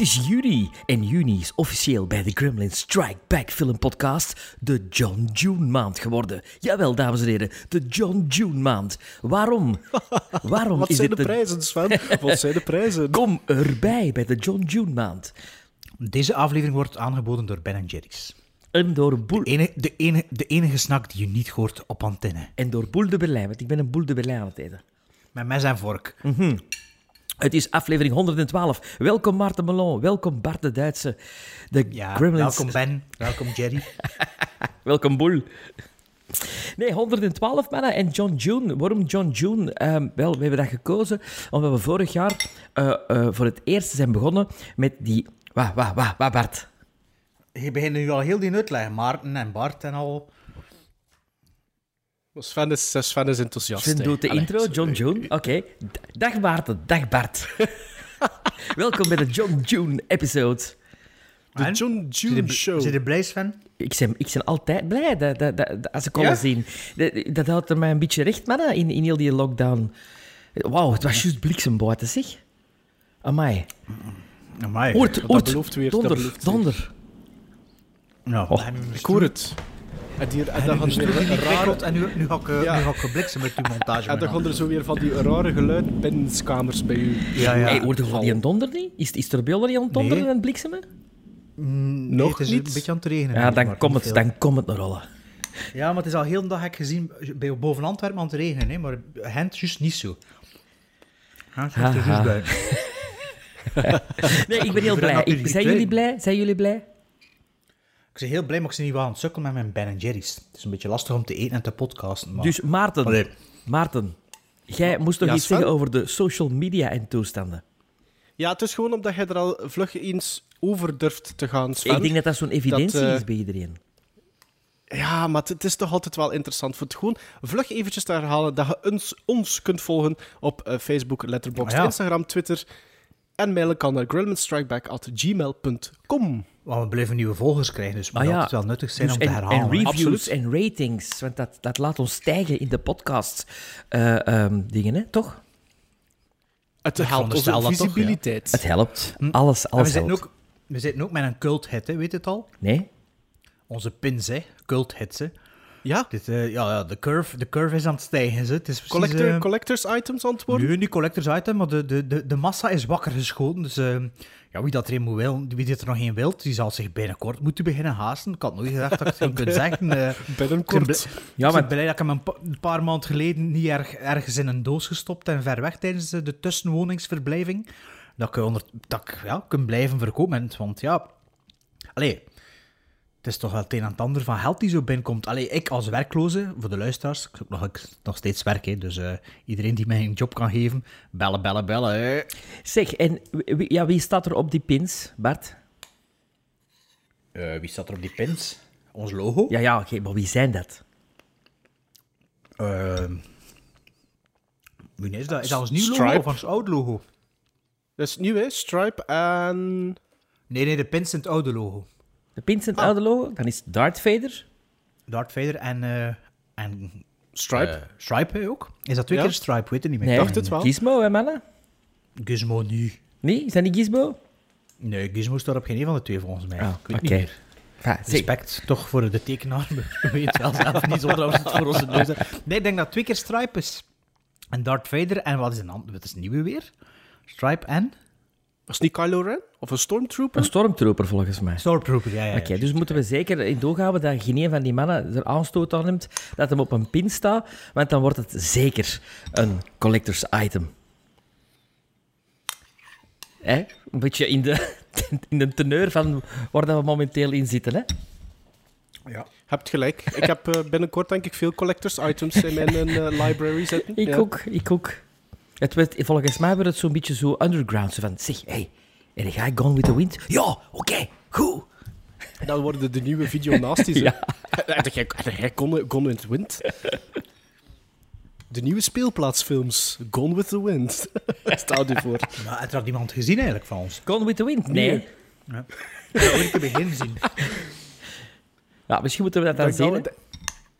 het is juni. En juni is officieel bij de Gremlin Strike Back Film Podcast de John June maand geworden. Jawel, dames en heren, de John June maand. Waarom? Waarom Wat is zijn dit de prijzen, Sven? Wat zijn de prijzen? Kom erbij bij de John June maand. Deze aflevering wordt aangeboden door Ben Jerry's. En door Boel, De, ene, de, ene, de enige snack die je niet hoort op antenne. en door Boel de Berlijn, want ik ben een Boel de Berlijn aan het eten. Met mes en vork. Het is aflevering 112. Welkom Maarten Melon, welkom Bart de Duitse. De Ja, Gremlins welkom Ben, welkom Jerry. Welkom, Boel. Nee, 112 mannen. En John June. Waarom John June? Ehm, wel, we hebben dat gekozen omdat we vorig jaar eh, eh, voor het eerst zijn begonnen met die... Wat, wat, wat, wat, Bart? Je begint nu al heel die uitleggen, Maarten en Bart en al. Sven is, Sven is enthousiast. Sven doet de Allee, intro, John June. Oké. D- Dag Maarten, dag Bart. Welkom bij de John June episode. De En? John June Show. Zit je blij, Sven? Ik ben, ik ben altijd blij dat, dat, dat, dat- als ik Ja? alles zie. Dat, dat houdt er mij een beetje recht, mannen, in, in heel die lockdown. Wauw, het was juist bliksem buiten, zeg. Amai. Amai. Oort, dat oort. belooft weer, dat Donder, belooft weer. donder. Ja, Oh, Ik hoor het. En, die, en dan gaan er weer rare... En nu, nu ga ik, eh, Ja. nu ga ik gebliksem met uw montage. En dan gaan er zo weer van die rare geluiden binnenskamers bij u. Ja, ja. Hey, hoorde je van die een donder niet? Is, is er bij jullie aan het donderen Nee. en bliksemen? Nee, Nog het is niet. een beetje aan het regenen. Ja, dan komt het, dan komt het naar rollen. Ja, maar het is al heel de dag heb ik gezien bij boven Antwerpen aan het regenen, hè, maar Gent juist niet zo. Ja, het is er juist buiten. Nee, ik ben heel blij. Ik, zijn jullie blij? Zijn jullie blij? Ik ben heel blij, maar ik ben niet wel aan het sukkelen met mijn Ben Jerry's. Het is een beetje lastig om te eten en te podcasten. Maar... Dus Maarten, Allee. Maarten, jij moest nog Ja, iets Sven? zeggen over de social media en toestanden. Ja, het is gewoon omdat jij er al vlug eens over durft te gaan, Sven. Ik denk dat dat zo'n evidentie eh, is bij iedereen. Ja, maar het is toch altijd wel interessant voor het gewoon vlug eventjes te herhalen dat je ons, ons kunt volgen op eh, Facebook, Letterboxd, Ah, ja. Instagram, Twitter en mailen kan naar grillmanstrikeback.gmail.com. Want we blijven nieuwe volgers krijgen, dus het moet Ah, ja. altijd wel nuttig zijn Dus om te en, herhalen. en reviews Absoluut. en ratings, want dat, dat laat ons stijgen in de podcast eh, ehm, dingen, hè? toch? Het helpt onze toch, ja. visibiliteit. Het helpt. Alles, En we, alles zitten ook, we zitten ook met een cult hit, hè, weet je het al? Nee? Onze pins, hè? Cult hits, hè? Ja, Dit, eh, ja, ja, de curve, de curve is aan het stijgen, hè. Het is precies... collector, eh, collectors items antwoorden. Nu, niet collectors item, maar de, de, de, de massa is wakker geschoten. Dus eh, ja, wie dat er moet wil, wie dit er nog een wilt, die zal zich binnenkort moeten beginnen haasten. Ik had nooit gedacht dat ik het zou kunnen zeggen. eh. Ik ben Binnenkort. blij- Ja, ik ben maar blij dat ik hem een, pa- een paar maanden geleden niet erg, ergens in een doos gestopt en ver weg tijdens de, de tussenwoningsverblijving. Dat ik, onder, dat ik ja, kan blijven verkopen. Want ja, allee, het is toch wel het een en het ander van geld die zo binnenkomt. Allee, ik als werkloze, voor de luisteraars, ik zoek nog, ik, nog steeds werk, hè, dus eh, iedereen die mij een job kan geven, bellen, bellen, bellen. hè. zeg, en wie, ja, wie staat er op die pins, Bart? Eh, wie staat er op die pins? Ons logo? Ja, ja, oké, maar wie zijn dat? Ehm, wie is dat? Is dat ons nieuw logo Stripe. of ons oud logo? Dat is nieuw, hè? Stripe en... Nee, nee, de pins zijn het oude logo. De pins en het oude logo? Dan is Darth Vader. Darth Vader en, eh en Stripe. eh, Stripe ook. Is dat twee Ja. keer Stripe? Weet het niet meer. Nee, dacht het wel. Gizmo, hè, mannen? Gizmo niet. Nee, is dat niet Gizmo? Nee, Gizmo staat op geen een van de twee volgens mij. Ah, Ik weet oké. niet meer. Ja, zeg, Respect toch voor de tekenaar. We weten het wel zelf niet zonder dat we het voor onze neus. Nee, ik denk dat twee keer Stripe is. En Darth Vader en wat is een ander? Wat is het nieuwe weer? Stripe en? Was het niet Kylo Ren? Of een Stormtrooper? een stormtrooper volgens mij. Stormtrooper, ja, ja. Oké, dus moeten we zeker in doog houden dat geen een van die mannen er aanstoot aan neemt dat hem op een pin staat, want dan wordt het zeker een collector's item. Hè? Een beetje in de, in de teneur van waar dat we momenteel in zitten. Hè? ja. Hebt gelijk. Ik heb eh, binnenkort denk ik veel collectors items in mijn eh, library zitten. Ik Ja. ook, ik ook. Het werd, volgens mij werd het zo'n beetje zo underground. Zo van, zeg, hey, en ga ik Gone with the Wind? Ja, oké, goed. Dan worden de nieuwe video. Ja. Jij- jij Gone Gone with the Wind? De nieuwe speelplaatsfilms. Gone with the Wind. Stel je voor. Maar had er iemand gezien eigenlijk van ons? Gone with the Wind? Nee. Ja. Ja, ik heb begin zien. Ja, misschien moeten we dat dan zien.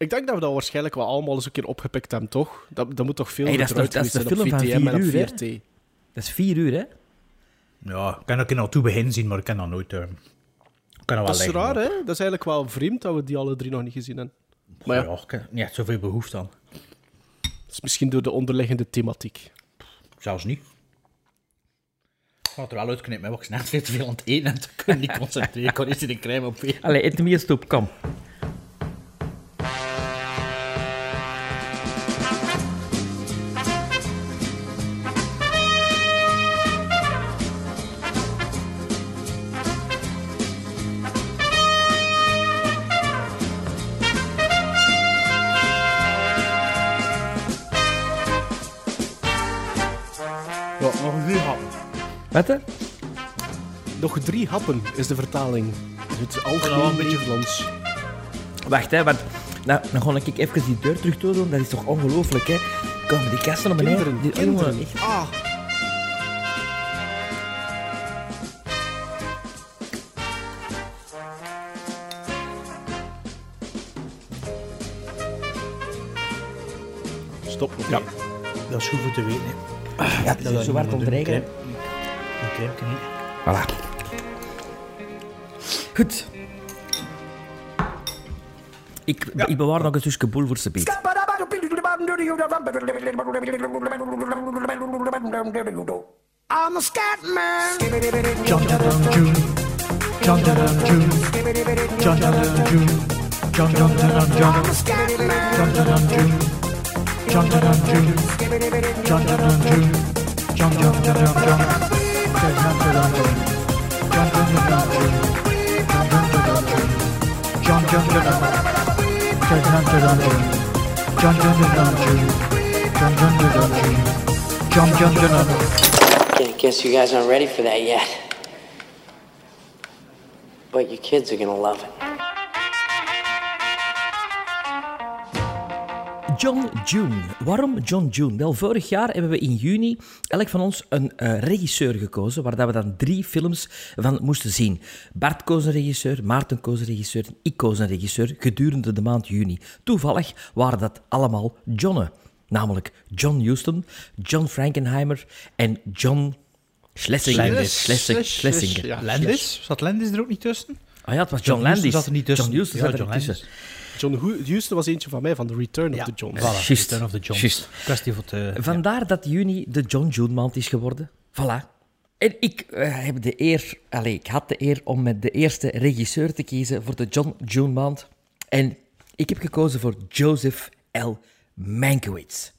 Dat ik denk dat we dat waarschijnlijk wel allemaal eens een keer opgepikt hebben, toch? Dat, dat moet toch veel Hey, dat is eruit toch- dat is geweest de zijn op film van VTM en op vier uur, hè? VRT. Dat is vier uur, hè? Ja, ik kan ook al toe begin zien, maar ik kan dat nooit... eh, kan dat wel Dat is leggen, raar, maar- hè? Dat is eigenlijk wel vreemd dat we die alle drie nog niet gezien hebben. Maar ja, Ja, ik heb niet echt zoveel behoefte aan. dat is misschien door de onderliggende thematiek. Zelfs niet. Ik ga het er wel uitknippen, want ik was net veel te veel aan het eten en ik kon niet concentreren. Ik kon niet in de crème op. Allee, eet hem hier stoep, kom. Wat, hè? Nog drie happen is de vertaling. Het wel een algemeen beetje- Nederlands. Wacht, hè, want... Nou, dan ga ik even die deur terug doen. Dat is toch ongelooflijk, hè? Komen die kasten naar beneden? Kinderen, Die- kinderen. jongen, echt. Ah, stop nog Ja. Dat is goed voor te weten. hè. Ja, dat is zo hard ontregelen. Kan niet. Voilà. Goed. Ik, ik bewaar nog een zusje boel voor ze beet. I'm a scat man. John John John June. John John John June. John John John June. John John John John. Scat man. John John John June. John John John June. John John John June. John John John John I guess you guys aren't ready for that yet. But your kids are gonna love it. John June. Waarom John June? Wel, vorig jaar hebben we in juni elk van ons een eh, regisseur gekozen, waar dat we dan drie films van moesten zien. Bart koos een regisseur, Maarten koos een regisseur en ik koos een regisseur gedurende de maand juni. Toevallig waren dat allemaal Johnnen. Namelijk John Huston, John Frankenheimer en John Schlesinger. Landis. Schlesinger. Ja. Landis? Zat Landis er ook niet tussen? Ah ja, het was John John, Huston Landis. zat er niet tussen. John Huston Ja, zat er John niet Landis. John Huston was eentje van mij, van The Return of the. Voilà. Return of the. Kwestie te... Vandaar dat juni de John June maand is geworden. Voilà. En ik eh, heb de eer, allez, ik had de eer om met de eerste regisseur te kiezen voor de John June maand. En ik heb gekozen voor Joseph L. Mankiewicz.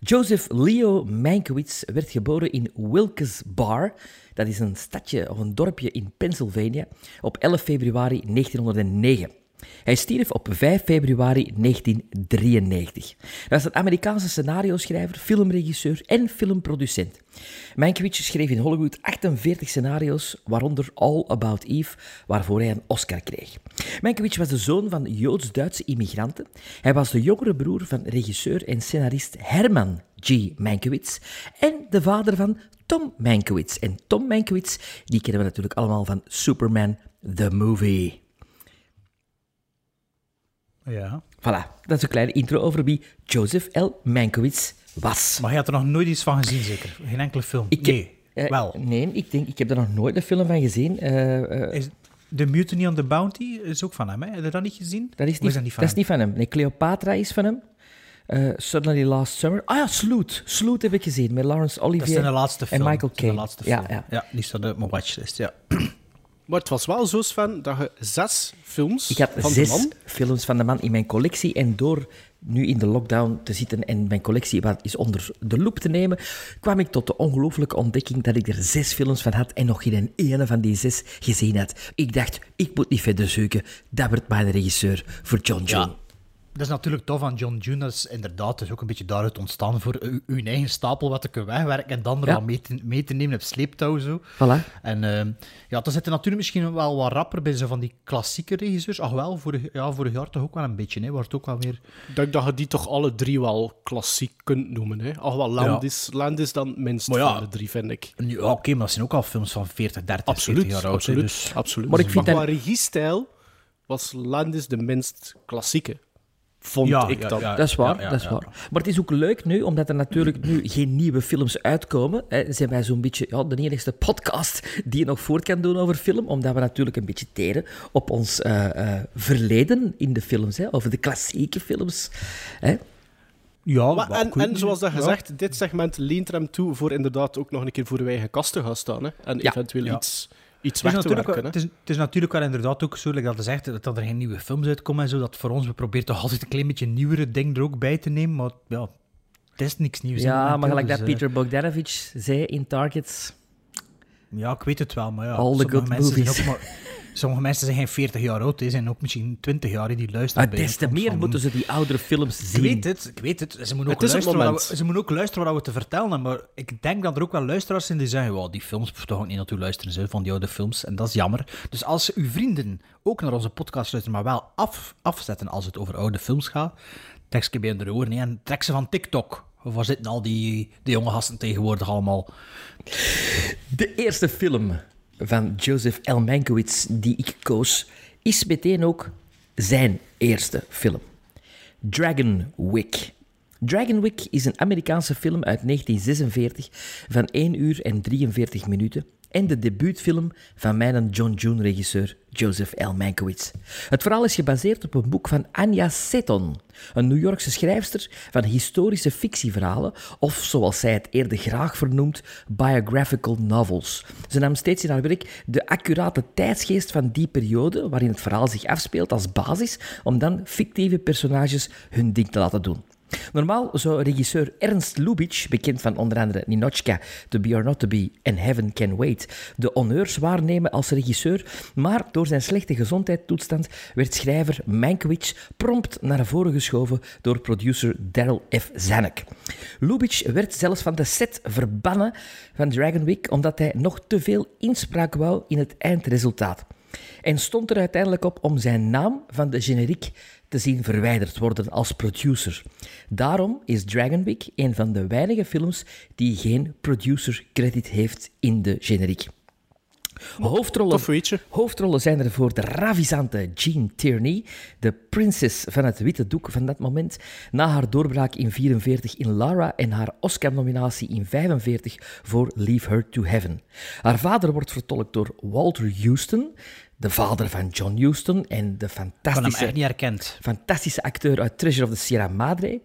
Joseph Leo Mankiewicz werd geboren in Wilkes Bar. Dat is een stadje of een dorpje in Pennsylvania op 11 februari 1909. Hij stierf op 5 februari 1993. Hij was een Amerikaanse scenario-schrijver, filmregisseur en filmproducent. Mankiewicz schreef in Hollywood 48 scenario's, waaronder All About Eve, waarvoor hij een Oscar kreeg. Mankiewicz was de zoon van Joods-Duitse immigranten. Hij was de jongere broer van regisseur en scenarist Herman G. Mankiewicz en de vader van Tom Mankiewicz. En Tom Mankiewicz, die kennen we natuurlijk allemaal van Superman, the movie. Ja. Voilà, dat is een kleine intro over wie Joseph L. Mankiewicz was. Maar je had er nog nooit iets van gezien, zeker? Geen enkele film? Ik- nee. Eh, Wel. Nee, ik denk, ik heb er nog nooit een film van gezien. Eh, Is The Mutiny on the Bounty is ook van hem, hè? Heb je dat niet gezien? dat is niet, dat niet van dat is hem? niet van hem. Nee, Cleopatra is van hem. Suddenly Last Summer. Ah ja, Sloot. Sloot heb ik gezien met Laurence Dat is Olivier de laatste film. en Michael Dat Caine. laatste Ja, ja. ja, die staat op mijn watchlist, ja. Maar het was wel zo, Sven, dat je zes films Ik had van zes de man... films van de man in mijn collectie. En door nu in de lockdown te zitten en mijn collectie wat is onder de loep te nemen, kwam ik tot de ongelooflijke ontdekking dat ik er zes films van had en nog geen ene van die zes gezien had. Ik dacht, ik moet niet verder zoeken. Dat wordt mijn regisseur voor John June. Dat is natuurlijk tof aan John June. Dat is inderdaad dus ook een beetje daaruit ontstaan voor u- uw eigen stapel wat te kunnen wegwerken en dan er Ja. mee te, mee te nemen op sleeptouw zo. Voilà. En ehm, ja, dan zitten natuurlijk misschien wel wat rapper bij zo van die klassieke regisseurs. Ach wel, vorig, ja, vorig jaar toch ook wel een beetje, hè. Wordt ook wel weer... Ik denk dat je die toch alle drie wel klassiek kunt noemen. Hè? Ach, wel, Landis, Landis dan het minst Maar ja. van de drie, vind ik. Ja, oké, maar dat zijn ook al films van 40, 30, Absoluut, 40 jaar oud. hè, absoluut, dus- absoluut. Maar ik vind qua dat- regiestijl was Landis de minst klassieke. Vond Ja, ik ja, ja. Dat is waar, ja, dat is ja. waar. Maar het is ook leuk nu, omdat er natuurlijk nu geen nieuwe films uitkomen. Hè, zijn wij zo'n beetje ja, de enigste podcast die je nog voort kan doen over film. Omdat we natuurlijk een beetje teren op ons eh, eh, verleden in de films. Hè, over de klassieke films. Hè. Ja, Maar en, zoals dat Ja. gezegd, dit segment leent er hem toe voor inderdaad ook nog een keer voor uw eigen kast te gaan staan. Hè? En Ja. eventueel Ja. iets, iets Het is, weg te natuurlijk, wel- werken. het, is, het is natuurlijk wel inderdaad ook zo, like dat is echt, dat er geen nieuwe films uitkomen en zo, dat voor ons, we proberen toch altijd een klein beetje nieuwere ding er ook bij te nemen, maar ja, het is niks nieuws. Ja, maar gelijk dat dus, eh, Peter Bogdanovich zei in Targets. Ja, ik weet het wel, maar ja, All the good mensen zijn movies. ook maar... Sommige mensen zijn geen 40 jaar oud, die zijn ook misschien 20 jaar die luisteren Ah, bij des te meer van- moeten ze die oudere films Ik zien. weet het, ik weet het. Ze moeten ook, luisteren, wat moment. we, ze moeten ook luisteren wat we te vertellen hebben. Maar ik denk dat er ook wel luisteraars zijn die zeggen: wow, die films toch ook niet naartoe luisteren, zo, van die oude films. En dat is jammer. Dus als uw vrienden ook naar onze podcast luisteren, maar wel af, afzetten als het over oude films gaat, trek ze bij hun oren hè, en trek ze van TikTok. Of waar zitten al die, die jonge gasten tegenwoordig allemaal? De eerste film van Joseph L. Mankiewicz die ik koos, is meteen ook zijn eerste film. Dragon Wick. Dragon Wick is een Amerikaanse film uit 1946 van 1 uur en 43 minuten en de debuutfilm van mijn John June-regisseur Joseph L. Mankiewicz. Het verhaal is gebaseerd op een boek van Anya Seton, een New Yorkse schrijfster van historische fictieverhalen, of zoals zij het eerder graag vernoemt, biographical novels. Ze nam steeds in haar werk de accurate tijdsgeest van die periode waarin het verhaal zich afspeelt als basis, om dan fictieve personages hun ding te laten doen. Normaal zou regisseur Ernst Lubitsch, bekend van onder andere Ninochka, To Be or Not To Be en Heaven Can Wait, de honneurs waarnemen als regisseur, maar door zijn slechte gezondheidstoestand werd schrijver Mankiewicz prompt naar voren geschoven door producer Daryl F. Zanuck. Lubitsch werd zelfs van de set verbannen van Dragon Week omdat hij nog te veel inspraak wou in het eindresultaat. En stond er uiteindelijk op om zijn naam van de generiek te zien verwijderd worden als producer. Daarom is Dragon Week een van de weinige films die geen producer credit heeft in de generiek. Hoofdrollen, hoofdrollen zijn er voor de ravissante Jean Tierney, de prinses van het witte doek van dat moment, na haar doorbraak in 44 in Lara en haar Oscar-nominatie in 45 voor Leave Her to Heaven. Haar vader wordt vertolkt door Walter Houston, de vader van John Huston en de fantastische echt niet herkend. fantastische acteur uit Treasure of the Sierra Madre.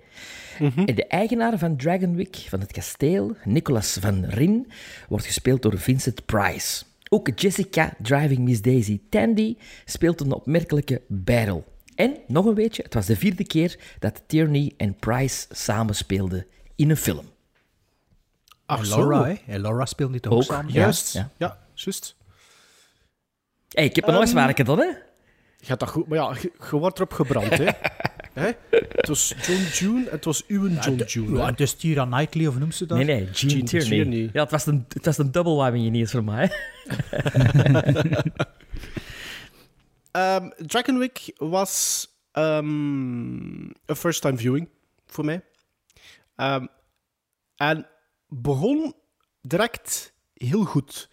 En de eigenaar van Dragonwick, van het kasteel, Nicholas van Rin, wordt gespeeld door Vincent Price. Ook Jessica, Driving Miss Daisy Tandy, speelt een opmerkelijke Beryl. En, nog een beetje, het was de vierde keer dat Tierney en Price samen speelden in een film. Ach En zo. Laura, hè? En Laura speelt niet ook, Ook, samen. ja. Juist. Ja, ja. juist. Hey, ik heb er nog eens werken dan, hè? Gaat dat goed? Maar ja, je, wordt erop gebrand, hè? hè? Het was John June, het was uw John June. Ja, het is Tira Knightley, of noemt ze dat? Nee, nee, Gene, Gene Tierney. Tierney. Ja, het was een, het was een double whammy niet eens voor mij. Ehm, Dragon Week was ehm, een first-time viewing voor mij. Ehm, en begon direct heel goed.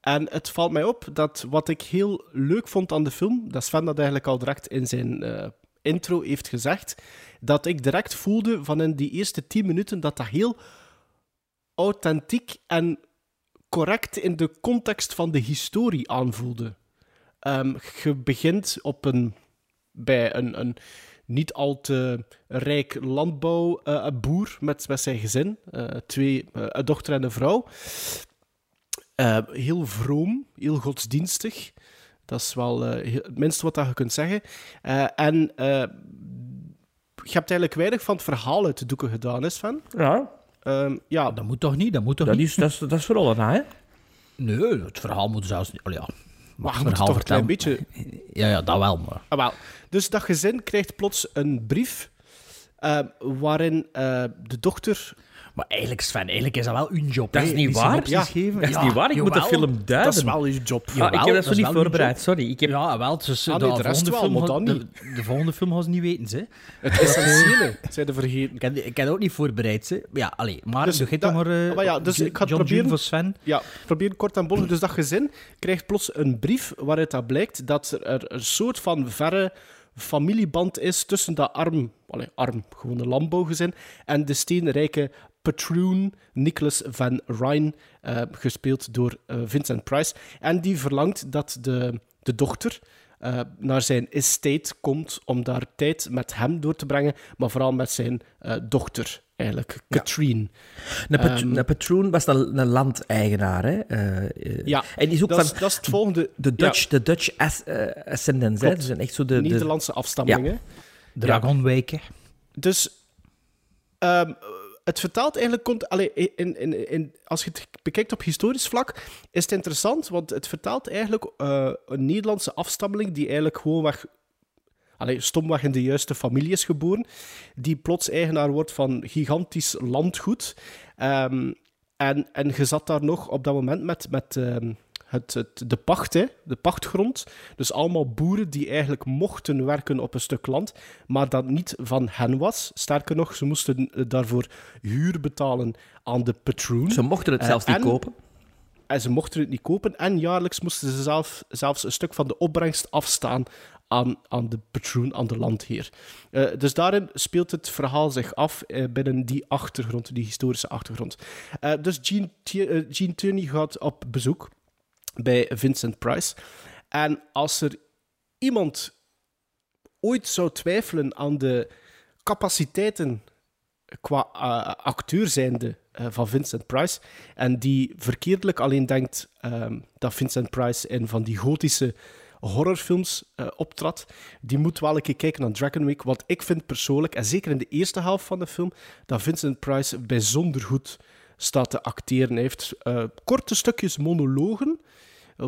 En het valt mij op dat wat ik heel leuk vond aan de film, dat Sven dat eigenlijk al direct in zijn eh, intro heeft gezegd, dat ik direct voelde van in die eerste tien minuten dat dat heel authentiek en correct in de context van de historie aanvoelde. Ehm, je begint op een, bij een, een niet al te rijk landbouwboer met, met zijn gezin. eh, twee, eh, een dochter en een vrouw. Eh, heel vroom, heel godsdienstig. Dat is wel eh, het minste wat dat je kunt zeggen. Eh, en eh, je hebt eigenlijk weinig van het verhaal uit de doeken gedaan, is van. Ja, Ehm, ja, Dat moet toch niet? Dat moet toch dat niet? is, dat is, dat is voor alle, hè? Nee, het verhaal moet zelfs niet... Oh ja. Maar je verhaal toch een vertellen. klein beetje Ja, ja, dat wel, maar... Ah, wel. Dus dat gezin krijgt plots een brief waarin eh, de dochter... Maar eigenlijk, Sven, eigenlijk is dat wel uw job. Dat is niet waar. Ja, geven. Dat is Ja, niet waar, ik moet de film duiden. Dat is wel je job. Ah, Jawel, ik heb dat dat zo is niet voorbereid, sorry. Ik heb... Ja, wel. Dus, Ah, de, nee, de rest volgende wel, film dan de, de volgende film gaan ze niet weten, ze. Het essentiële, zijn de vergeten. Ik heb, ik heb ook niet voorbereid, ze. Ja, allee, maar Dus dus, doe dat- maar... eh, maar ja, dus Jo- ik ga het John proberen. June voor Sven. Ja, probeer kort en bondig. Dus dat gezin krijgt plots een brief waaruit dat blijkt dat er een soort van verre familieband is tussen dat arm, allee, arm, gewoon een landbouwgezin, en de steenrijke patroon Nicholas Van Ryn, eh, gespeeld door eh, Vincent Price. En die verlangt dat de, de dochter eh, naar zijn estate komt om daar tijd met hem door te brengen, maar vooral met zijn eh, dochter, eigenlijk, Katrine. Een, pat- Ehm, een patroon was een, een landeigenaar, hè. Ja, En die is ook dat, van is, dat is het volgende. de Dutch, de Dutch as, ascendants, hè. Zijn echt zo de... de Nederlandse afstammingen. Dragonwijken. Dus ehm, het vertaalt eigenlijk... Komt, allee, in, in, in, als je het bekijkt op historisch vlak, is het interessant, want het vertaalt eigenlijk eh, een Nederlandse afstammeling die eigenlijk gewoon weg... Allee, stomweg in de juiste familie is geboren, die plots eigenaar wordt van gigantisch landgoed. Ehm, en, en je zat daar nog op dat moment met, met ehm, het, het, de pacht, hè, de pachtgrond. Dus allemaal boeren die eigenlijk mochten werken op een stuk land, maar dat niet van hen was. Sterker nog, ze moesten eh, daarvoor huur betalen aan de patroon. Ze mochten het Eh, zelfs niet en- kopen. En ze mochten het niet kopen. En jaarlijks moesten ze zelf, zelfs een stuk van de opbrengst afstaan aan, aan de patroon, aan de landheer. Eh, dus daarin speelt het verhaal zich af binnen die achtergrond, die historische achtergrond. Dus Gene, Gene Tierney gaat op bezoek bij Vincent Price. En als er iemand ooit zou twijfelen aan de capaciteiten qua eh, acteur zijnde eh, van Vincent Price. En die verkeerdelijk alleen denkt ehm, dat Vincent Price in van die gotische horrorfilms eh optrad. Die moet wel een keer kijken naar Dragon Week. Want ik vind persoonlijk, en zeker in de eerste helft van de film, dat Vincent Price bijzonder goed staat te acteren. Hij heeft korte stukjes monologen,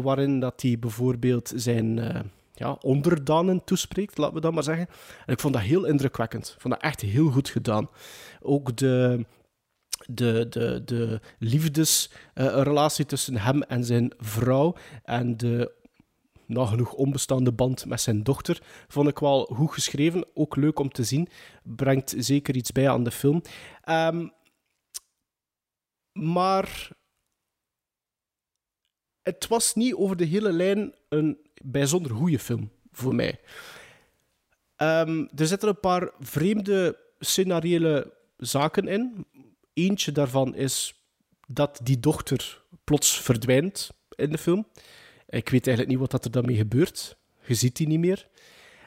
waarin dat hij bijvoorbeeld zijn eh, ja, onderdanen toespreekt, laten we dat maar zeggen. En ik vond dat heel indrukwekkend. Ik vond dat echt heel goed gedaan. Ook de, de, de, de liefdesrelatie tussen hem en zijn vrouw en de nagenoeg onbestaande band met zijn dochter vond ik wel goed geschreven. Ook leuk om te zien. Brengt zeker iets bij aan de film. Ehm, maar het was niet over de hele lijn een bijzonder goede film voor mij. Ehm, er zitten een paar vreemde scenariële zaken in. Eentje daarvan is dat die dochter plots verdwijnt in de film. Ik weet eigenlijk niet wat dat er daarmee gebeurt. Je ziet die niet meer.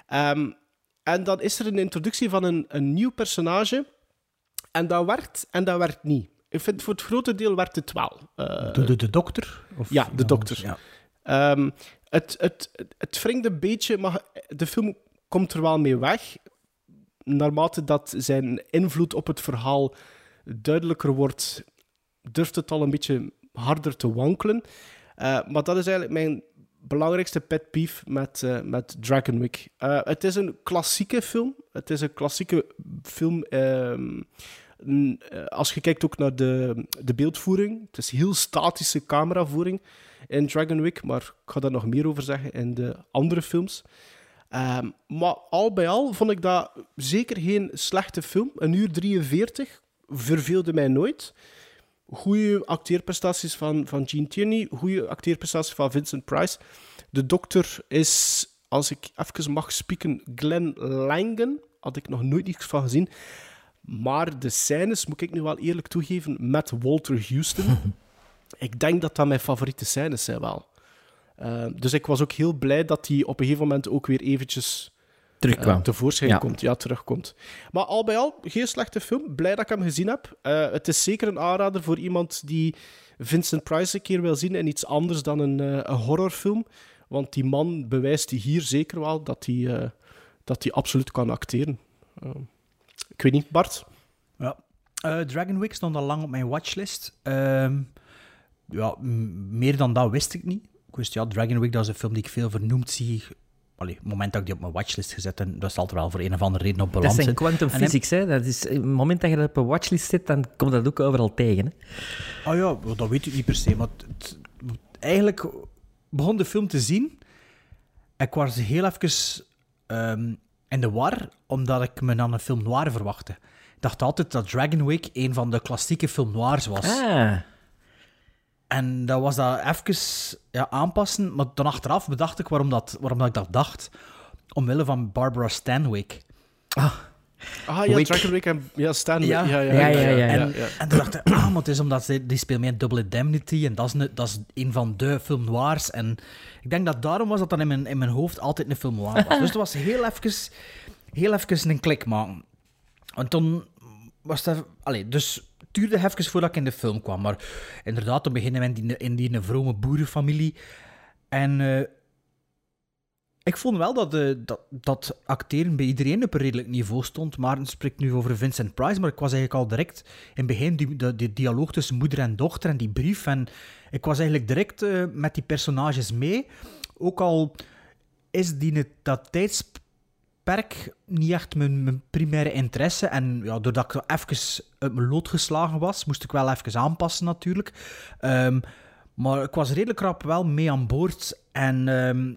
Ehm, en dan is er een introductie van een, een nieuw personage. En dat werkt en dat werkt niet. Ik vind voor het grote deel werkt het wel. Eh, De, de, de dokter? Of ja, de dokter. Ehm, het, het, het, het wringt een beetje, maar de film komt er wel mee weg. Naarmate dat zijn invloed op het verhaal duidelijker wordt, durft het al een beetje harder te wankelen. Eh, maar dat is eigenlijk mijn belangrijkste pet peeve met, eh, met Dragon Week. Eh, het is een klassieke film. Het is een klassieke film. Eh, als je kijkt ook naar de, de beeldvoering. Het is heel statische cameravoering in Dragon Week, maar ik ga daar nog meer over zeggen in de andere films. Ehm, maar al bij al vond ik dat zeker geen slechte film. Een uur 43 verveelde mij nooit. Goede acteerprestaties van, van Gene Tierney, goede acteerprestaties van Vincent Price. De dokter is, als ik even mag spieken, Glenn Langen. Had ik nog nooit iets van gezien. Maar de scènes, moet ik nu wel eerlijk toegeven, met Walter Houston. ik denk dat dat mijn favoriete scènes zijn wel. Uh, dus ik was ook heel blij dat hij op een gegeven moment ook weer eventjes Terugkwam. uh, tevoorschijn Ja. komt, ja, terugkomt. Maar al bij al, geen slechte film. Blij dat ik hem gezien heb. Uh, het is zeker een aanrader voor iemand die Vincent Price een keer wil zien en iets anders dan een, een horrorfilm. Want die man bewijst hier zeker wel dat hij, dat hij absoluut kan acteren. Ik weet niet, Bart? Ja. Uh, Dragon Week stond al lang op mijn watchlist. Um, ja, meer dan dat wist ik niet. Ik wist, ja, Dragon Week, dat is een film die ik veel vernoemd zie. Allee, het moment dat ik die op mijn watchlist gezet heb, dat zal er wel voor een of andere reden op Dat beland zijn zijn. quantum physics, hè. Dat is, op het moment dat je dat op een watchlist zit, dan komt dat ook overal tegen, hè. Oh ja, dat weet ik niet per se. Maar het- het- eigenlijk begon de film te zien. En ik was heel even ehm, in de war, omdat ik me aan een film noir verwachtte. Ik dacht altijd dat Dragon Week een van de klassieke film noirs was. Ah. En dat was dat even ja, aanpassen. Maar dan achteraf bedacht ik waarom, dat, waarom dat ik dat dacht. Omwille van Barbara Stanwyck. Ah ja, Wick. Dragon Week en ja, Stan. Ja. Ja, ja, Ja, ja, ja, En, en toen dacht ik, ah, maar het is omdat ze, die speelt mee in Double Indemnity en dat is, een, dat is een van de film noirs. En ik denk dat daarom was dat dan in mijn, in mijn hoofd altijd een film noir was. Dus het was heel even, heel even een klik maken. En toen was het... even- Allee, dus het duurde even voordat ik in de film kwam. Maar inderdaad, toen beginnen we in die, in die vrome boerenfamilie. En eh, ik vond wel dat, dat, dat acteren bij iedereen op een redelijk niveau stond. Maar het spreekt nu over Vincent Price, maar ik was eigenlijk al direct in het begin die, de, die dialoog tussen moeder en dochter en die brief. En ik was eigenlijk direct eh, met die personages mee. Ook al is die, dat tijdsperk niet echt mijn, mijn primaire interesse. En ja, doordat ik even uit mijn lood geslagen was, moest ik wel even aanpassen natuurlijk. Ehm, maar ik was redelijk rap wel mee aan boord. En ehm,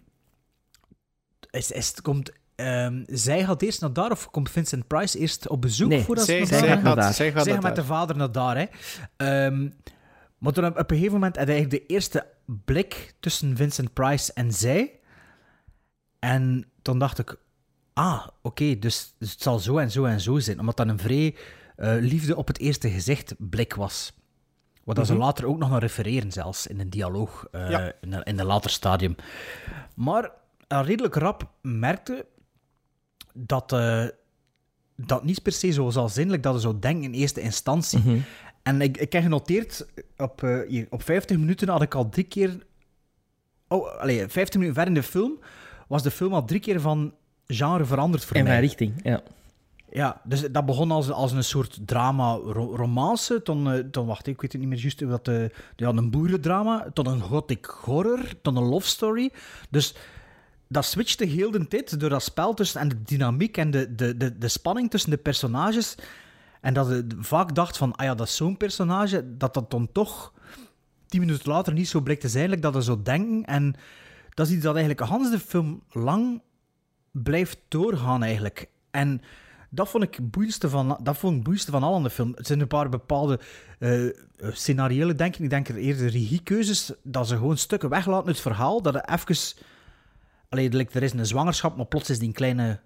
is, is, komt, ehm, zij gaat eerst naar daar of komt Vincent Price eerst op bezoek Nee, voordat Zij, ze naar daar gaat gaat, naar zij gaat zij gaat met de vader naar daar, hè. Ehm, maar toen op, een gegeven moment had hij eigenlijk de eerste blik tussen Vincent Price en zij. En toen dacht ik, ah, oké, dus, dus het zal zo en zo en zo zijn. Omdat dat een vrij eh, liefde op het eerste gezicht blik was. Wat dat ze later ook nog naar refereren, zelfs in een dialoog eh, Ja. in, een, in een later stadium. Maar al redelijk rap merkte dat eh, dat niet per se zo zal zijn, like dat je zou denken in eerste instantie. En ik, ik heb genoteerd, op, eh, hier, op 50 minuten had ik al drie keer... Oh, allee, 15 minuten ver in de film was de film al drie keer van genre veranderd voor In mij. mijn richting, ja. Ja, dus dat begon als, als een soort drama ro- romance. Toen, eh, toen, wacht, ik weet het niet meer juist, wat de, ja, een boerendrama. Tot een gothic horror, tot een love story. Dus dat switchte heel de tijd door dat spel tussen en de dynamiek en de, de, de, de spanning tussen de personages. En dat je vaak dacht van, ah ja, dat is zo'n personage, dat dat dan toch tien minuten later niet zo blijkt te zijn, dat je zo denken. En dat is iets dat eigenlijk Hans de film lang blijft doorgaan eigenlijk. En dat vond ik boeiendste van, dat vond ik boeiendste van al aan de film. Het zijn een paar bepaalde eh scenario's, denk ik. Ik denk er eerder regiekeuzes, dat ze gewoon stukken weglaten uit het verhaal, dat er even... Allee, er is een zwangerschap, maar plots is die een kleine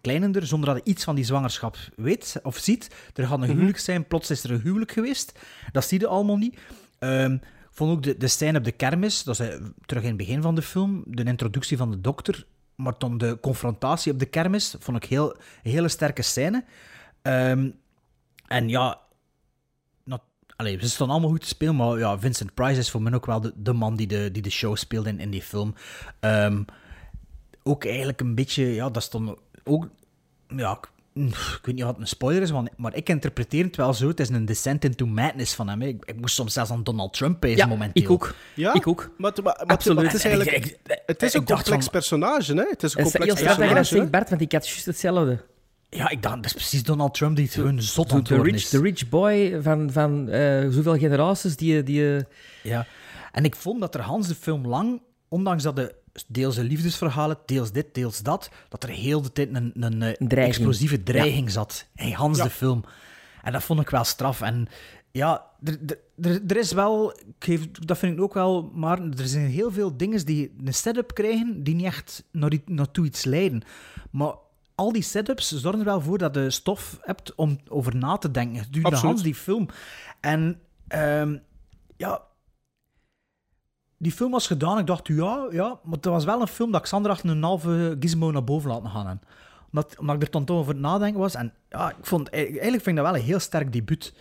kleinender, zonder dat je iets van die zwangerschap weet of ziet. Er gaat een huwelijk zijn, plots is er een huwelijk geweest. Dat zie je allemaal niet. Ehm, ik vond ook de, de scène op de kermis, dat is eh, terug in het begin van de film, de introductie van de dokter, maar dan de confrontatie op de kermis, vond ik heel, een hele sterke scène. Ehm, en ja, not, allee, ze stonden allemaal goed te spelen, maar ja, Vincent Price is voor mij ook wel de, de man die de, die de show speelde in, in die film. Ehm, ook eigenlijk een beetje, ja, dat stond ook, ja, ik, ik weet niet wat een spoiler is, maar ik interpreteer het wel zo. Het is een descent into madness van hem. Ik, ik moest soms zelfs aan Donald Trump pezen Ja, momenteel. ik ook. Ja? Ik ook. Maar, het- maar, maar, Absoluut. maar het is En- en eigenlijk... ik- ik- het is een complex van- personage, hè? Het is een is complex dat dat personage. zegt, hè. Bart, want ik had juist hetzelfde. Ja, ik dacht, dat is precies Donald Trump die het gewoon zot aan het is. de rich boy van, van eh, zoveel generaties die... die eh, Ja. En ik vond dat er Hans de film lang, ondanks dat de deels een liefdesverhalen, deels dit, deels dat, dat er heel de tijd een, een, eh, Dreiging. explosieve dreiging zat. Hey, Hans Ja. de film. En dat vond ik wel straf. En ja, er, er- er, er is wel, ik geef, dat vind ik ook wel, maar er zijn heel veel dingen die een setup krijgen die niet echt naar, naartoe iets leiden. Maar al die setups zorgen er wel voor dat je stof hebt om over na te denken. Absoluut. Hans die film. En ehm, ja, die film was gedaan. Ik dacht, ja, ja, maar het was wel een film dat Xander achter een halve gizmo naar boven laten gaan. En omdat, omdat ik er dan toch over het nadenken was. En ja, ik vond, eigenlijk vind ik dat wel een heel sterk debuut.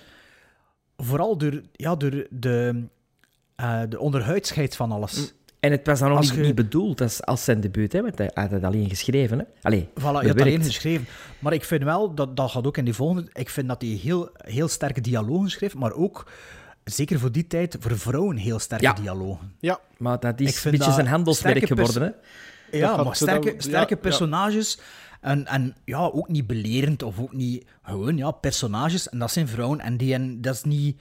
Vooral door, ja, door de, eh, de onderhuidsheid van alles. En het was dan nog niet, niet bedoeld als, als zijn debuut, hè, want hij had het alleen geschreven. Hè? Allee, Voilà, je bewerkt. alleen geschreven. Maar ik vind wel, dat, dat gaat ook in die volgende, ik vind dat hij heel, heel sterke dialogen schreef, maar ook zeker voor die tijd, voor vrouwen heel sterke Ja. dialogen. Ja, Maar dat is een beetje zijn pers- geworden, hè? Ja, maar sterke, dat- sterke ja, ja. personages. En, en ja, ook niet belerend of ook niet... Gewoon, ja, personages. En dat zijn vrouwen. En, die, en dat is niet...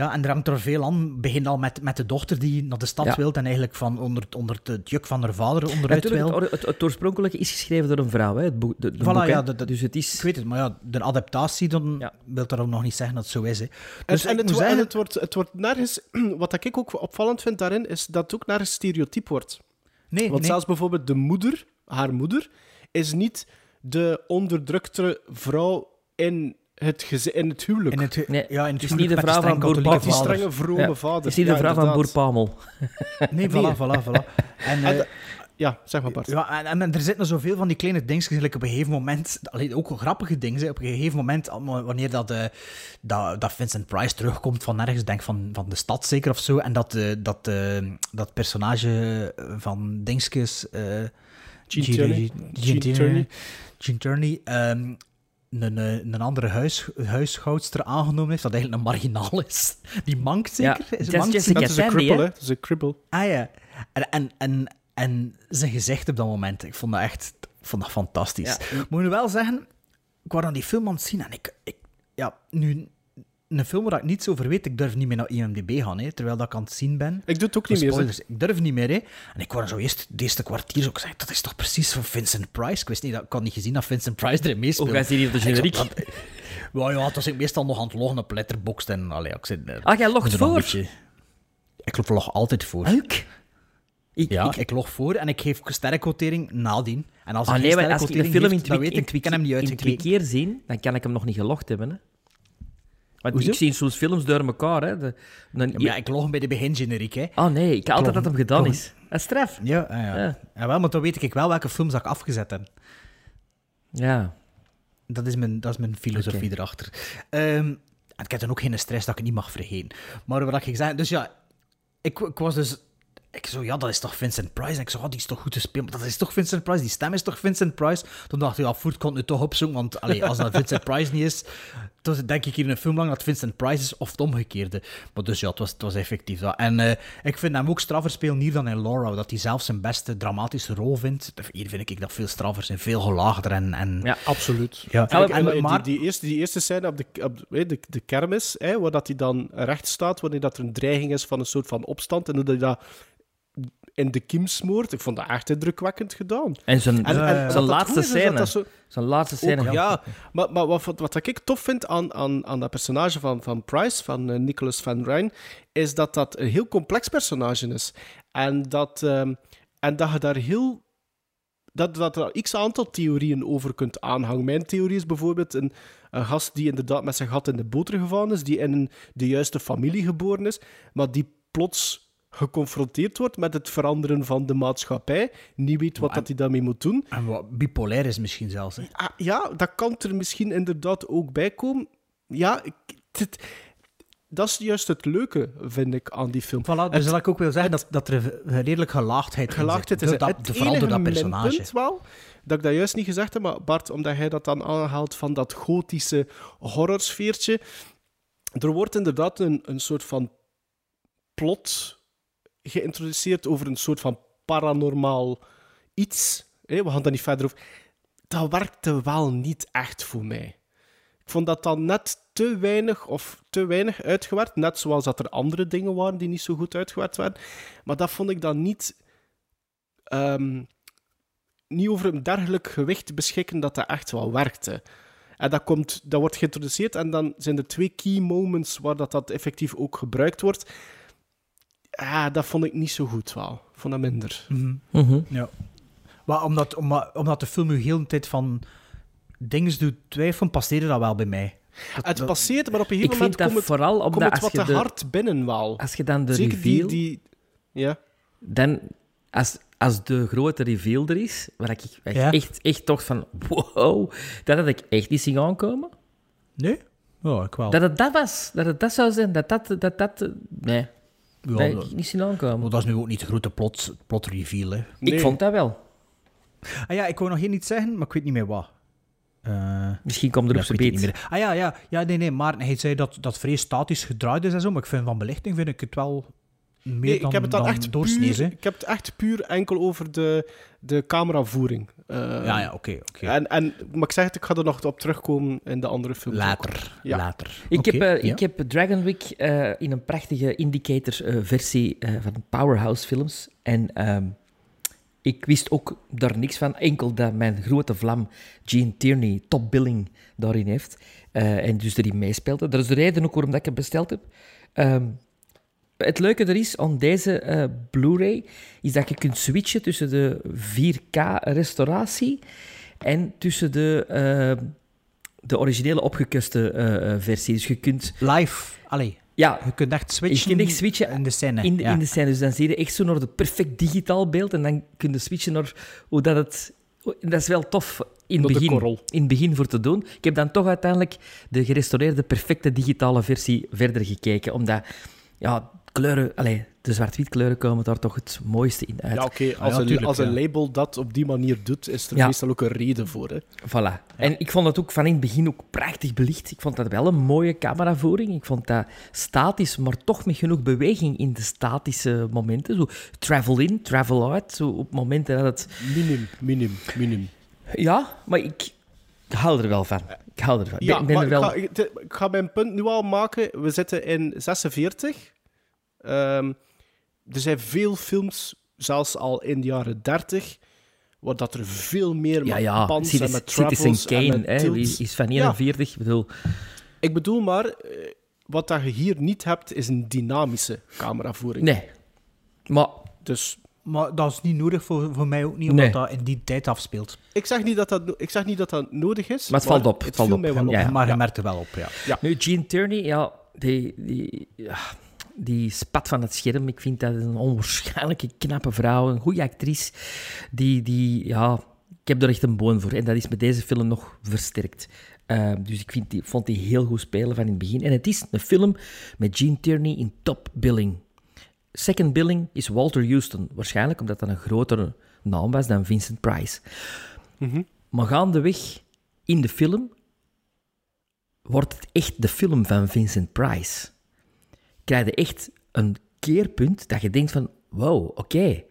Ja, en er hangt er veel aan. Begin al met, met de dochter die naar de stad Ja. wil en eigenlijk van onder, onder het juk van haar vader onderuit wil. het, het, het oorspronkelijke is geschreven door een vrouw, hè? Het boek, de, de Voilà, boek, hè. ja, dat- dat- dus het is... Ik weet het, maar ja, de adaptatie dan Ja. wil daarom nog niet zeggen dat het zo is. Hè. En, Dus en, het, en het, wordt, het wordt nergens... Wat ik ook opvallend vind daarin, is dat het ook naar een stereotype wordt. Nee, Want nee. zelfs bijvoorbeeld de moeder, haar moeder, is niet de onderdrukte vrouw in het, in het huwelijk. In het, Nee, ja, in het het is niet de vrouw van Boer Bart, die strenge, vrome Ja. vader. is niet de Ja, vrouw van Boer. Pamel. Nee, voilà, voilà, voilà. En, En eh, Ja, zeg maar Bart. Ja, en, en er zitten zoveel van die kleine dingetjes. Like op een gegeven moment, ook grappige dingen. Op een gegeven moment, allemaal wanneer dat, eh, dat, dat Vincent Price terugkomt van ergens, denk van, van de stad zeker of zo, en dat, eh, dat, eh, dat personage van Dingetjes. eh Gene Gene- Tierney. Gene Gene Een, een, een andere huis, huishoudster aangenomen heeft, dat eigenlijk een marginaal is. Die mankt zeker? Ja, is dat is mankt Jessica Dat is een cripple, hè? Dat is een cripple. Ah ja. En, en, en, en zijn gezicht op dat moment, ik vond dat echt ik vond dat fantastisch. Moet je wel zeggen, ik was aan die film aan het zien en ik, ik ja, nu, een film waar ik niets over weet, ik durf niet meer naar IMDb gaan, hè, terwijl dat ik aan het zien ben. Ik doe het ook niet meer. zeg. spoilers, ik durf niet meer, hè. En ik was zo eerst, de eerste kwartier zo gezegd, dat is toch precies van Vincent Price? Ik wist niet, dat, ik had niet gezien dat Vincent Price erin meespeelt. Hoe gaat hij hier op de generiek? dat- Ja, ja, toen was ik meestal nog aan het loggen op Letterboxd en, allee, ik zit... Ah, jij logt voor? beetje- Ik log altijd voor. Leuk. Ik, Ja, ik, ik, log voor en ik geef sterrenkotering nadien. En als ah, ik nee, maar als ik de film in twee, hem niet uitgekeken. keer zien, dan kan ik hem nog niet gelogd hebben, hè. Want Hoezo? ik zie soms films door elkaar, hè. De, dan- Ja, maar ik log hem bij de begingeneriek, hè. Ah, nee, ik altijd dat hem gedaan is. Dat is straf. Ja, ah, ja. Ja. ja. wel, maar dan weet ik wel welke films dat ik afgezet heb. Ja. Dat is mijn, dat is mijn filosofie erachter. Ehm, en ik heb dan ook geen stress dat ik niet mag vergeten. Maar wat ik zeg, dus ja, ik, ik was dus... Ik zo, ja, dat is toch Vincent Price? En ik zo, oh, die is toch goed te spelen? Maar dat is toch Vincent Price? Die stem is toch Vincent Price? Toen dacht ik, ja, voet kon het nu toch opzoeken, want allee, als dat Vincent Price niet is, dan denk ik hier in een film lang dat Vincent Price is, of het omgekeerde. Maar dus ja, het was, het was effectief dat. En eh, ik vind hem ook straffer spelen hier dan in Laura, dat hij zelf zijn beste dramatische rol vindt. Hier vind ik dat veel straffer zijn, veel gelaagder en... en Ja. Absoluut. Ja, En, en- en maar- die, die, eerste, die eerste scène op de, op de, de, de kermis, hè, waar dat hij dan recht staat, wanneer dat er een dreiging is van een soort van opstand, en dat hij dat in de kiem smoort, ik vond dat echt indrukwekkend gedaan. En zijn, En, en wat zijn laatste is, is scène. dat zo- Zijn laatste scène. Ook, ja, maar, maar wat, wat ik tof vind aan, aan, aan dat personage van, van Price, van eh, Nicholas Van Rijn, is dat dat een heel complex personage is. En dat, ehm, en dat je daar heel... Dat, dat er x aantal theorieën over kunt aanhangen. Mijn theorie is bijvoorbeeld een, een gast die inderdaad met zijn gat in de boter gevallen is, die in een, de juiste familie geboren is, maar die plots geconfronteerd wordt met het veranderen van de maatschappij, niet weet wat dat hij daarmee moet doen. En wat bipolair is misschien zelfs. Hè. Ah, ja, dat kan er misschien inderdaad ook bij komen. Ja, dit- dat is juist het leuke, vind ik, aan die film. Voilà, dus Het- ik ook wil zeggen dat, dat er een redelijk gelaagdheid in Gelaagdheid zit. is dat, het vooral door dat personage. wel, dat ik dat juist niet gezegd heb, maar Bart, omdat hij dat dan aanhaalt van dat gotische horrorsfeertje. Er wordt inderdaad een, een soort van plot geïntroduceerd over een soort van paranormaal iets. We gaan daar niet verder over. Dat werkte wel niet echt voor mij. Ik vond dat dan net te weinig of te weinig uitgewerkt. Net zoals dat er andere dingen waren die niet zo goed uitgewerkt werden. Maar dat vond ik dan niet, ehm, niet over een dergelijk gewicht beschikken dat dat echt wel werkte. En dat, komt, dat wordt geïntroduceerd en dan zijn er twee key moments waar dat, dat effectief ook gebruikt wordt. Ja, dat vond ik niet zo goed wel. Ik vond dat minder. Mhm. Ja. Maar omdat, omdat, omdat de film u heel de tijd van dingen doet twijfelen, passeerde dat wel bij mij. Dat- het passeert, maar op een gegeven moment dat komt het, vooral komt omdat het als wat je, te de, hard binnen wel. als je dan de Zeker reveal... die... Ja. Dan, als, als de grote reveal er is, waar ik echt, Ja. echt, echt toch van... Wow, dat had ik echt niet zien aankomen. Nee? Ja, ik wel. Dat het dat was. Dat het dat zou zijn. Dat dat... dat, dat nee, Ja, dat ik niet zien aankomen. maar dat is nu ook niet de grote plot, plot reveal. Hè. Nee. Ik vond dat wel. Ah ja, ik wou nog geen iets zeggen, maar ik weet niet meer wat. Eh, Misschien komt er ja, op zijn beet. niet meer. Ah ja, ja, ja, nee, nee, maar hij zei dat dat vrij statisch gedraaid is en zo, maar ik vind van belichting vind ik het wel meer Nee, dan, ik heb het dan, dan echt puur, ik heb het echt puur enkel over de, de cameravoering. Eh, Ja, ja, oké, oké. En, en, maar ik zeg het, ik ga er nog op terugkomen in de andere films. Later, Ja. later. Ik, heb, eh, ja. ik heb Dragon Week eh, in een prachtige Indicator-versie eh, van Powerhouse Films. En ehm, ik wist ook daar niks van. Enkel dat mijn grote vlam Gene Tierney top billing daarin heeft. eh, en dus erin meespeelde. Dat is de reden ook waarom dat ik het besteld heb. Ehm, het leuke er is aan deze eh, Blu-ray is dat je kunt switchen tussen de 4K-restauratie en tussen de, eh, de originele opgekuste eh, versie. Dus je kunt Live, allee, ja, je kunt echt switchen, je kunt echt switchen in de scène. in, de- ja. in de scène. Dus dan zie je echt zo naar het perfect digitaal beeld en dan kun je switchen naar hoe dat het... Dat is wel tof in het begin, in het begin voor te doen. Ik heb dan toch uiteindelijk de gerestaureerde perfecte digitale versie verder gekeken, omdat ja, kleuren, allez, de zwart-wit kleuren komen daar toch het mooiste in uit. Ja, oké. Als, ja, tuurlijk, als een label dat op die manier doet, is er Ja. meestal ook een reden voor. Hè. Voilà. En ik vond het ook van in het begin ook prachtig belicht. Ik vond dat wel een mooie cameravoering. Ik vond dat statisch, maar toch met genoeg beweging in de statische momenten. Zo travel in, travel out. Zo op momenten dat het... Minimum, minimum, minimum. Ja, maar ik hou er wel van. Ik hou ervan. Ik Ja, ben, er wel... ik, ga, ik, ik ga mijn punt nu al maken. We zitten in 46. Ehm, er zijn veel films, zelfs al in de jaren 30, waar dat er veel meer Ja, met ja. bands en Citizen, met en Kane met hè, tilts. is van Ja. 41. Ik bedoel, Ik bedoel maar, eh, wat dat je hier niet hebt, is een dynamische cameravoering. nee. Maar Dus Maar dat is niet nodig voor, voor mij ook niet, omdat Nee. dat in die tijd afspeelt. ik zeg niet dat dat, ik zeg niet dat, dat nodig is. Maar het valt op, het valt viel op. mij wel op. Ja, ja. maar je merkt er wel op, ja. Nu, Gene Tierney, ja, die, die, ja, die spat van het scherm. Ik vind dat een onwaarschijnlijke knappe vrouw, een goede actrice. Die, die, ja, ik heb er echt een boon voor. En dat is met deze film nog versterkt. Uh, dus ik vind die, vond die heel goed spelen van in het begin. En het is een film met Gene Tierney in top billing. Second billing is Walter Houston. Waarschijnlijk omdat dat een grotere naam was dan Vincent Price. Maar gaandeweg in de film wordt het echt de film van Vincent Price. Krijg je echt een keerpunt dat je denkt van, wow, oké,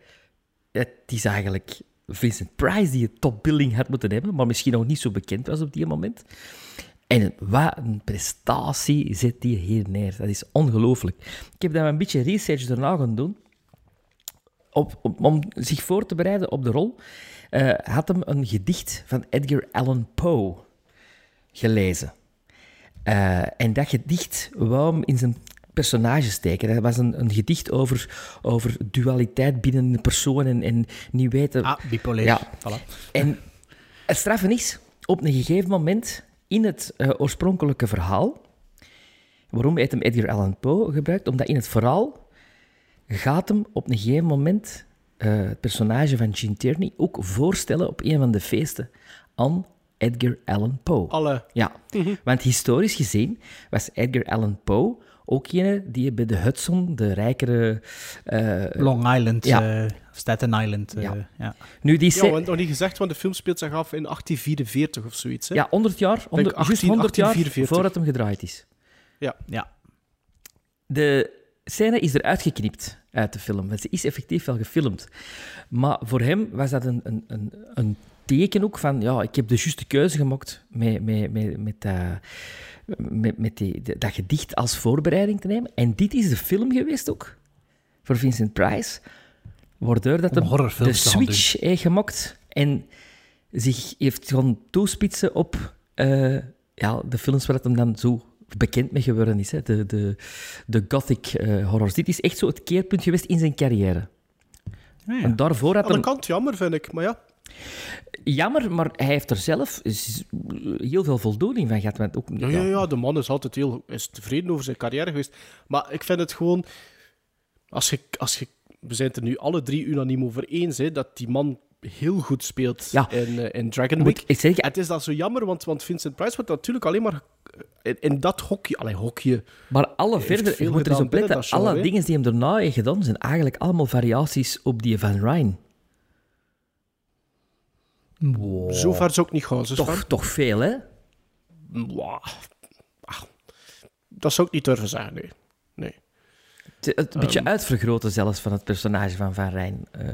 het is eigenlijk Vincent Price die het topbilling had moeten hebben, maar misschien nog niet zo bekend was op die moment. En wat een prestatie zet die hier neer. Dat is ongelooflijk. Ik heb daar een beetje research daarna gaan doen. Op- om zich voor te bereiden op de rol, eh, had hem een gedicht van Edgar Allan Poe gelezen. Eh, en dat gedicht wou hem in zijn personage steken. Dat was een, een gedicht over, over dualiteit binnen een persoon en, en niet weten... Ah, bipolair. Ja. Voilà. En het straffen is, op een gegeven moment in het eh, oorspronkelijke verhaal, waarom heeft hem Edgar Allan Poe gebruikt? Omdat in het verhaal gaat hem op een gegeven moment eh, het personage van Gene Tierney ook voorstellen op een van de feesten aan Edgar Allan Poe. Alle. Ja, want historisch gezien was Edgar Allan Poe ook een die bij de Hudson, de rijkere... eh, Long Island, Ja. eh, Staten Island. eh, Ja. ja. nu, die Ja, want nog niet gezegd, want de film speelt zich af in 1844 of zoiets. Hè? ja, 100 jaar, 100, juist 18, 100 jaar 1844. voordat hem gedraaid is. ja. De scène is eruit geknipt uit de film. want Ze is effectief wel gefilmd. Maar voor hem was dat een, een, een, een teken ook van... Ja, ik heb de juiste keuze gemaakt met, met, met, met, dat- met, met die, dat gedicht als voorbereiding te nemen. En dit is de film geweest ook, voor Vincent Price, waardoor dat hem de switch heeft gemaakt en zich heeft gaan toespitsen op eh, ja, de films waar het hem dan zo bekend mee geworden is. Hè? De, de, de gothic eh, horrors. Dit is echt zo het keerpunt geweest in zijn carrière. Ja, ja. En daarvoor had Aan de hem... kant jammer, vind ik. Maar ja, Jammer, maar hij heeft er zelf heel veel voldoening van gehad. Want ook, ja, ja, ja, de man is altijd heel is tevreden over zijn carrière geweest. Maar ik vind het gewoon... Als je, als je, we zijn het er nu alle drie unaniem over eens, hè, dat die man heel goed speelt Ja. in, eh, in Dragon Week. ik zeggen, Het is dan zo jammer, want, want Vincent Price wordt natuurlijk alleen maar in, in dat hokje... Allee, hokje... Maar alle verder, je moet er eens gedaan op letten, dat alle dingen die hem daarna heeft gedaan, zijn eigenlijk allemaal variaties op die Van Rijn. Wow. Zo ver zou ik niet gaan, Toch, toch veel, hè? Ah, Dat zou ik niet durven zeggen, nee. nee. Het, beetje uitvergroten zelfs van het personage van Van Rijn. eh.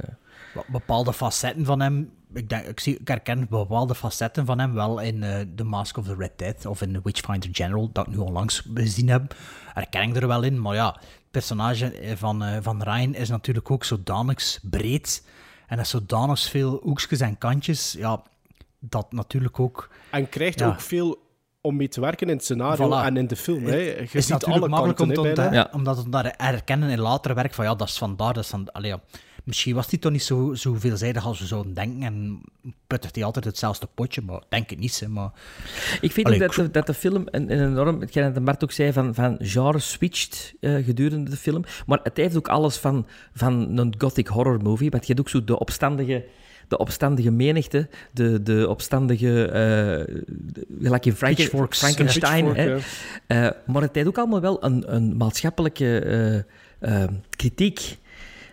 Be- bepaalde facetten van hem. Ik, denk, ik, zie, ik herken bepaalde facetten van hem wel in eh, The Mask of the Red Death of in The Witchfinder General, dat ik nu onlangs gezien heb. Herken ik er wel in, maar ja, het personage eh, van, eh, van Ryan is natuurlijk ook zodanig breed en er zodanig veel hoekjes en kantjes, ja, dat natuurlijk ook... En krijgt Ja. ook veel om mee te werken in het scenario Voilà. en in de film. Hè. Je Het ziet is natuurlijk alle makkelijk kanten, om te Ja. omdat het daar herkennen in later werk van ja, dat is vandaar, dat is van... Allee, ja. Misschien was hij toch niet zo, zo veelzijdig als we zouden denken en puttert hij altijd hetzelfde potje, maar ik denk het niet, hè, maar... Ik vind Allee, ook dat de, dat de film een, een enorm, hetgeen dat Bart ook zei, van, van genre switcht eh, gedurende de film. Maar het heeft ook alles van, van een gothic horror movie. Want je hebt ook zo de opstandige, de opstandige menigte, de, de opstandige, eh, de- gelijk in Pitchforks, Frankenstein. Pitchfork, hè. ja. Eh, maar het heeft ook allemaal wel een, een maatschappelijke eh, eh,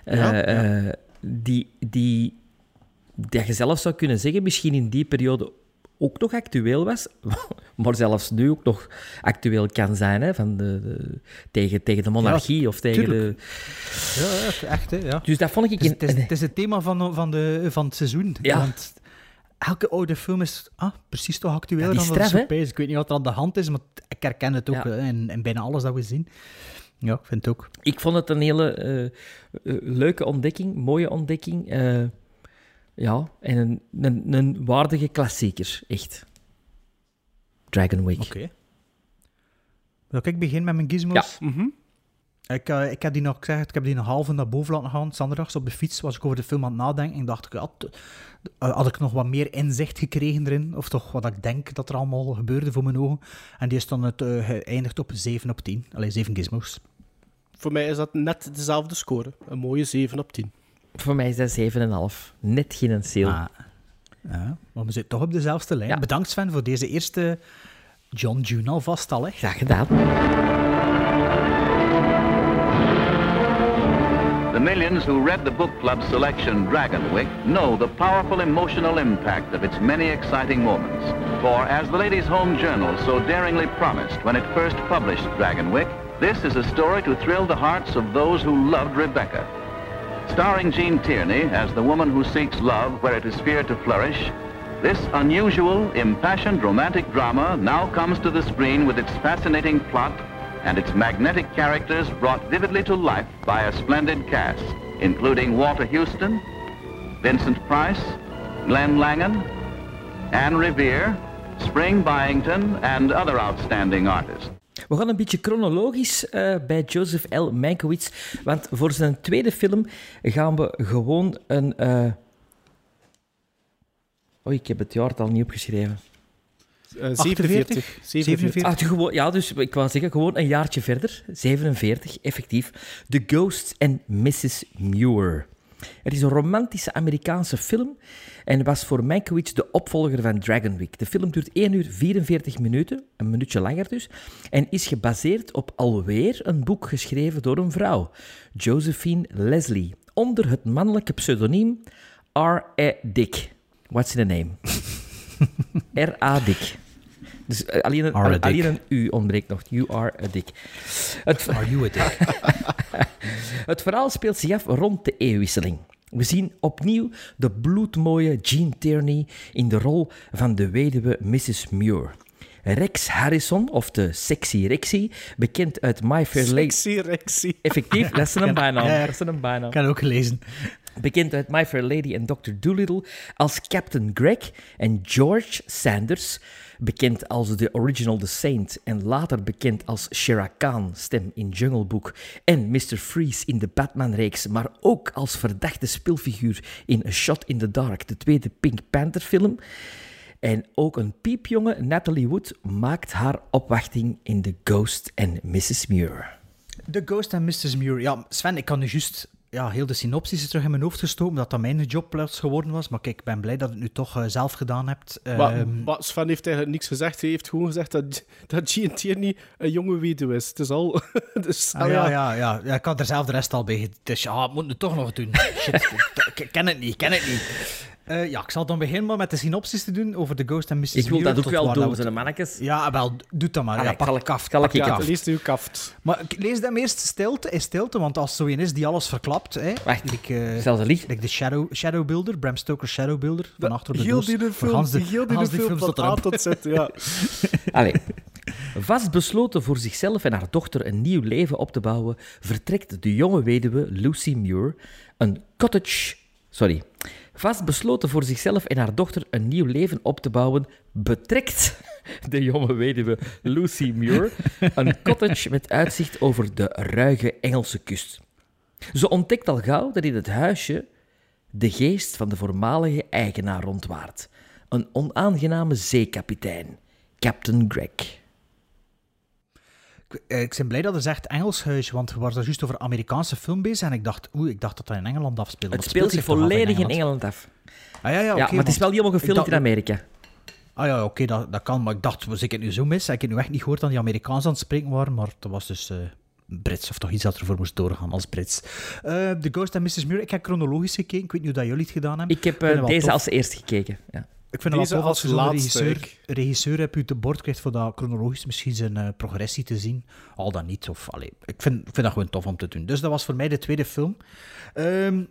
eh, Ja, eh, die, die, dat je zelf zou kunnen zeggen, misschien in die periode ook nog actueel was, maar zelfs nu ook nog actueel kan zijn, hè, van de, de- tegen, tegen de monarchie of tegen tuurlijk. de... Ja, echt, hè, ja. Dus dat vond ik... Het is, in- het, is, het is het thema van, van, de, van het seizoen. Ja. Want elke oude film is ah, precies toch actueel Ja, dan straf, is. Ik weet niet wat er aan de hand is, maar ik herken het ook Ja. in, in bijna alles dat we zien. Ja, ik vind het ook. Ik vond het een hele eh, eh, leuke ontdekking, mooie ontdekking. eh, ja, en een, een, een waardige klassieker, echt. Dragon Week. Oké. Zal ik beginnen met mijn gizmos? Mhm. Ik, eh, ik heb die nog gezegd, ik heb die nog half naar boven laten gaan. Zondags op de fiets was ik over de film aan het nadenken. En dacht ik, ja, eh, had ik nog wat meer inzicht gekregen erin. Of toch wat ik denk dat er allemaal gebeurde voor mijn ogen. En die is dan het, eh, geëindigd op 7 op 10. Alleen 7 gizmos. Voor mij is dat net dezelfde score. Een mooie 7 op 10. Voor mij is dat 7,5. Net geen sale. Ah, ja, maar we zitten toch op dezelfde lijn. Ja. Bedankt Sven voor deze eerste John June alvast al. Hè. Graag gedaan. The millions who read the book club selection Dragonwick know the powerful emotional impact of its many exciting moments. For as the Ladies' Home Journal so daringly promised when it first published Dragonwick, this is a story to thrill the hearts of those who loved Rebecca. Starring Jean Tierney as the woman who seeks love where it is feared to flourish, this unusual, impassioned romantic drama now comes to the screen with its fascinating plot and its magnetic characters brought vividly to life by a splendid cast, including Walter Houston, Vincent Price, Glenn Langan, Anne Revere, Spring Byington, and other outstanding artists. We gaan een beetje chronologisch eh, bij Joseph L. Mankiewicz. Want voor zijn tweede film gaan we gewoon een... eh Oh, ik heb het jaartal niet opgeschreven. Eh, 47. 47. Ah, gewoon, ja, dus ik wou zeggen, gewoon een jaartje verder. 47, effectief. The Ghost and Mrs. Muir. Het is een romantische Amerikaanse film en was voor Mankiewicz de opvolger van Dragon Week. De film duurt 1 uur 44 minuten, een minuutje langer dus, en is gebaseerd op alweer een boek geschreven door een vrouw, Josephine Leslie, onder het mannelijke pseudoniem R.A. Dick. What's in the name? R.A. Dick. Dus eh, alleen een, alleen U ontbreekt nog. You are a dick. Het, Are you a dick? het verhaal speelt zich af rond de eeuwwisseling. We zien opnieuw de bloedmooie Jean Tierney in de rol van de weduwe Mrs. Muir. Rex Harrison, of de sexy Rexy, bekend uit My Fair Lady... Sexy Rexy. Effectief, dat is een bijnaam. Ja. Dat is een bijnaam. Het ook gelezen. Bekend uit My Fair Lady en Dr. Dolittle als Captain Greg en George Sanders, bekend als de original The Saint en later bekend als Shere Khan, stem in Jungle Book, en Mr. Freeze in de Batman-reeks, maar ook als verdachte speelfiguur in A Shot in the Dark, de tweede Pink Panther-film. En ook een piepjonge Natalie Wood maakt haar opwachting in The Ghost and Mrs. Muir. The Ghost and Mrs. Muir. Ja, Sven, ik kan nu juist ja, heel de synopsis terug in mijn hoofd gestoken, dat dat mijn job plots geworden was. Maar kijk, ik ben blij dat het nu toch eh, zelf gedaan hebt. Maar, Ehm, maar Sven heeft eigenlijk niks gezegd. Hij heeft gewoon gezegd dat, dat Jean Tierney een jonge weduwe is. Het is al... dus, ah, ja, ja, ja, ja. Ik had er zelf de rest al bij. Dus ja, ik moet het toch nog doen. Shit, ik ken het niet, ik ken het niet. Eh, ja, ik zal dan beginnen maar met de synopsis te doen over The Ghost and Mrs. Ik wil Muir, dat ook wel doen, we- zijn mannetjes. Ja, wel, doe dat maar. Allee, ja, pak kaft. pak ja. het- Lees uw kaft. Maar lees hem eerst stilte, in stilte, want als zo een is die alles verklapt, hè, Wacht, like, eh, Zelfs een licht. like de Shadow, Shadow Builder, Bram Stoker Shadow Builder, van achter de Heel doos. die de film, Hans de- heel die Hans de de film film van A tot Z, ja. Allee. Vastbesloten voor zichzelf en haar dochter een nieuw leven op te bouwen, vertrekt de jonge weduwe Lucy Muir een cottage. Sorry. Vastbesloten voor zichzelf en haar dochter een nieuw leven op te bouwen, betrekt de jonge weduwe Lucy Muir een cottage met uitzicht over de ruige Engelse kust. Ze ontdekt al gauw dat in het huisje de geest van de voormalige eigenaar rondwaart. Een onaangename zeekapitein, Captain Greg. Ik, eh, ik ben blij dat er zegt Engels huis, want we waren daar juist over Amerikaanse film bezig en ik dacht, oeh, ik dacht dat dat in Engeland afspeelde. Het speelt zich volledig in Engeland af. Ah, ja, ja, Ja, oké, maar het is wel helemaal gefilmd dacht- in Amerika. Ah ja, oké, dat, dat kan, maar ik dacht, was ik het nu zo mis? Ik heb nu echt niet gehoord dat die Amerikaans aan het spreken waren, maar dat was dus eh, Brits, of toch iets dat ervoor moest doorgaan als Brits. Eh The Ghost and Mrs. Muir, ik heb chronologisch gekeken, ik weet niet hoe dat jullie het gedaan hebben. Ik heb eh, het deze tof. als eerst gekeken. Ja. Ik vind het Deze wel tof als je laatste, regisseur, ik. regisseur hebt u te bord krijgt voor dat chronologisch misschien zijn eh, progressie te zien. Al dan niet. Of, allee, ik, vind, ik vind dat gewoon tof om te doen. Dus dat was voor mij de tweede film. Ehm,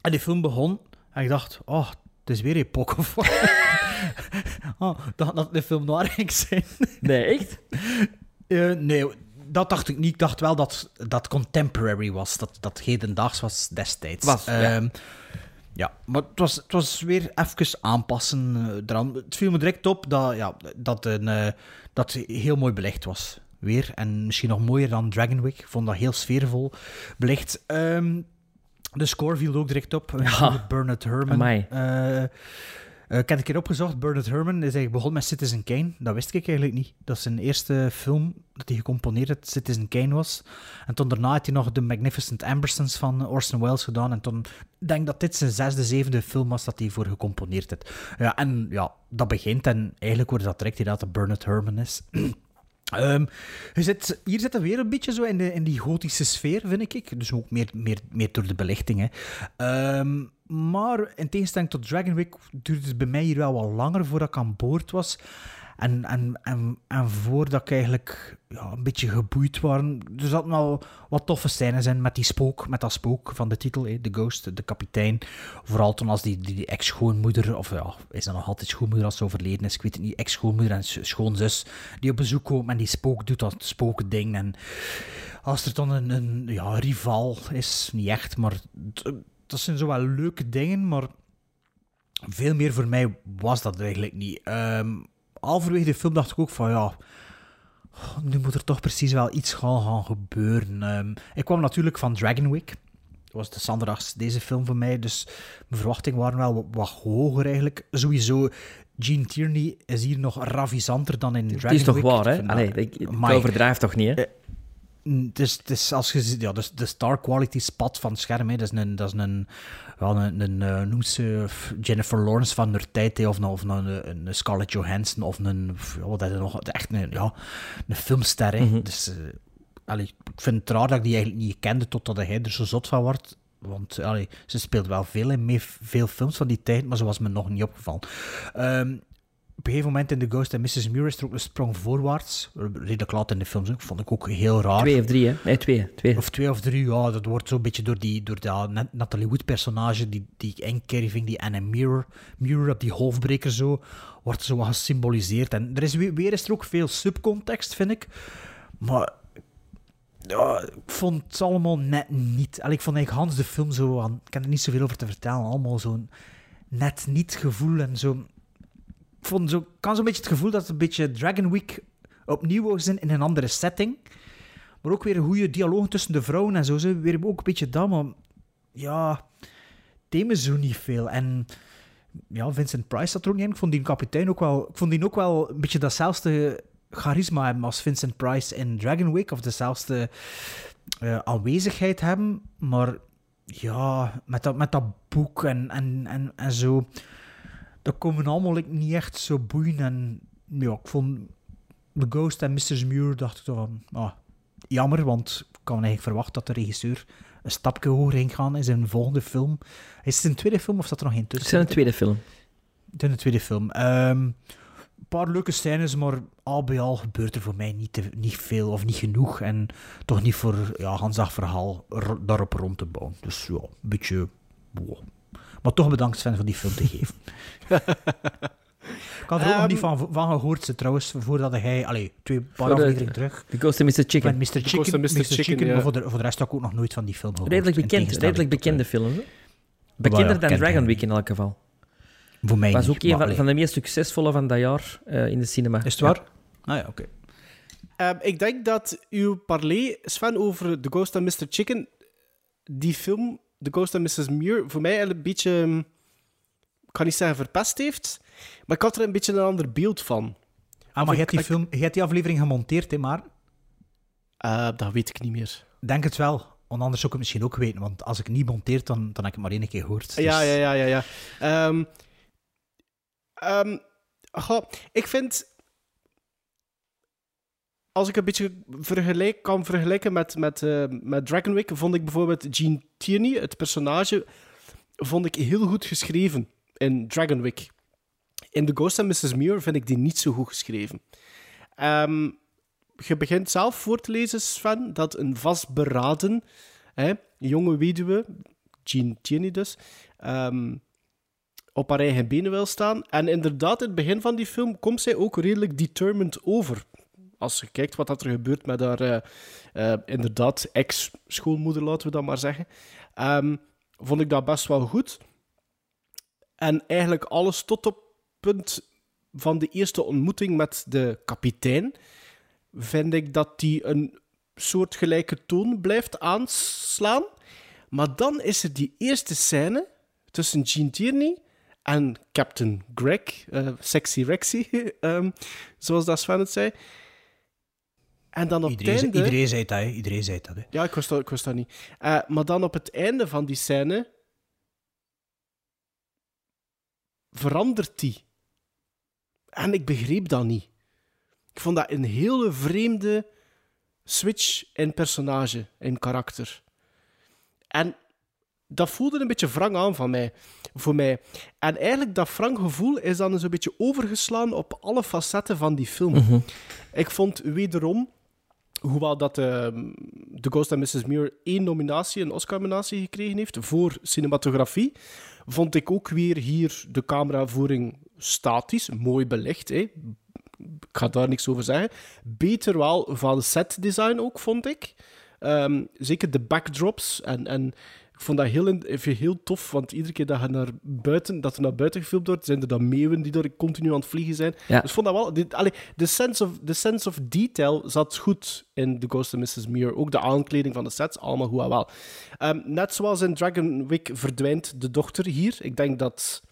en die film begon en ik dacht, oh, het is weer Epoch of oh, dat dat de film noir ging zijn. Nee, echt? Eh, nee, dat dacht ik niet. Ik dacht wel dat dat contemporary was. Dat dat hedendaags was destijds. Was, ja. Ja, maar het was, het was weer even aanpassen eh, eraan. Het viel me direct op dat, ja, dat, een, eh, dat heel mooi belicht was. Weer. En misschien nog mooier dan Dragon Wick. Ik vond dat heel sfeervol belicht. Ehm, de score viel ook direct op. Ja. Bernard Herrmann. Amai. Eh, ik heb een keer opgezocht, Bernard Herrmann is eigenlijk begonnen met Citizen Kane. Dat wist ik eigenlijk niet. Dat is zijn eerste film dat hij gecomponeerd had, Citizen Kane was. En toen daarna had hij nog The Magnificent Ambersons van Orson Welles gedaan. En toen ik denk dat dit zijn zesde, zevende film was dat hij voor gecomponeerd heeft. Ja, en ja, dat begint en eigenlijk wordt dat direct inderdaad dat Bernard Herrmann is. Je zit, hier zitten we weer een beetje zo in, de, in die gotische sfeer, vind ik. Dus ook meer, meer, meer door de belichting. Hè. Ehm, maar in tegenstelling tot Dragon Wick duurde het bij mij hier wel wat langer voordat ik aan boord was. En, en, en, en voordat ik eigenlijk ja, een beetje geboeid waren. Er zaten wel wat toffe scènes in met die spook, met dat spook van de titel, The Ghost, de kapitein. Vooral toen als die, die, die ex-schoonmoeder, of ja, is dat nog altijd schoonmoeder als ze overleden is, ik weet het niet, ex-schoonmoeder en sch- schoonzus, die op bezoek komen en die spook doet dat spookding. En als er dan een, een ja, rival is, niet echt, maar dat zijn zo wel leuke dingen, maar veel meer voor mij was dat eigenlijk niet. Ehm halverwege de film dacht ik ook van ja, nu moet er toch precies wel iets gaan, gaan gebeuren. Ehm, ik kwam natuurlijk van Dragon Wick. Dat was de zanderdags deze film voor mij, dus mijn verwachtingen waren wel wat, wat hoger eigenlijk. Sowieso, Gene Tierney is hier nog ravisanter dan in Dragon Het is toch waar, Ik hè? Allee, ik, ik overdrijf toch niet, hè? Het is, het is als je ziet, ja, dus de star quality spat van het scherm, hè, dat is een, dat is een, ja, een, een, eh, noem ze Jennifer Lawrence van haar tijd, hè, of, een, of een, een Scarlett Johansson, of een, ja, wat is het nog, echt een, ja, een filmster. Hè. Dus, eh, allee, ik vind het raar dat ik die eigenlijk niet kende totdat hij er zo zot van wordt. Want allee, ze speelt wel veel in mee, veel films van die tijd, maar zo was me nog niet opgevallen. Ehm, op een gegeven moment in The Ghost and Mrs. Muir is er ook een sprong voorwaarts. Redelijk laat in de films. Vond ik ook heel raar. Twee of drie, hè? Nee, twee. twee. Of twee of drie, ja. Dat wordt zo'n beetje door, die, door dat Nat- Natalie Wood-personage, die, die inkerving, die Anna Mirror, Mirror op die hoofdbreker zo, wordt zo wat gesymboliseerd. En er is weer, weer is er ook veel subcontext, vind ik. Maar ja, ik vond het allemaal net niet. Allee, ik vond eigenlijk Hans de film zo aan... Ik kan er niet zoveel over te vertellen. Allemaal zo'n net niet gevoel en zo... Vond zo, kan zo'n beetje het gevoel dat het een beetje Dragon Week opnieuw was in, in een andere setting. Maar ook weer een goede dialoog tussen de vrouwen en zo. Ze weer ook een beetje dat, maar ja, thema zo niet veel. En ja, Vincent Price zat er ook niet in. Ik vond die kapitein ook wel, ik vond die ook wel een beetje datzelfde charisma hebben als Vincent Price in Dragon Week, of dezelfde eh, aanwezigheid hebben. Maar ja, met dat, met dat boek en, en, en, en zo, dat komen allemaal like, niet echt zo boeien. En ja, ik vond The Ghost en Mrs. Muir, dacht ik toch van, ah, jammer, want ik kan eigenlijk verwachten dat de regisseur een stapje hoger heen gaan in zijn volgende film. Is het een tweede film of staat er nog één Het tussen? is een tweede film. Het is een tweede film. Ehm, een paar leuke scènes, maar al bij al gebeurt er voor mij niet, te- niet veel of niet genoeg. En toch niet voor ja, Hansdag verhaal daarop rond te bouwen. Dus ja, een beetje... wow. Maar toch bedankt Sven voor die film te geven. Ik had er ook nog Ehm, niet van, van gehoord, ze, trouwens, voordat hij... Allee, twee paar de- afleveringen terug. The Ghost of Mr. Met Chicken. Mr. Chicken, Ghost of Mr. Mr. Chicken, Chicken, ja. maar voor de, voor de rest had ik ook nog nooit van die film gehoord. Redelijk bekend, redelijk bekende eh, film. Hè? Bekender ja, dan Dragon. Week in elk geval. Voor mij was niet, ook een van, de meest succesvolle van dat jaar eh, in de cinema. Is het waar? Ah ja, oké. Ehm, ik denk dat uw parley, Sven, over The Ghost and Mr. Chicken, die film, The Ghost and Mrs. Muir, voor mij een beetje, hm, ik kan niet zeggen verpest heeft, maar ik had er een beetje een ander beeld van. Ah, maar je hebt die, film, je hebt die aflevering gemonteerd, hè, maar... Eh, dat weet ik niet meer. Denk het wel. Want anders zou ik het misschien ook weten. Want als ik het niet monteer, dan, dan heb ik het maar één keer gehoord. Dus- Ja, ja, ja, ja. ja. Ehm, ehm, goh, ik vind... Als ik een beetje vergelijk, kan vergelijken met, met, eh, met Dragon Week, vond ik bijvoorbeeld Gene Tierney, het personage, vond ik heel goed geschreven in Dragon Week. In The Ghost and Mrs. Muir vind ik die niet zo goed geschreven. Ehm, je begint zelf voor te lezen, Sven, dat een vastberaden hè, jonge weduwe, Jean Tierney dus, ehm, op haar eigen benen wil staan. En inderdaad, in het begin van die film komt zij ook redelijk determined over. Als je kijkt wat dat er gebeurt met haar, eh, eh, inderdaad, ex-schoolmoeder, laten we dat maar zeggen, ehm, vond ik dat best wel goed. En eigenlijk alles tot op punt van de eerste ontmoeting met de kapitein, vind ik dat die een soortgelijke toon blijft aanslaan. Maar dan is er die eerste scène tussen Gene Tierney en Captain Greg, eh, Sexy Rexy, ehm, zoals dat Sven het zei. En dan op Iedereen, het zei- einde... iedereen zei dat, hè. Iedereen zei dat, hè. Ja, ik wist dat, ik wist dat niet. Eh, maar dan op het einde van die scène verandert die. En ik begreep dat niet. Ik vond dat een hele vreemde switch in personage, in karakter. En dat voelde een beetje wrang aan van mij, voor mij. En eigenlijk dat wrang gevoel is dan een beetje overgeslaan op alle facetten van die film. Ik vond wederom hoewel dat ehm The Ghost and Mrs. Muir één nominatie, een Oscar-nominatie gekregen heeft voor cinematografie, vond ik ook weer hier de cameravoering statisch, mooi belicht. Hè. Ik ga daar niks over zeggen. Beter wel van setdesign ook, vond ik. Ehm, zeker de backdrops en... en vond dat heel, even heel tof, want iedere keer dat, je naar buiten, dat er naar buiten gefilmd wordt, zijn er dan meeuwen die er continu aan het vliegen zijn. Ja. Dus ik vond dat wel... Dit, allee, de, sense of, de sense of detail zat goed in The Ghost of Mrs. Muir. Ook de aankleding van de sets, allemaal goed en wel. Ehm, net zoals in Dragon Week verdwijnt de dochter hier. Ik denk dat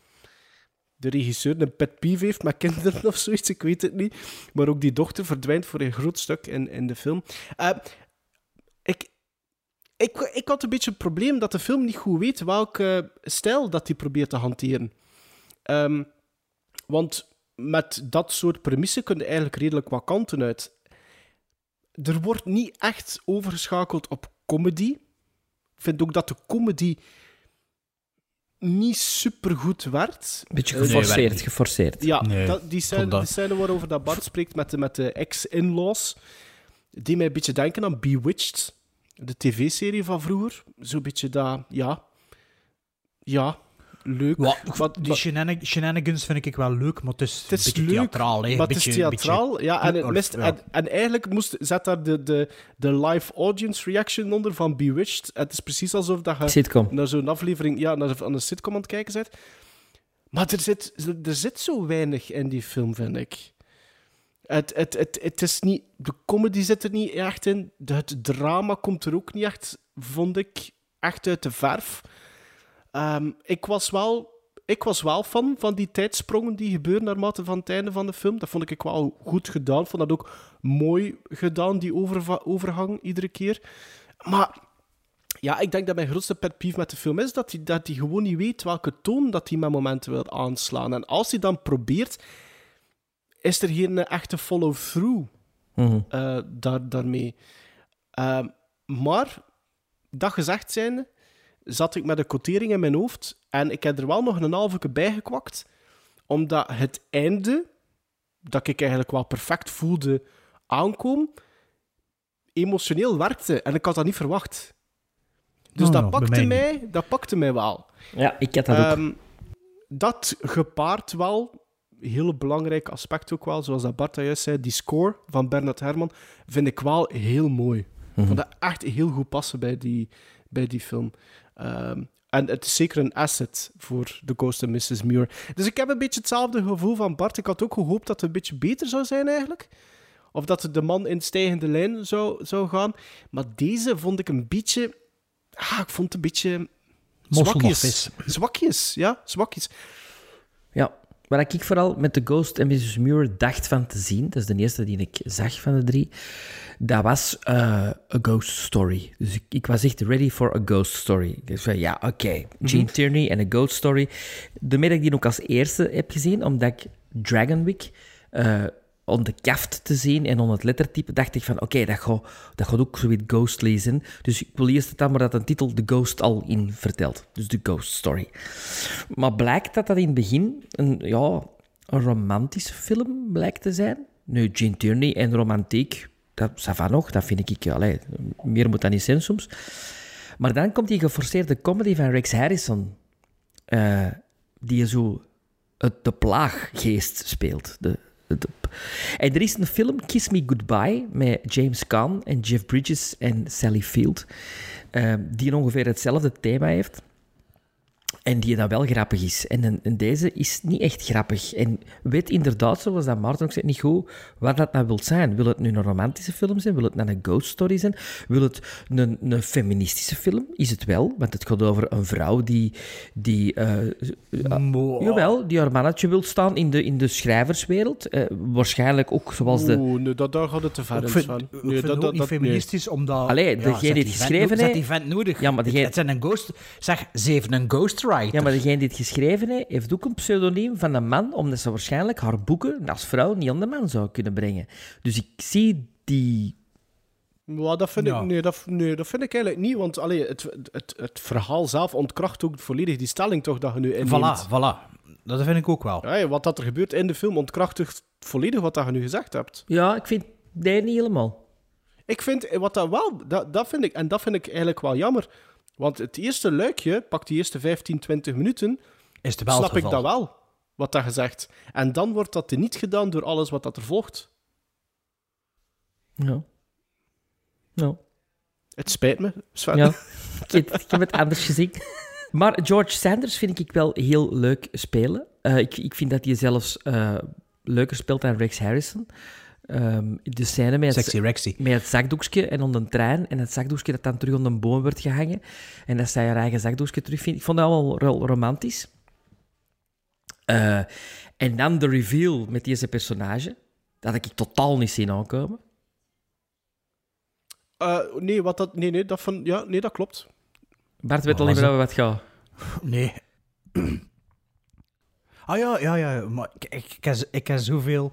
de regisseur een pet peeve heeft met kinderen of zoiets, ik weet het niet. Maar ook die dochter verdwijnt voor een groot stuk in, in de film. Eh, ik, ik, ik had een beetje het probleem dat de film niet goed weet welke stijl dat hij probeert te hanteren. Ehm, want met dat soort premissen kun je eigenlijk redelijk wat kanten uit. Er wordt niet echt overgeschakeld op comedy. Ik vind ook dat de comedy niet supergoed werd. Beetje geforceerd, geforceerd. ja, Nee, dat, die, scène, vond dat- die scène waarover dat Bart spreekt met de, met de ex-in-laws, die mij een beetje denken aan Bewitched, de tv-serie van vroeger. Zo'n beetje dat, ja, ja, leuk. Wat- die wat- shenanig- shenanigans vind ik wel leuk, maar het is, het is een beetje leuk, theatraal. Hè. maar Een het is beetje- theatraal. ja, en, het mist, ja. en, en eigenlijk moest, zet daar de, de, de live audience reaction onder van Bewitched. Het is precies alsof dat je Sitcom. naar zo'n aflevering, ja, naar een, sitcom aan het kijken bent. Maar er zit, er zit zo weinig in die film, vind ik. Het, het, het, het is niet, de comedy zit er niet echt in. Het drama komt er ook niet echt, vond ik, echt uit de verf. Ehm, ik, was wel, ik was wel fan van die tijdsprongen die gebeuren naarmate van het einde van de film. Dat vond ik wel goed gedaan. Vond dat ook mooi gedaan, die overva- overgang iedere keer. Maar ja, ik denk dat mijn grootste pet peeve met de film is dat hij, dat gewoon niet weet welke toon dat hij met momenten wil aanslaan. En als hij dan probeert, is er geen echte follow-through Mhm. eh, daar, daarmee. Ehm, maar dat gezegd zijnde, zat ik met een quotering in mijn hoofd en ik heb er wel nog een halve bij gekwakt, omdat het einde, dat ik eigenlijk wel perfect voelde aankomen, emotioneel werkte en ik had dat niet verwacht. Dus Oh, dat, pakte mij mij, dat pakte mij wel. Ja, ik had dat ook. Ehm, dat gepaard wel, heel belangrijk aspect ook wel, zoals dat Bart juist zei, die score van Bernard Herrmann vind ik wel heel mooi. Ik vond dat echt heel goed passen bij die, bij die film. Ehm, en het is zeker een asset voor The Ghost of Mrs. Muir. Dus ik heb een beetje hetzelfde gevoel van Bart. Ik had ook gehoopt dat het een beetje beter zou zijn eigenlijk. Of dat het de man in stijgende lijn zou, zou gaan. Maar deze vond ik een beetje... Ah, ik vond het een beetje... Zwakjes. Zwakjes, ja, zwakjes. Waar ik vooral met The Ghost en Mrs. Muir dacht van te zien, dat is de eerste die ik zag van de drie, dat was eh, A Ghost Story. Dus ik, ik was echt ready for a Ghost Story. Ik zei, ja, oké, Gene Tierney en A Ghost Story. Dat ik die ook als eerste heb gezien, omdat ik Dragon Week eh on de kaft te zien en on het lettertype, dacht ik van, oké, dat, gaat, dat gaat ook zoiets ghostly zijn. Dus ik wil eerst het dan maar dat een titel The Ghost al in vertelt. Dus The Ghost Story. Maar blijkt dat dat in het begin een, ja, een romantische film blijkt te zijn. Nu, Gene Tierney en romantiek, dat ça va nog, dat vind ik, allee, meer moet dat niet zijn soms. Maar dan komt die geforceerde comedy van Rex Harrison, eh, die zo het, de plaaggeest speelt. De, de- en er is een film, Kiss Me Goodbye, met James Caan en Jeff Bridges en Sally Field, eh, die ongeveer hetzelfde thema heeft. En die dan wel grappig is. En, en- en deze is niet echt grappig. En weet inderdaad, zoals dat Maarten ook zei, niet goed wat dat nou wil zijn. Wil het nu een romantische film zijn? Wil het nou een ghost story zijn? Wil het een, een feministische film? Is het wel, want het gaat over een vrouw die... die eh, Mo- Jawel, die haar mannetje wil staan in de, in de schrijverswereld. Eh, waarschijnlijk ook zoals de... Oeh, nee, dat, daar gaat het te ver Ik in, vind, ik Nee, vind het ook niet nee. feministisch, omdat... Allee, degene die het geschreven heeft- die vent nodig. Ja, maar degene- Het zijn een ghost... Zeg, ze heeft een ghostwriter. Ja, maar degene die het geschreven heeft, heeft ook een pseudoniem van een man, omdat ze waarschijnlijk haar boeken als vrouw niet aan de man zou kunnen brengen. Dus ik zie die... Maar dat vind, Ja. ik, nee, dat, nee, dat vind ik eigenlijk niet, want allee, het, het, het verhaal zelf ontkracht ook volledig die stelling toch dat je nu inneemt. Voilà, voilà. Dat vind ik ook wel. Ja, wat dat er gebeurt in de film ontkrachtigt volledig wat dat je nu gezegd hebt. Ja, ik vind... Nee, niet helemaal. Ik vind, wat dat wel, dat, dat vind ik, en dat vind ik eigenlijk wel jammer, want het eerste luikje, pak die eerste 15, 20 minuten, Is het wel snap ik dat wel, wat dat gezegd. En dan wordt dat niet gedaan door alles wat dat er volgt. Ja. Ja. Het spijt me, Sven. Ja, ik, heb- ik heb het anders gezien. Maar George Sanders vind ik wel heel leuk spelen. Eh, ik, ik vind dat hij zelfs eh, leuker speelt dan Rex Harrison. Ehm, de scène met het, Sexy Rexy. met het zakdoekje en onder een trein. En het zakdoekje dat dan terug onder een boom wordt gehangen. En dat zij haar eigen zakdoekje terugvindt. Ik vond dat wel wel romantisch. Eh, en dan de reveal met deze personage. Dat had ik totaal niet zien aankomen. Eh, nee, wat dat, nee, nee, dat, van, ja, nee, dat klopt. Bart weet al niet was meer over wat gaat. Nee. Ah ja, ja, ja. Maar ik, ik, ik, ik heb zoveel,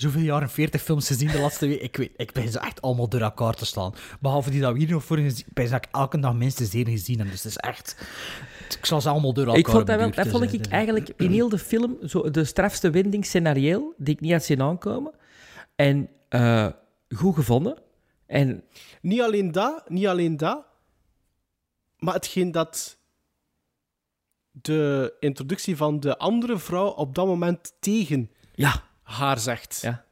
zoveel jaren 40 films gezien de laatste week. Ik, weet, ik ben ze echt allemaal door elkaar te slaan. Behalve die dat we hier nog voor gezien. Ik ben ze elke dag minstens één gezien heb. Dus het is echt. Ik zal ze allemaal door elkaar Ik vond dat wel, dat vond ik eigenlijk in heel de film zo de strafste wending scenario die ik niet had zien aankomen. En eh, goed gevonden. En Niet alleen dat, niet alleen dat, maar hetgeen dat de introductie van de andere vrouw op dat moment tegen ja, haar zegt. Ja.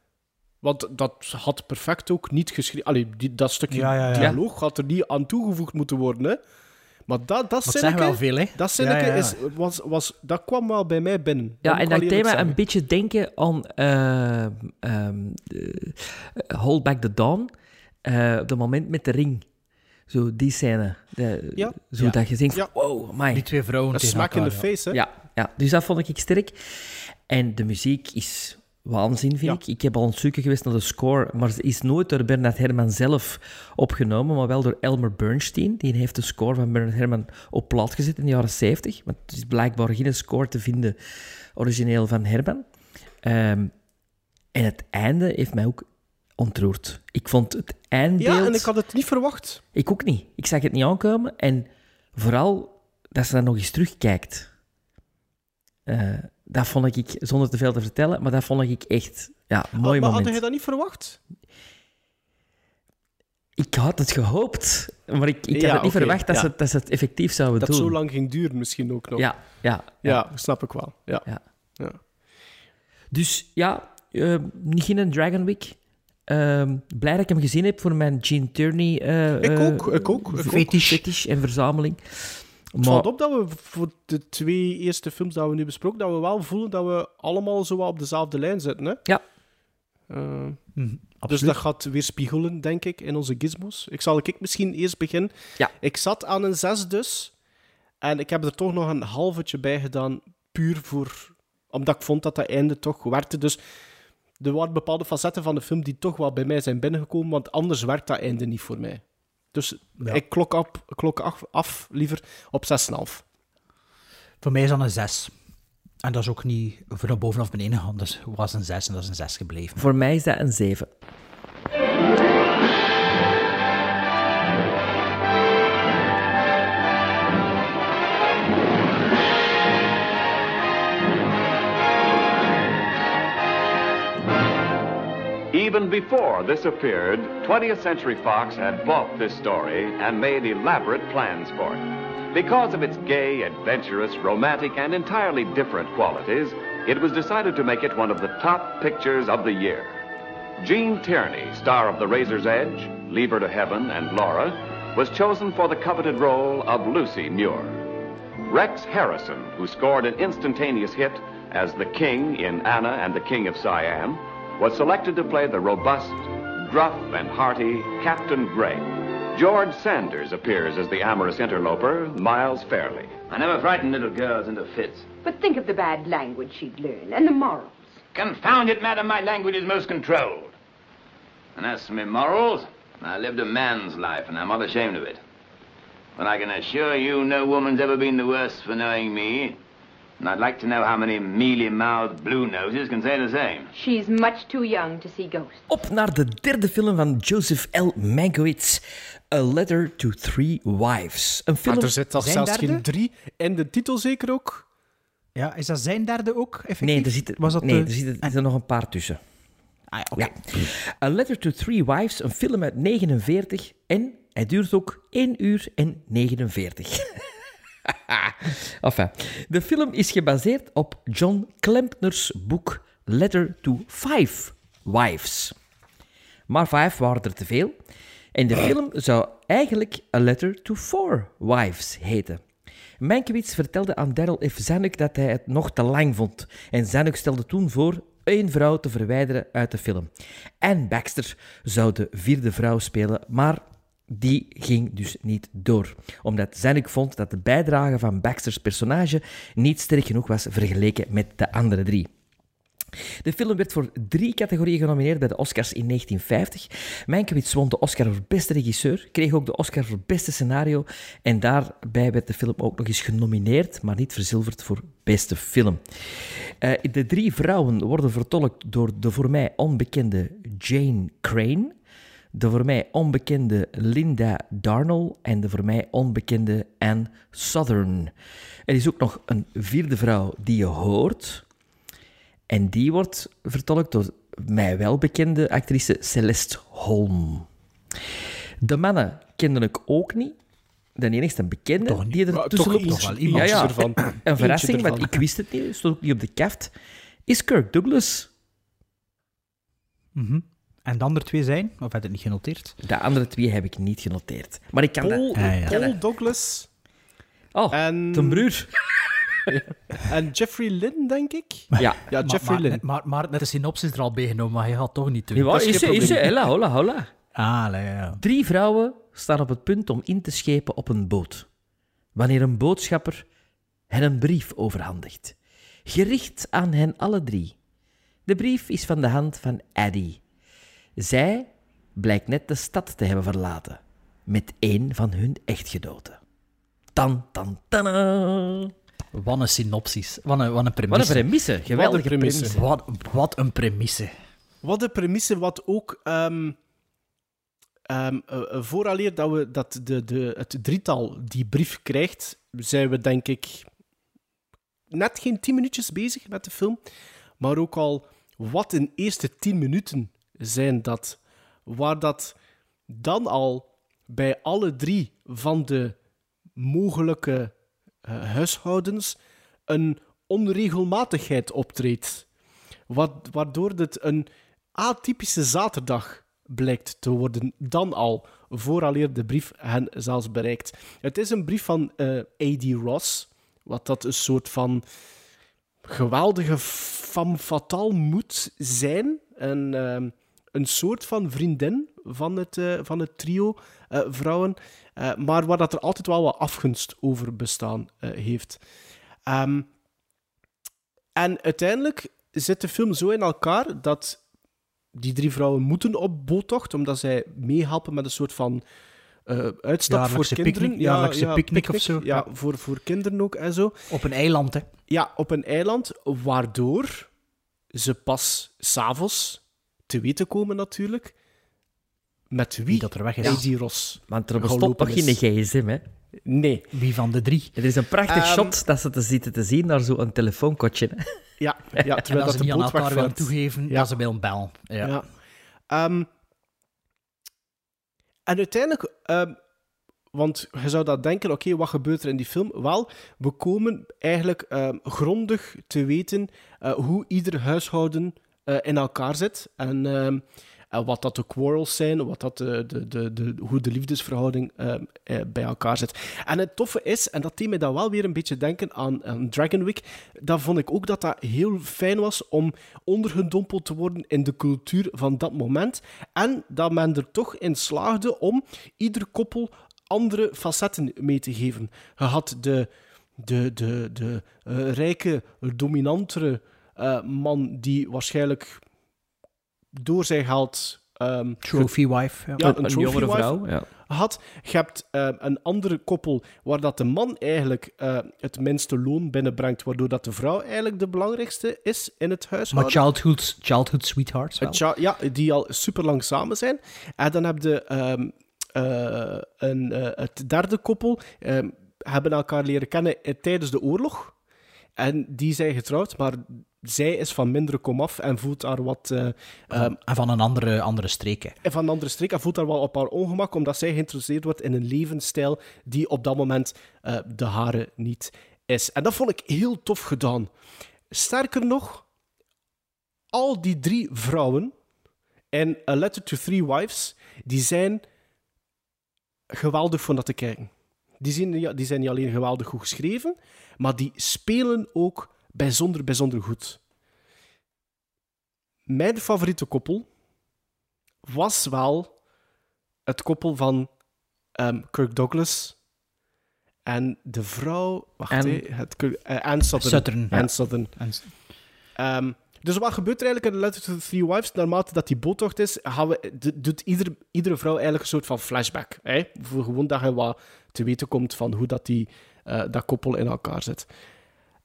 Want dat had perfect ook niet geschreven. Allee, die, dat stukje Ja, ja, ja. dialoog had er niet aan toegevoegd moeten worden. Hè. Maar dat, dat zinnetje, wel veel, hè? dat, zinnetje Ja, ja, ja. Is, was, was, dat kwam wel bij mij binnen. ja en dat thema zeggen. een beetje denken aan eh, ehm, de- eh, Hold Back the Dawn. eh, op het moment met de ring. Zo die scène. De, Ja. Zo Ja. dat je denkt, Ja. wow, my. Die twee vrouwen Een tegen smack in ja. face, hè. Ja, ja, dus dat vond ik sterk. En de muziek is waanzin, vind Ja. ik. Ik heb al zoeken geweest naar de score, maar ze is nooit door Bernard Herrmann zelf opgenomen, maar wel door Elmer Bernstein. Die heeft de score van Bernard Herrmann op plaat gezet in de jaren 70. Want het is blijkbaar geen score te vinden origineel van Herrmann. Ehm, en het einde heeft mij ook ontroerd. Ik vond het eindbeeld... Ja, en ik had het niet verwacht. Ik ook niet. Ik zag het niet aankomen. En vooral dat ze dan nog eens terugkijkt. Eh, dat vond ik, zonder te veel te vertellen, maar dat vond ik echt ja, mooi maar moment. had je dat niet verwacht? Ik had het gehoopt, maar ik, ik Ja, had het niet verwacht dat, ja. ze, het- dat ze het effectief zouden Dat doen. zo lang ging duren misschien ook nog. Ja, ja, ja. Snap ik wel. Ja. Ja. Dus ja, eh, niet geen Dragon Week. Ehm, blij dat ik hem gezien heb voor mijn Gene Tierney eh, Ik eh, ook, ik ook, ik ook. Fetish en verzameling. Het Maar valt op dat we voor de twee eerste films dat we nu besproken, dat we wel voelen dat we allemaal zo op dezelfde lijn zitten. Hè? Ja. Eh, Mhm, dus dat gaat weer spiegelen, denk ik, in onze gizmos. Ik zal ik misschien eerst beginnen. Ja. Ik zat aan een 6 dus. En ik heb er toch nog een halvetje bij gedaan, puur voor... Omdat ik vond dat dat einde toch werkte. Dus er waren bepaalde facetten van de film die toch wel bij mij zijn binnengekomen, want anders werkt dat einde niet voor mij. Dus Ja. ik klok, op, klok af, af liever op 6,5. Voor mij is dat een 6. En dat is ook niet voor naar boven of beneden gaan. Dat was een 6 en dat is een 6 gebleven. voor mij is dat een 7. Even before this appeared, 20th Century Fox had bought this story and made elaborate plans for it. Because of its gay, adventurous, romantic, and entirely different qualities, it was decided to make it one of the top pictures of the year. Gene Tierney, star of The Razor's Edge, Leave Her to Heaven, and Laura, was chosen for the coveted role of Lucy Muir. Rex Harrison, who scored an instantaneous hit as the King in Anna and the King of Siam, was selected to play the robust, gruff, and hearty Captain Gray. George Sanders appears as the amorous interloper, Miles Fairley. I never frighten little girls into fits. But think of the bad language she'd learn and the morals. Confound it, madam, my language is most controlled. And as for my morals, I lived a man's life, and I'm not ashamed of it. But I can assure you no woman's ever been the worse for knowing me. And I'd like to know how many mealy-mouthed blue noses can say the same. She's much too young to see ghosts. Op naar de derde film van Joseph L. Mankiewicz, A Letter to Three Wives. Een film... Maar er zit al zelfs derde? geen drie in de titel zeker ook. Ja, is dat zijn derde ook, effectief? Nee, er zitten, Was dat nee, de- er zitten er nog een paar tussen. Ah. Ja. A Letter to Three Wives, een film uit 49 en hij duurt ook 1 uur en 49. enfin, de film is gebaseerd op John Klempner's boek Letter to Five Wives. Maar vijf waren er te veel. En de film zou eigenlijk A Letter to Four Wives heten. Mankiewicz vertelde aan Daryl F. Zanuck dat hij het nog te lang vond. En Zanuck stelde toen voor één vrouw te verwijderen uit de film. Anne Baxter zou de vierde vrouw spelen, maar die ging dus niet door. Omdat Zanuck vond dat de bijdrage van Baxters personage niet sterk genoeg was vergeleken met de andere drie. De film werd voor drie categorieën genomineerd bij de Oscars in 1950. Mankiewicz won de Oscar voor beste regisseur, kreeg ook de Oscar voor beste scenario en daarbij werd de film ook nog eens genomineerd, maar niet verzilverd voor beste film. Eh, de drie vrouwen worden vertolkt door de voor mij onbekende Jane Crane, de voor mij onbekende Linda Darnell en de voor mij onbekende Anne Southern. Er is ook nog een vierde vrouw die je hoort, en die wordt vertolkt door mij wel bekende actrice Celeste Holm. De mannen kende ik ook niet. De enigste bekende Toch die er tussen toch loopt. iets- wel iemand ja, ja. ervan. Een verrassing, want ik wist het niet, stond ook niet op de kaft. Is Kirk Douglas. Mhm. En de andere twee zijn? Of heb je het niet genoteerd? De andere twee heb ik niet genoteerd. Maar ik kan Paul, dat... Ja. Paul Douglas Oh, en, ten broer. en Jeffrey Lynn, denk ik. Ja. Ja, maar, Jeffrey maar, Lynn. maar, maar de synopsis er al bij genomen, maar je gaat toch niet doen. Nee, wat is ze? Is ze? Hella, hola, hola. Ah, ja. Drie vrouwen staan op het punt om in te schepen op een boot. Wanneer een boodschapper hen een brief overhandigt. Gericht aan hen alle drie. De brief is van de hand van Addie. Zij blijkt net de stad te hebben verlaten. Met één van hun echtgenoten. Tan, tan, tan. Wat een synopsis. Wat een, wat een Wat premisse. een premisse. Geweldige premisse. premisse. Wat, wat een premisse. wat de premisse, wat ook. ehm ehm, eh, eh, vooraleer dat we dat de, de, het drietal die brief krijgt, zijn we denk ik net geen tien minuutjes bezig met de film. Maar ook al wat in de eerste tien minuten zijn dat. Waar dat dan al bij alle drie van de mogelijke eh, huishoudens een onregelmatigheid optreedt. Wat, waardoor dit een atypische zaterdag blijkt te worden, dan al, vooraleer de brief hen zelfs bereikt. Het is een brief van eh A.D. Ross, wat dat een soort van geweldige femme fatale moet zijn. Een, ehm, een soort van vriendin van het, eh, van het trio eh, vrouwen, eh, maar waar dat er altijd wel wat afgunst over bestaan heeft. Ehm, en uiteindelijk zit de film zo in elkaar dat die drie vrouwen moeten op boottocht, omdat zij meehelpen met een soort van uitstap voor kinderen. picknick- jaarlijkse picknick of zo. Ja, Ja. Voor, voor kinderen ook en zo. Op een eiland, hè. Ja, op een eiland, waardoor ze pas s'avonds te weten komen natuurlijk met wie, Wie dat er weg is. Lady Ross Want er bestond nog geen gsm, hè. Nee. Wie van de drie? Er is een prachtig Ehm, shot dat ze te zitten te zien naar zo'n telefoonkotje. hè. Ja, ja terwijl dat dat ze de niet aan boot elkaar willen wegvaart. toegeven Ja. dat ze bij een bel. Ja. Ja. Ehm, en uiteindelijk, ehm, want je zou dat denken, oké, wat gebeurt er in die film? Wel, we komen eigenlijk ehm, grondig te weten eh, hoe ieder huishouden eh, in elkaar zit. En, ehm, en wat dat de quarrels zijn, wat dat de, de, de, de, hoe de liefdesverhouding ehm, eh, bij elkaar zit. En het toffe is, en dat deed mij dan wel weer een beetje denken aan, aan Dragon Week, dat vond ik ook dat dat heel fijn was om ondergedompeld te worden in de cultuur van dat moment. En dat men er toch in slaagde om ieder koppel andere facetten mee te geven. Je had de, de, de, de eh, rijke, dominantere eh, man die waarschijnlijk door zijn geld... ehm, Trophy wife. Ja. ja, een, een trophy jongere wife vrouw, ja. had. Je hebt eh, een andere koppel waar dat de man eigenlijk eh, het minste loon binnenbrengt, waardoor dat de vrouw eigenlijk de belangrijkste is in het Maar huishouden. childhood, childhood sweethearts wel. Ja, die al super lang samen zijn. En dan heb je ehm, eh, een, het derde koppel, ehm, hebben elkaar leren kennen tijdens de oorlog. En die zijn getrouwd, maar zij is van mindere komaf en voelt daar wat... eh, ehm, en van een andere, andere streek. hè. en van een andere streek en voelt daar wel op haar ongemak, omdat zij geïnteresseerd wordt in een levensstijl die op dat moment eh, de hare niet is. En dat vond ik heel tof gedaan. Sterker nog, al die drie vrouwen in A Letter to Three Wives, die zijn geweldig voor naar te kijken. Die zijn, die zijn niet alleen geweldig goed geschreven, maar die spelen ook bijzonder, bijzonder goed. Mijn favoriete koppel was wel het koppel van ehm, Kirk Douglas en de vrouw... Wacht, hè, het, Kirk- eh, Anne Southern. Southern, ja. Anne Southern. En- Ehm, dus wat gebeurt er eigenlijk in The Letter to the Three Wives? Naarmate dat die boottocht is, gaan we, doet ieder, iedere vrouw eigenlijk een soort van flashback. Hè? Voor gewoon dat je wat te weten komt van hoe dat, die, eh, dat koppel in elkaar zit.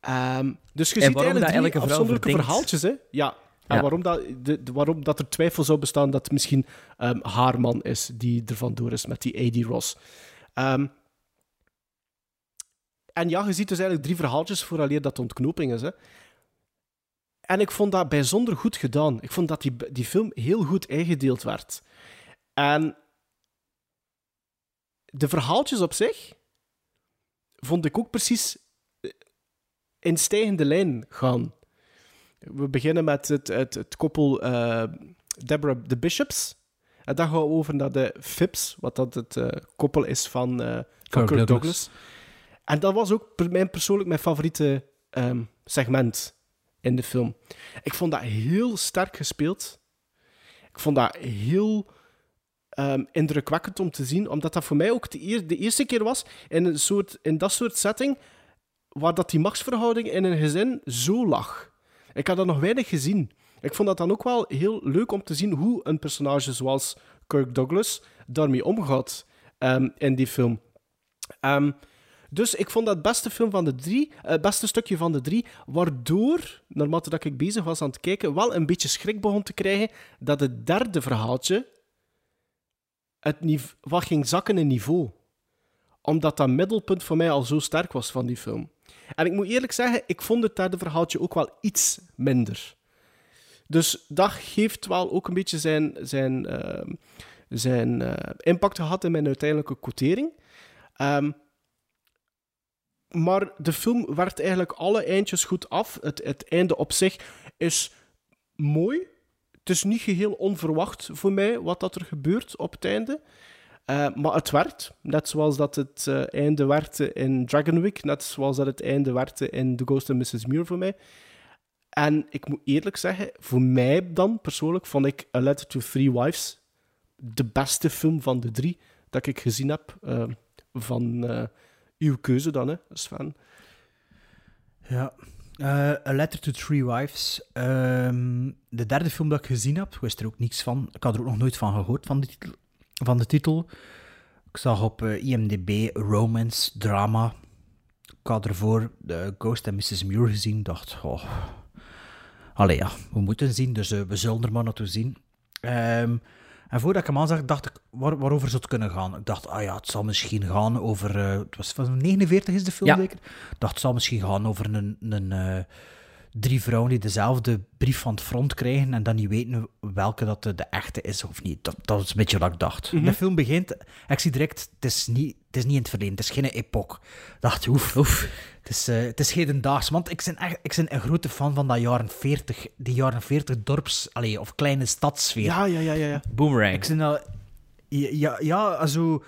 Ehm, dus je ziet eigenlijk dat drie elke vrouw afzonderlijke verhaaltjes. Hè? Ja. En Ja. Waarom, dat, de, de- waarom dat er twijfel zou bestaan dat het misschien ehm, haar man is die er vandoor is met die A.D. Ross. Ehm, en ja, je ziet dus eigenlijk drie verhaaltjes vooraleer dat de ontknoping is. Hè. En ik vond dat bijzonder goed gedaan. Ik vond dat die, die film heel goed ingedeeld werd. En de verhaaltjes op zich vond ik ook precies in stijgende lijn gaan. We beginnen met het, het, het koppel eh, Deborah the Bishops. En dan gaan we over naar de Phipps, wat dat het eh, koppel is van, eh, van Kirk, Douglas. En dat was ook mijn, persoonlijk mijn favoriete ehm, segment in de film. Ik vond dat heel sterk gespeeld. Ik vond dat heel ehm, indrukwekkend om te zien, omdat dat voor mij ook de, eer- de eerste keer was in, een soort, in dat soort setting waar dat die machtsverhouding in een gezin zo lag. Ik had dat nog weinig gezien. Ik vond dat dan ook wel heel leuk om te zien hoe een personage zoals Kirk Douglas daarmee omgaat ehm, in die film. Ehm, Dus ik vond dat het beste film van de drie, het beste stukje van de drie, waardoor, naarmate dat ik bezig was aan het kijken, wel een beetje schrik begon te krijgen dat het derde verhaaltje het wat ging zakken in niveau. Omdat dat middelpunt voor mij al zo sterk was van die film. En ik moet eerlijk zeggen, ik vond het derde verhaaltje ook wel iets minder. Dus dat geeft wel ook een beetje zijn, zijn, ehm, zijn eh, impact gehad in mijn uiteindelijke quotering. Ehm, maar de film werkt eigenlijk alle eindjes goed af. Het, het einde op zich is mooi. Het is niet geheel onverwacht voor mij wat dat er gebeurt op het einde. Eh, maar het werkt. Net zoals dat het eh, einde werkte in Dragon Week. Net zoals dat het einde werkte in The Ghost and Mrs. Muir voor mij. En ik moet eerlijk zeggen, voor mij dan persoonlijk vond ik A Letter to Three Wives de beste film van de drie dat ik gezien heb. eh, van uw keuze dan, hè, Sven. Ja. A Letter to Three Wives. Ehm, de derde film dat ik gezien heb, wist er ook niks van. Ik had er ook nog nooit van gehoord, van de titel. Van de titel. Ik zag op eh, IMDb romance, drama. Ik had ervoor de Ghost and Mrs. Muir gezien. dacht, oh... Allee, ja, we moeten zien, dus eh, we zullen er maar naartoe zien. Ehm, en voordat ik hem aanzag, dacht ik, waar, waarover zou het kunnen gaan? Ik dacht, ah ja, het zal misschien gaan over... eh, het was van 49 is de film Ja. zeker? Ik dacht, het zal misschien gaan over een, een, eh, drie vrouwen die dezelfde brief van het front krijgen en dan niet weten welke dat de, de echte is of niet. Dat, dat is een beetje wat ik dacht. De film begint, ik zie direct, het is niet, het is niet in het verleden, het is geen epoch. Ik dacht, oef, oef. Het is, eh, het is hedendaags, want ik ben, echt, ik ben een grote fan van dat jaren 40, die jaren 40 dorps, allee, of kleine stadsfeer. Ja, ja, ja, ja. ja. Boomerang. Ik ben al... Ja, ja, ja, zo,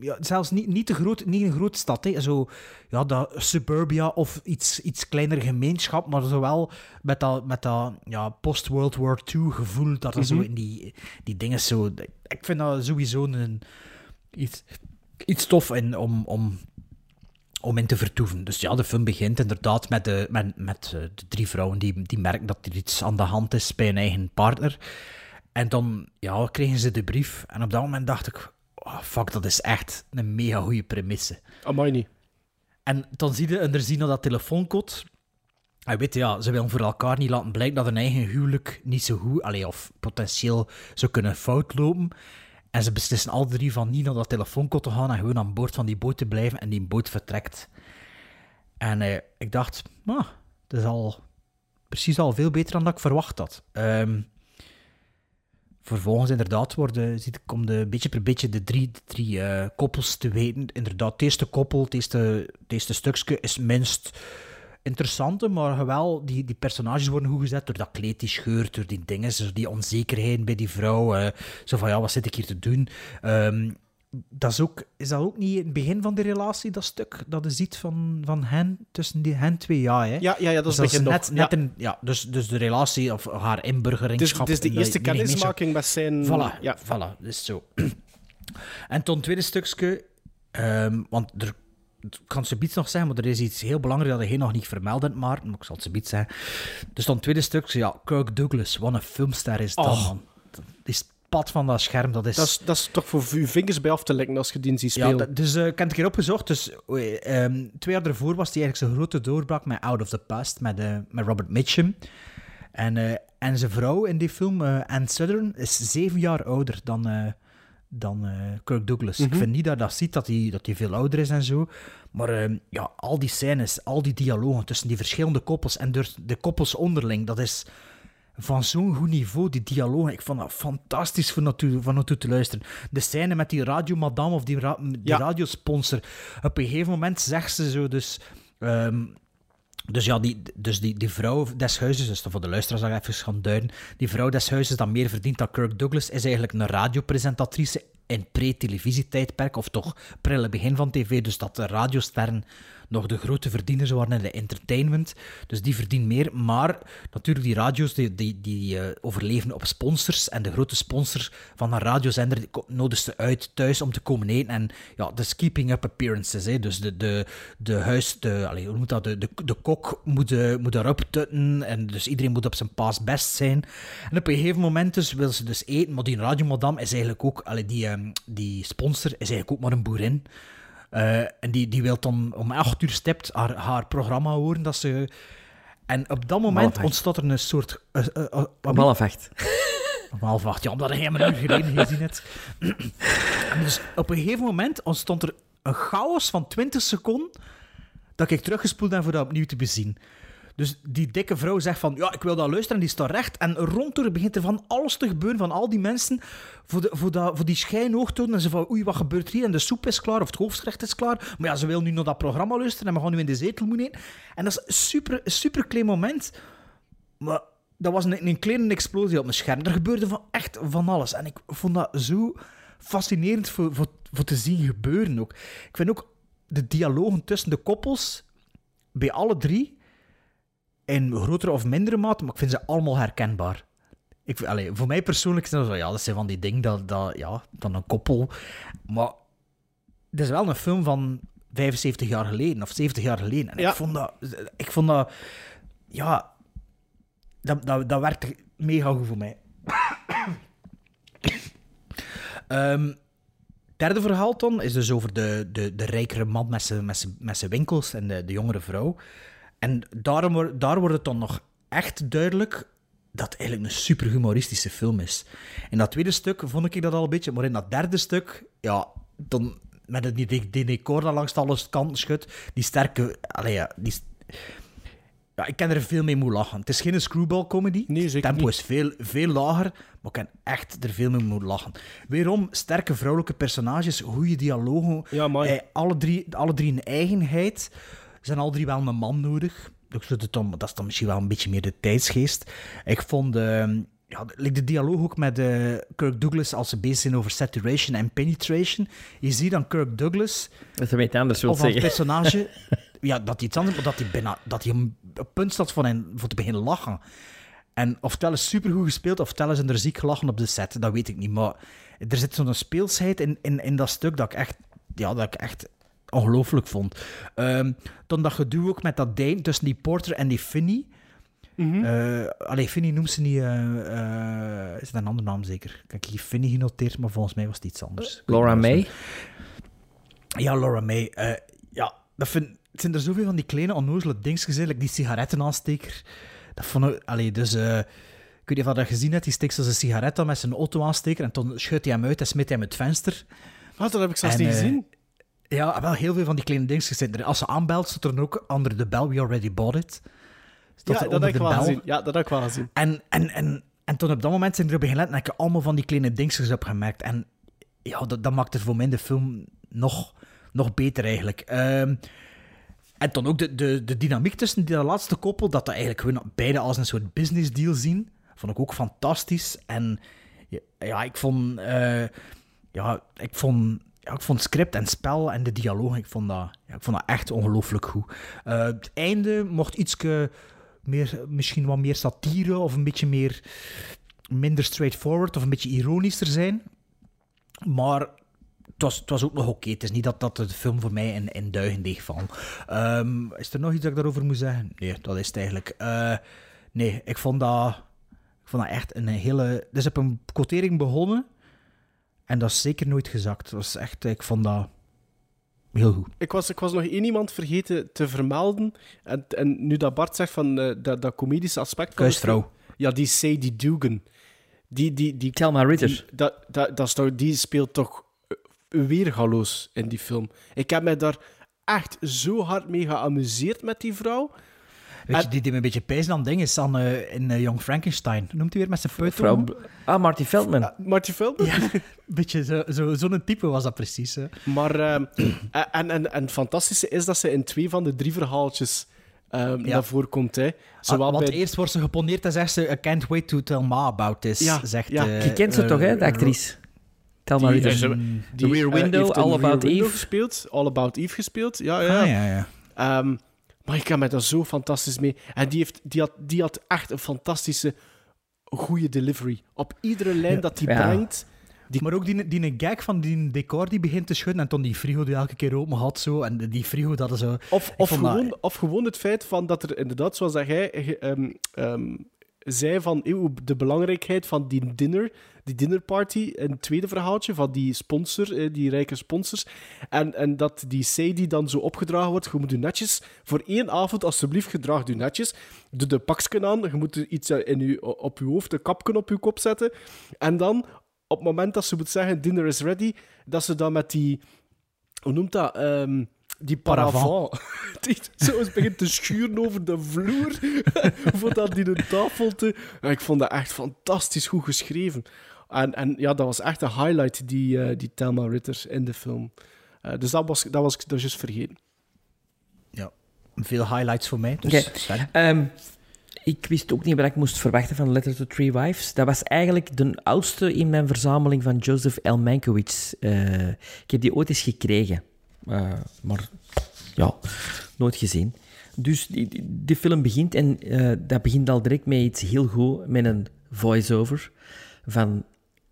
ja, zelfs niet, niet, te groot, niet een grote stad. Hè. Zo, ja, dat suburbia of iets, iets kleiner gemeenschap, maar zowel met dat, met dat ja, post-World War II gevoel dat er zo in die, die dingen zo... Ik vind dat sowieso een, iets, iets tof in, om, om, om in te vertoeven. Dus ja, de film begint inderdaad met de, met, met eh, de drie vrouwen die, die merken dat er iets aan de hand is bij hun eigen partner. En dan ja, kregen ze de brief. En op dat moment dacht ik, oh, fuck, dat is echt een mega goede premisse. Amai niet. En dan zie je er zien dat dat telefooncode. En weet je, ja, ze willen voor elkaar niet laten blijken dat hun eigen huwelijk niet zo goed, allee, of potentieel zou kunnen fout lopen. En ze beslissen alle drie van niet naar dat telefooncode te gaan en gewoon aan boord van die boot te blijven. En die boot vertrekt. En eh, ik dacht, ah, dat is al precies al veel beter dan dat ik verwacht had. Ehm, vervolgens inderdaad worden, komt een beetje per beetje de drie, de drie eh, koppels te weten. Inderdaad, het eerste koppel, het eerste, eerste stukje is minst interessante, maar wel, die, die personages worden goed gezet door dat kleed die scheurt, door die dingen, die onzekerheid bij die vrouw. eh, zo van, ja, wat zit ik hier te doen? Ehm, dat is, ook, is dat ook niet in het begin van de relatie, dat stuk dat je ziet van, van hen, tussen die, hen twee, ja, hè? Ja, ja, ja, dat is Dus begin nog. net, net ja. een, ja, dus, dus de relatie of haar is, inburgeringschap. het is de in eerste kennismaking met zijn... Voilà, Ja. voilà, dus zo. en toen tweede stukje, ehm, want er, ik kan het zoiets nog zeggen, maar er is iets heel belangrijks dat hij nog niet vermeld hebt, maar ik zal het zoiets zeggen. Dus dan tweede stukje, ja, Kirk Douglas, wat een filmster is dat, Oh. man. Die pad van dat scherm, dat is... Dat is, dat is toch voor uw vingers bij af te likken als je die ziet Ja, spelen. dat- dus eh, ik heb het een keer opgezocht. Dus, eh, ehm, twee jaar ervoor was hij eigenlijk zijn grote doorbraak met Out of the Past, met, eh, met Robert Mitchum. En, eh, en zijn vrouw in die film, Anne Southern, is zeven jaar ouder dan, dan Kirk Douglas. Ik vind niet dat dat ziet, dat hij, dat veel ouder is en zo. Maar ehm, ja, al die scènes, al die dialogen tussen die verschillende koppels en dus de koppels onderling, dat is van zo'n goed niveau, die dialogen. Ik vond dat fantastisch van naartoe, van naartoe te luisteren. De scène met die radiomadame of die, ra die Ja. radiosponsor. Op een gegeven moment zegt ze zo dus... ehm, dus ja, die, dus die, die vrouw des huizes, dus voor de luisteraars dat even gaan duiden, die vrouw des huizes dat meer verdient dan Kirk Douglas, is eigenlijk een radiopresentatrice in pre-televisietijdperk, of toch prille begin van tv, dus dat de radiosterren nog de grote verdieners waren in de entertainment. Dus die verdient meer, maar natuurlijk die radio's die, die, die eh, overleven op sponsors, en de grote sponsors van een radiozender nodigt ze uit thuis om te komen eten, en ja, dus keeping up appearances, hè. dus de, de, de huis, de, allee, hoe dat, de, de, de kok moet, eh, moet erop tutten, en dus iedereen moet op zijn paas best zijn. En op een gegeven moment dus wil ze dus eten, maar die radiomadam is eigenlijk ook, allee, die, ehm, die sponsor is eigenlijk ook maar een boerin. Eh, en die, die wil dan om acht uur stipt haar, haar programma horen. Dat ze... En op dat moment half acht. ontstaat er een soort... wat Om half acht, ja, omdat hij helemaal een uur geleden gezien hebt. En dus op een gegeven moment ontstond er een chaos van 20 seconden dat ik teruggespoeld ben voor dat opnieuw te bezien. Dus die dikke vrouw zegt van, ja, ik wil dat luisteren, en die staat recht. En rondom begint er van alles te gebeuren, van al die mensen, voor, de, voor, dat, voor die schijnoog te doen. En ze van, oei, wat gebeurt hier? En de soep is klaar, of het hoofdgerecht is klaar. Maar ja, ze wil nu naar dat programma luisteren, en we gaan nu in de zetel moeten eten. En dat is een super, super klein moment. Maar dat was een, een kleine explosie op mijn scherm. Er gebeurde van echt van alles. En ik vond dat zo fascinerend voor, voor, voor te zien gebeuren ook. Ik vind ook de dialogen tussen de koppels, bij alle drie, in grotere of mindere mate, maar ik vind ze allemaal herkenbaar. Ik, allee, voor mij persoonlijk is dat zo, ja, dat zijn van die dingen, dat, dat, ja, dan een koppel. Maar het is wel een film van 75 jaar geleden, of 70 jaar geleden. En Ja. ik vond dat... Ik vond dat... Ja... Dat, dat, dat werkte mega goed voor mij. Ehm, derde verhaal dan is dus over de, de, de rijkere man met zijn, met zijn, met zijn winkels en de, de jongere vrouw. En daarom, daar wordt het dan nog echt duidelijk dat het eigenlijk een super humoristische film is. In dat tweede stuk vond ik dat al een beetje, maar in dat derde stuk, ja, dan met het, die, die decor dat langs alle kanten schudt, die sterke, allee, ja, die, ja, ik kan er veel mee moeten lachen. Het is geen screwball comedy. Nee, Het zeker tempo niet. is veel, veel lager, maar ik kan echt er veel mee moeten lachen. Weerom, sterke vrouwelijke personages, goede dialogen. Ja. Eh, alle, drie, alle drie een eigenheid. Zijn alle drie wel een man nodig. Dan, dat is dan misschien wel een beetje meer de tijdsgeest. Ik vond ehm, ja, de, like de dialoog ook met eh, Kirk Douglas als ze bezig zijn over saturation en penetration. Je ziet dan Kirk Douglas Dat je iets anders wilt of als zeggen. personage, ja, dat hij iets anders, maar dat hij bijna, dat hij een een punt staat van hen, voor te beginnen lachen. En oftewel is supergoed gespeeld, oftewel is er ziek gelachen op de set, dat weet ik niet. Maar er zit zo'n speelsheid in, in, in dat stuk dat ik echt, ja, dat ik echt ongelooflijk vond. Ehm dan dat gedoe ook met dat ding tussen die Porter en die Finney. Eh, allee, Finney noemt ze niet... eh, eh, is dat een andere naam zeker? Ik heb hier Finney genoteerd, maar volgens mij was het iets anders. Laura May. Ja, Laura May. Eh, ja, dat vind, het zijn er zoveel van die kleine onnozele dingetjes, like die sigarettenaansteker. Dat vond ik... Allee, dus... eh, ik weet niet of je dat gezien hebt. Die steekt zo zijn sigaret aan met zijn auto-aansteker en dan schuift hij hem uit en smit hij hem uit het venster. Wat, dat heb ik zelfs En, niet gezien. Ja, wel heel veel van die kleine dingetjes zijn er. Als ze aanbelt, staat er dan ook onder de bel, we already bought it. Ja, dat heb ik wel gezien. Ja, dat heb ik wel gezien. En, en, en, en toen op dat moment zijn er beginnen en ik heb allemaal van die kleine dingetjes opgemerkt. En ja, dat, dat maakt het voor mij de film nog, nog beter eigenlijk. Ehm, en dan ook de, de, de dynamiek tussen die laatste koppel, dat dat eigenlijk gewoon beide als een soort business deal zien, vond ik ook fantastisch. En ja, ja ik vond... eh, ja, ik vond... Ik vond script en spel en de dialoog, ik vond dat, ja, ik vond dat echt ongelooflijk goed. Eh, het einde mocht iets meer, misschien wat meer satire of een beetje meer minder straightforward of een beetje ironischer zijn. Maar het was, het was ook nog oké. Het is niet dat, dat de film voor mij in, in duigen dichtvalt. Ehm is er nog iets dat ik daarover moet zeggen? Nee, dat is het eigenlijk. Eh, nee, ik vond dat, ik vond dat echt een hele... Het is op een quotering begonnen en dat is zeker nooit gezakt. Het was echt, ik vond dat heel goed. Ik was, ik was nog één iemand vergeten te vermelden. En, en nu dat Bart zegt van eh, dat, dat comedische aspect film- Ja, die Sadie Dugan. Die, die, die, Thelma Ritter. die, dat, dat, dat is toch, die speelt toch eh, weergaloos in die film. Ik heb mij daar echt zo hard mee geamuseerd met die vrouw. Weet je, En- die, die me een beetje pijzen aan ding is aan, eh, in eh, Young Frankenstein. Hoe Noemt hij weer met zijn peuter? Ah, Marty Feldman. Marty Feldman. Ja, een beetje zo- zo- zo'n type was dat precies. hè. Maar, ehm, en, en, en het fantastische is dat ze in twee van de drie verhaaltjes ehm naar voren komt. Hè. Zowel Ah, want bij... eerst wordt ze geponeerd en zegt ze... I can't wait to tell Ma about this. Ja, zegt, ja. eh, Je kent ze eh, toch, hè, de eh, actrice? Die- Ritter. eh, The Rear eh, Window, All About Eve. gespeeld. All About Eve gespeeld. Ja, ja. Ah, ja, ja. Ehm, maar ik kan me daar zo fantastisch mee. En die, heeft, die, had, die had echt een fantastische, goede delivery. Op iedere lijn dat hij Ja. brengt. Die, Maar ook die, die gag van die decor die begint te schudden en dan die frigo die elke keer open had zo. En die frigo dat is zo... of, of, dat- gewoon, of gewoon het feit van dat er inderdaad, zoals dat jij eh, ehm, ehm, zei van de belangrijkheid van die dinner, die dinnerparty, in het tweede verhaaltje van die sponsor, eh, die rijke sponsors. En, en dat die Sadie dan zo opgedragen wordt, je moet je netjes, voor één avond alsjeblieft, gedraag je netjes. Doe de paksken aan, je moet iets eh, in je, op je hoofd, een kapken op je kop zetten. En dan, op het moment dat ze moet zeggen, dinner is ready, dat ze dan met die, hoe noemt dat, Ehm, die paravent, die zo eens begint te schuren over de vloer, voordat die de tafel te... Ik vond dat echt fantastisch goed geschreven. En, en ja, dat was echt een highlight, die, eh, die Thelma Ritter in de film. Eh, dus dat was, dat was ik dat juist vergeten. Ja, veel highlights voor mij. Dus. Ehm, ik wist ook niet wat ik moest verwachten van Letter to Three Wives. Dat was eigenlijk de oudste in mijn verzameling van Joseph L. Mankiewicz. Eh, ik heb die ooit eens gekregen. Eh, maar ja, nooit gezien. Dus die, die, film begint en eh, dat begint al direct met iets heel goed, met een voice-over van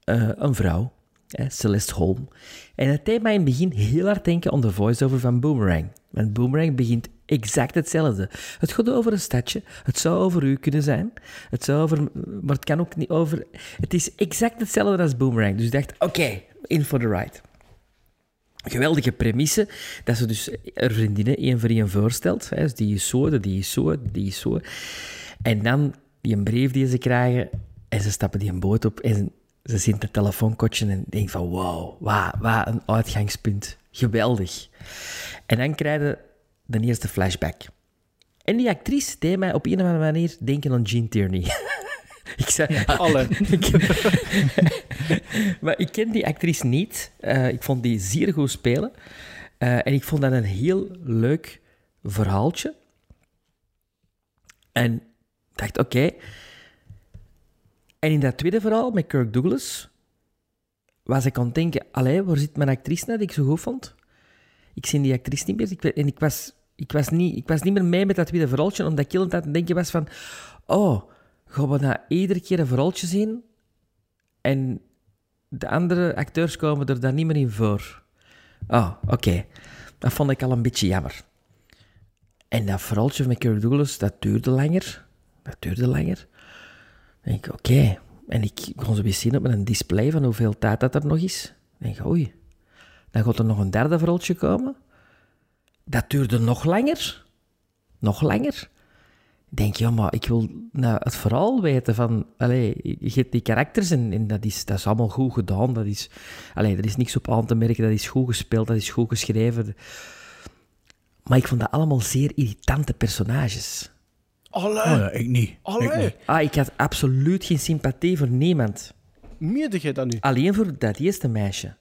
eh, een vrouw, hè, Celeste Holm. En het deed mij in het begin heel hard denken aan de voice-over van Boomerang. Want Boomerang begint exact hetzelfde. Het gaat over een stadje, het zou over u kunnen zijn, het zou over, maar het kan ook niet over... Het is exact hetzelfde als Boomerang. Dus ik dacht, oké, in for the ride geweldige premisse, dat ze dus haar vriendinnen één voor één voorstelt. Hè, dus die is zo, die is zo, die is zo. En dan die brief die ze krijgen, en ze stappen die een boot op, en ze, ze zien het telefoonkotje en denken van, wow, wat, een uitgangspunt. Geweldig. En dan krijgen de eerste flashback. En die actrice deed mij op een of andere manier denken aan Gene Tierney. Ik zei, Alle. maar ik ken die actrice niet. Eh, ik vond die zeer goed spelen. Eh, en ik vond dat een heel leuk verhaaltje. En dacht, oké. En in dat tweede verhaal met Kirk Douglas was ik aan het denken, allee, waar zit mijn actrice nou die ik zo goed vond? Ik zie die actrice niet meer. Ik, en ik was, ik, was niet, ik was niet meer mee met dat tweede verhaaltje, omdat ik heel aan het denken was van, oh, gaan we nou iedere keer een verhaaltje zien en de andere acteurs komen er dan niet meer in voor. Ah, oké. Dat vond ik al een beetje jammer. En dat verhaaltje met Kirk Douglas, dat duurde langer. Dat duurde langer. Dan denk ik, oké. En ik kon zo weer zien op een display van hoeveel tijd dat er nog is. Dan denk ik, oei. Dan gaat er nog een derde verhaaltje komen. Dat duurde nog langer. Nog langer. Ik denk, ja, maar ik wil nou, het verhaal weten van... Allee, je hebt die karakters en, en dat, is, dat is allemaal goed gedaan. Dat is, allee, er is niks op aan te merken. Dat is goed gespeeld, dat is goed geschreven. Maar ik vond dat allemaal zeer irritante personages. Alle. Oh, ja, ik niet. Ik Allee. niet. Ah, ik had absoluut geen sympathie voor niemand. Meende jij dat nu? Alleen voor dat eerste meisje.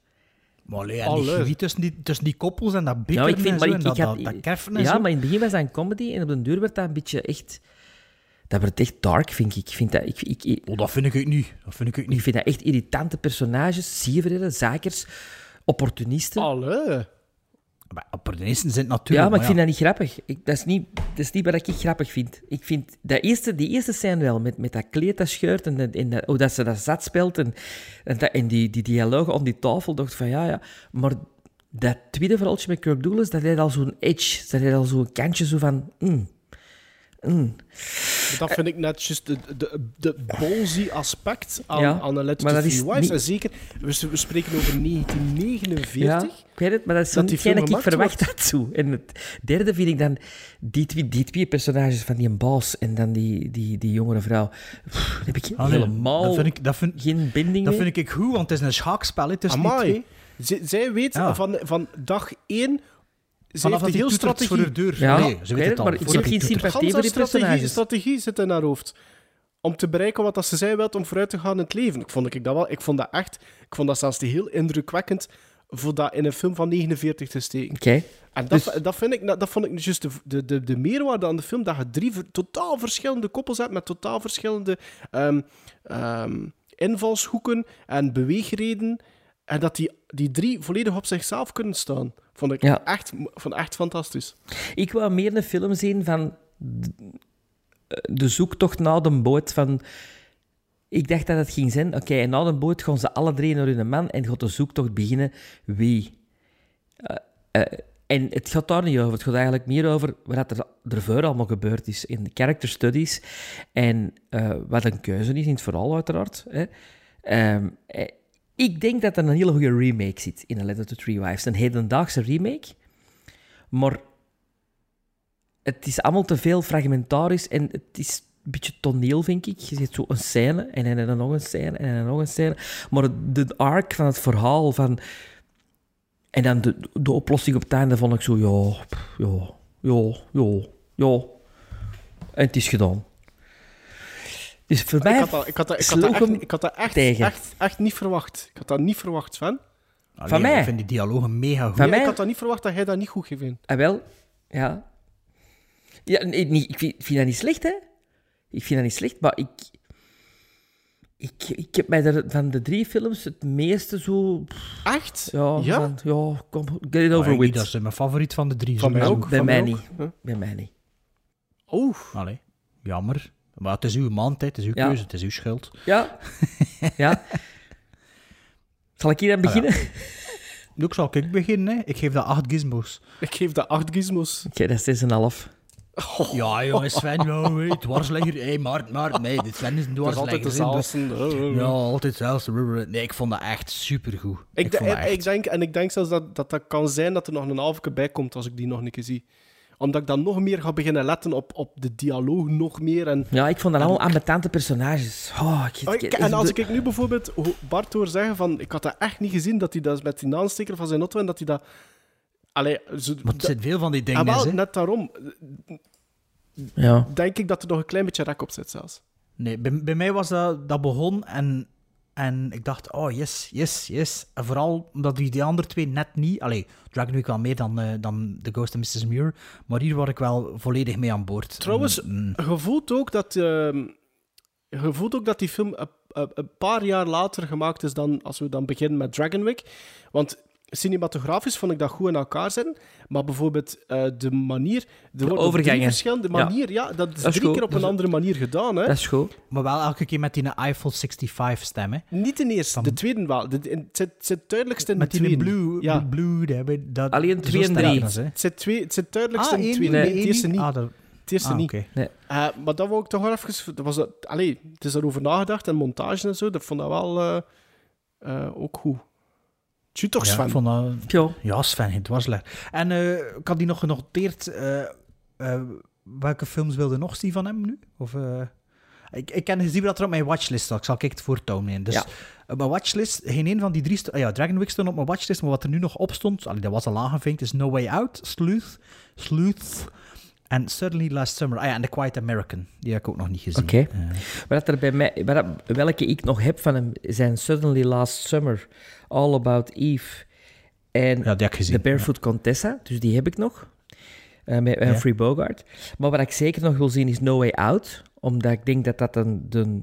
Maar allee, Alle. die chemie tussen die, tussen die koppels en dat bikkeren Ja, ik vind, en maar zo, ik, en dat, ik had, dat, ja, zo. maar in het begin was dat een comedy en op de deur werd dat een beetje echt... Dat werd echt dark, vind ik. Ik vind dat, ik, ik, ik, Oh, dat vind ik niet. Dat vind ik ik niet. vind dat echt irritante personages. Sievereren, zakers, opportunisten. Alle. Maar opportunisten zijn het natuurlijk. ja, maar ik vind ja. dat niet grappig. Ik, dat, is niet, dat is niet wat ik grappig vind. Ik vind dat eerste, die eerste scène wel, met, met dat kleed dat scheurt en, en dat, hoe dat ze dat zat speelt en, en, dat, en die, die dialoog aan die tafel, dacht van ja, ja. Maar dat tweede verhaaltje met Kirk Douglas, dat had al zo'n edge, dat had al zo'n kantje zo van... mm, mm. Dat vind ik net juist de, de, de ballsy aspect aan, Ja, aan een Letter maar to dat is Three Wives. niet- En zeker, we, we spreken over 1949. Ja, ik weet het, maar dat is dat zo'n die film ik verwacht had zo. En het derde vind ik dan die twee, die twee personages van die baas en dan die, die, die jongere vrouw. Pff, heb ik Ah, nee, helemaal Dat vind ik, dat vind, geen binding dat mee. vind ik goed, want het is een schaakspel tussen die Amai. twee. Z- zij weet Ja. van, van dag één... Vanaf heeft heel toetert voor de strategie... deur. Ja, nee, ze weet het, al. maar ik heb geen sympathie voor die strategie, strategie zit in haar hoofd. Om te bereiken wat dat ze zij wilt om vooruit te gaan in het leven. Ik vond, ik dat wel, ik vond dat echt... Ik vond dat zelfs heel indrukwekkend voor dat in een film van 49 te steken. Oké. En dat, Dus- dat, vind ik, dat vond ik juist de, de, de, de meerwaarde aan de film, dat je drie totaal verschillende koppels hebt met totaal verschillende ehm, ehm, invalshoeken en beweegreden. En dat die, die drie volledig op zichzelf kunnen staan. Vond ik, Ja. echt, vond echt fantastisch. Ik wou meer een film zien van de zoektocht naar de boot van... Ik dacht dat het ging zijn, oké, en na de boot gaan ze alle drie naar hun man en gaat de zoektocht beginnen. Wie? Eh, eh, En het gaat daar niet over. Het gaat eigenlijk meer over wat er ervoor allemaal gebeurd is in de character studies. En eh, wat een keuze is in het verhaal, uiteraard. Hè. Ehm, eh, ik denk dat er een hele goede remake zit in A Letter to Three Wives. Een hedendaagse remake. Maar het is allemaal te veel fragmentarisch en het is een beetje toneel, vind ik. Je ziet zo een scène en dan nog een scène en dan nog een scène. Maar de arc van het verhaal van... En dan de, de oplossing op het einde vond ik zo, ja, ja, ja, ja, ja. En het is gedaan. Dus voor mij Ik had dat, ik had dat, ik had dat, echt, hem ik had dat echt, echt, echt niet verwacht. Ik had dat niet verwacht, Sven. Allee, Van mij? Ik vind die dialogen mega goed. Van Nee, mij? Ik had dat niet verwacht dat jij dat niet goed ging vinden. Ah, wel, ja. Ja, nee, niet, ik, vind, ik vind dat niet slecht, hè. Ik vind dat niet slecht, maar ik... Ik, ik heb mij er van de drie films het meeste zo... pff, Echt? Ja, Ja? van, ja kom, get it over Maar with. Dat is mijn favoriet van de drie. Van mij ook. Bij van mij niet. ook, hè. Bij mij niet. Oeh. Allee, jammer. Maar het is uw maand, hè. het is uw Ja. keuze, het is uw schuld. Ja. ja. Zal ik hier aan beginnen? Nu zal ik beginnen. Hè. Ik geef dat acht gizmos. Ik geef dat acht gizmos. Oké, dat is 6,5. Ja, jongens, Sven, ja, hey, dwarsligger. Hé, hey, Maart, Maart, nee, dit Sven is een Dat is altijd dezelfde. Ja, altijd hetzelfde. Nee, ik vond dat echt supergoed. Ik, Ik, ik, dat echt... ik denk, en ik denk zelfs dat, dat dat kan zijn dat er nog een halve bij komt als ik die nog een keer zie. Omdat ik dan nog meer ga beginnen letten op, op de dialoog, nog meer. En, Ja, ik vond dat allemaal ambetante personages. Oh, ik, Oh, ik- ik- en als ik nu bijvoorbeeld Bart hoor zeggen van... Ik had dat echt niet gezien, dat hij dat met die aansteker van zijn auto en dat hij dat... Allee, zo, Maar het zijn veel van die dingen, Ah, wel, net daarom Ja. denk ik dat er nog een klein beetje rek op zit zelfs. Nee, bij, bij mij was dat, dat begon en, en ik dacht, oh yes, yes, yes. En vooral omdat die, die andere twee net niet... Allee, Dragon Week wel meer dan, eh, dan The Ghost and Mrs. Muir, maar hier word ik wel volledig mee aan boord. Trouwens, Mm, je voelt ook dat... je voelt ook dat die film een, een- een paar jaar later gemaakt is dan als we dan beginnen met Dragon Week. Want cinematografisch vond ik dat goed in elkaar zitten. Maar bijvoorbeeld eh, de manier... Er worden overgangen. verschillende Ja. manier... Ja, dat is Dat is drie goed. keer op Dat een andere manier gedaan. Hè? Dat is goed. maar wel elke keer met die Eiffel 65 stem, hè. Niet de eerste, de tweede wel. De, de- het zit, het zit duidelijkst in Met de die tweede. blue, Ja. blue, dat, dat, Alleen twee en drie. Het zit, twee, het zit duidelijkst Ah, in de één, tweede. nee, Nee, het één eerste niet. Ah, dat, Het eerste ah, niet. oké. Eh, maar dat wou ik toch wel even... Dat was, dat- allee, het is daarover nagedacht en montage en zo. Dat vond ik wel eh, eh, ook goed. Tjie toch, Ja, Sven? ik vond dat... Ja. Ja, Sven, het was lekker. En eh, ik had die nog genoteerd. eh, eh, welke films wilde nog zien van hem nu? Of, eh, ik, ik ken gezien dat er op mijn watchlist staat. Ik zal kijken het voortouw nemen. Dus Ja. op mijn watchlist, geen een van die drie... ah ja, Dragon Week stond op mijn watchlist, maar wat er nu nog op stond, allee, dat was al aangevinkt, is No Way Out, Sleuth, Sleuth en Suddenly Last Summer. Ah ja, en The Quiet American. Die heb ik ook nog niet gezien. Oké. Eh, Maar dat er bij mij, dat- welke ik nog heb van hem zijn Suddenly Last Summer, All About Eve en ja, die heb ik gezien. The Barefoot Contessa. Dus die heb ik nog. eh, met Humphrey Bogart. Maar wat ik zeker nog wil zien is No Way Out. Omdat ik denk dat dat een, de,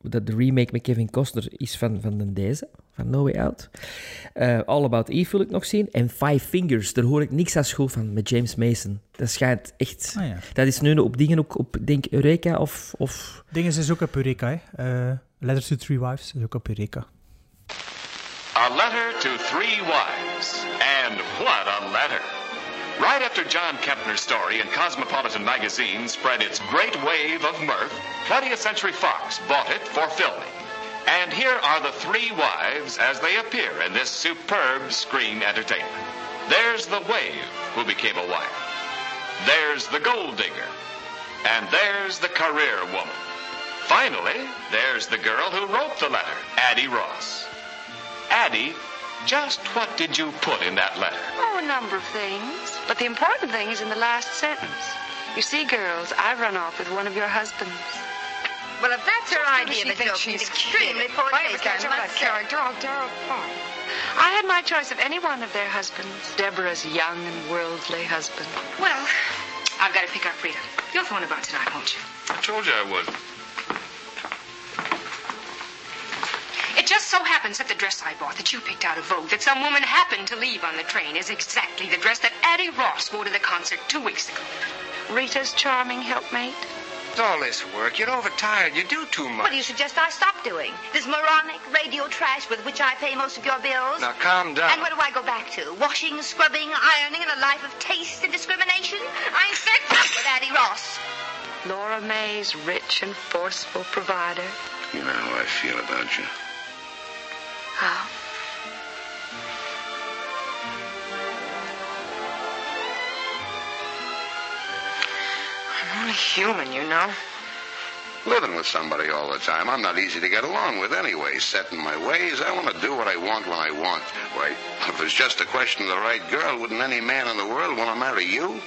dat de remake met Kevin Costner is van, van de deze. Van No Way Out. Eh, All About Eve wil ik nog zien. En Five Fingers, daar hoor ik niks aan school van met James Mason. Dat schijnt echt... Ah, ja. Dat is nu op dingen ook op, denk Eureka of... of Dingen is ook op Eureka, hè. Eh, Letters to Three Wives is ook op Eureka. A letter to three wives. And what a letter! Right after John Kempner's story in Cosmopolitan magazine spread its great wave of mirth, 20th Century Fox bought it for filming. And here are the three wives as they appear in this superb screen entertainment. There's the wave who became a wife. There's the gold digger. And there's the career woman. Finally, there's the girl who wrote the letter, Addie Ross. Addie, just what did you put in that letter? Oh, a number of things. But the important thing is in the last sentence. You see, girls, I've run off with one of your husbands. Well, if that's her idea of a joke, she's she's extremely poor Why taste, I up with must say. character? I'll tear. I had my choice of any one of their husbands. Deborah's young and worldly husband. Well, I've got to pick up Rita. You'll phone about tonight, won't you? I told you I would. It just so happens that the dress I bought that you picked out of Vogue that some woman happened to leave on the train is exactly the dress that Addie Ross wore to the concert two weeks ago. Rita's charming helpmate. With all this work. You're overtired. You do too much. What do you suggest I stop doing? This moronic radio trash with which I pay most of your bills? Now, calm down. And what do I go back to? Washing, scrubbing, ironing, and a life of taste and discrimination? I'm fed up with Addie Ross. Laura May's rich and forceful provider. You know how I feel about you. How? I'm only human, you know. Living with somebody all the time, I'm not easy to get along with anyway. Set in my ways, I want to do what I want when I want. Why, if it's just a question of the right girl, wouldn't any man in the world want to marry you?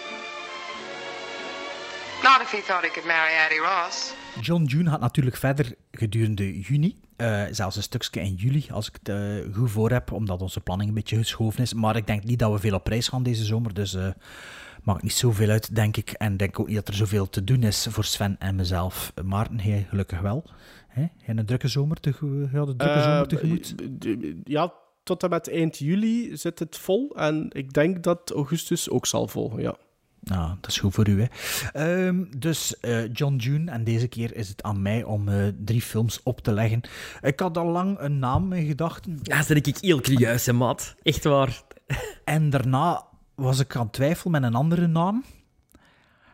Not if he thought he could marry Addie Ross. John June gaat natuurlijk verder gedurende juni. Eh, zelfs een stukje in juli, als ik het eh, goed voor heb, omdat onze planning een beetje geschoven is. Maar ik denk niet dat we veel op reis gaan deze zomer, dus eh maakt niet zoveel uit, denk ik. En denk ook niet dat er zoveel te doen is voor Sven en mezelf. Maarten, jij gelukkig wel. Hè? Jij een drukke zomer, tegemoet, ja, de drukke zomer Eh, tegemoet. Ja, tot en met eind juli zit het vol. En ik denk dat augustus ook zal volgen, ja. Nou, dat is goed voor u, hè. Ehm, dus eh, John June, en deze keer is het aan mij om eh, drie films op te leggen. Ik had al lang een naam in gedachten. Ja, dat ik heel curieus, hè, maat. Echt waar. En daarna was ik aan het twijfelen met een andere naam.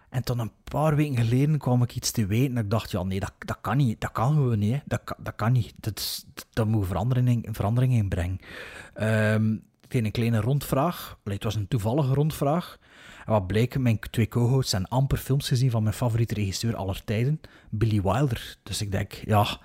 En toen een paar weken geleden kwam ik iets te weten. En ik dacht, ja, nee, dat, dat kan niet. Dat kan gewoon niet. Dat, dat kan niet. Dat, dat moet verandering, verandering in brengen. Ehm, ik deed een kleine rondvraag. Het was een toevallige rondvraag. En wat bleek, mijn twee co-hosts zijn amper films gezien van mijn favoriete regisseur aller tijden, Billy Wilder. Dus ik denk, ja,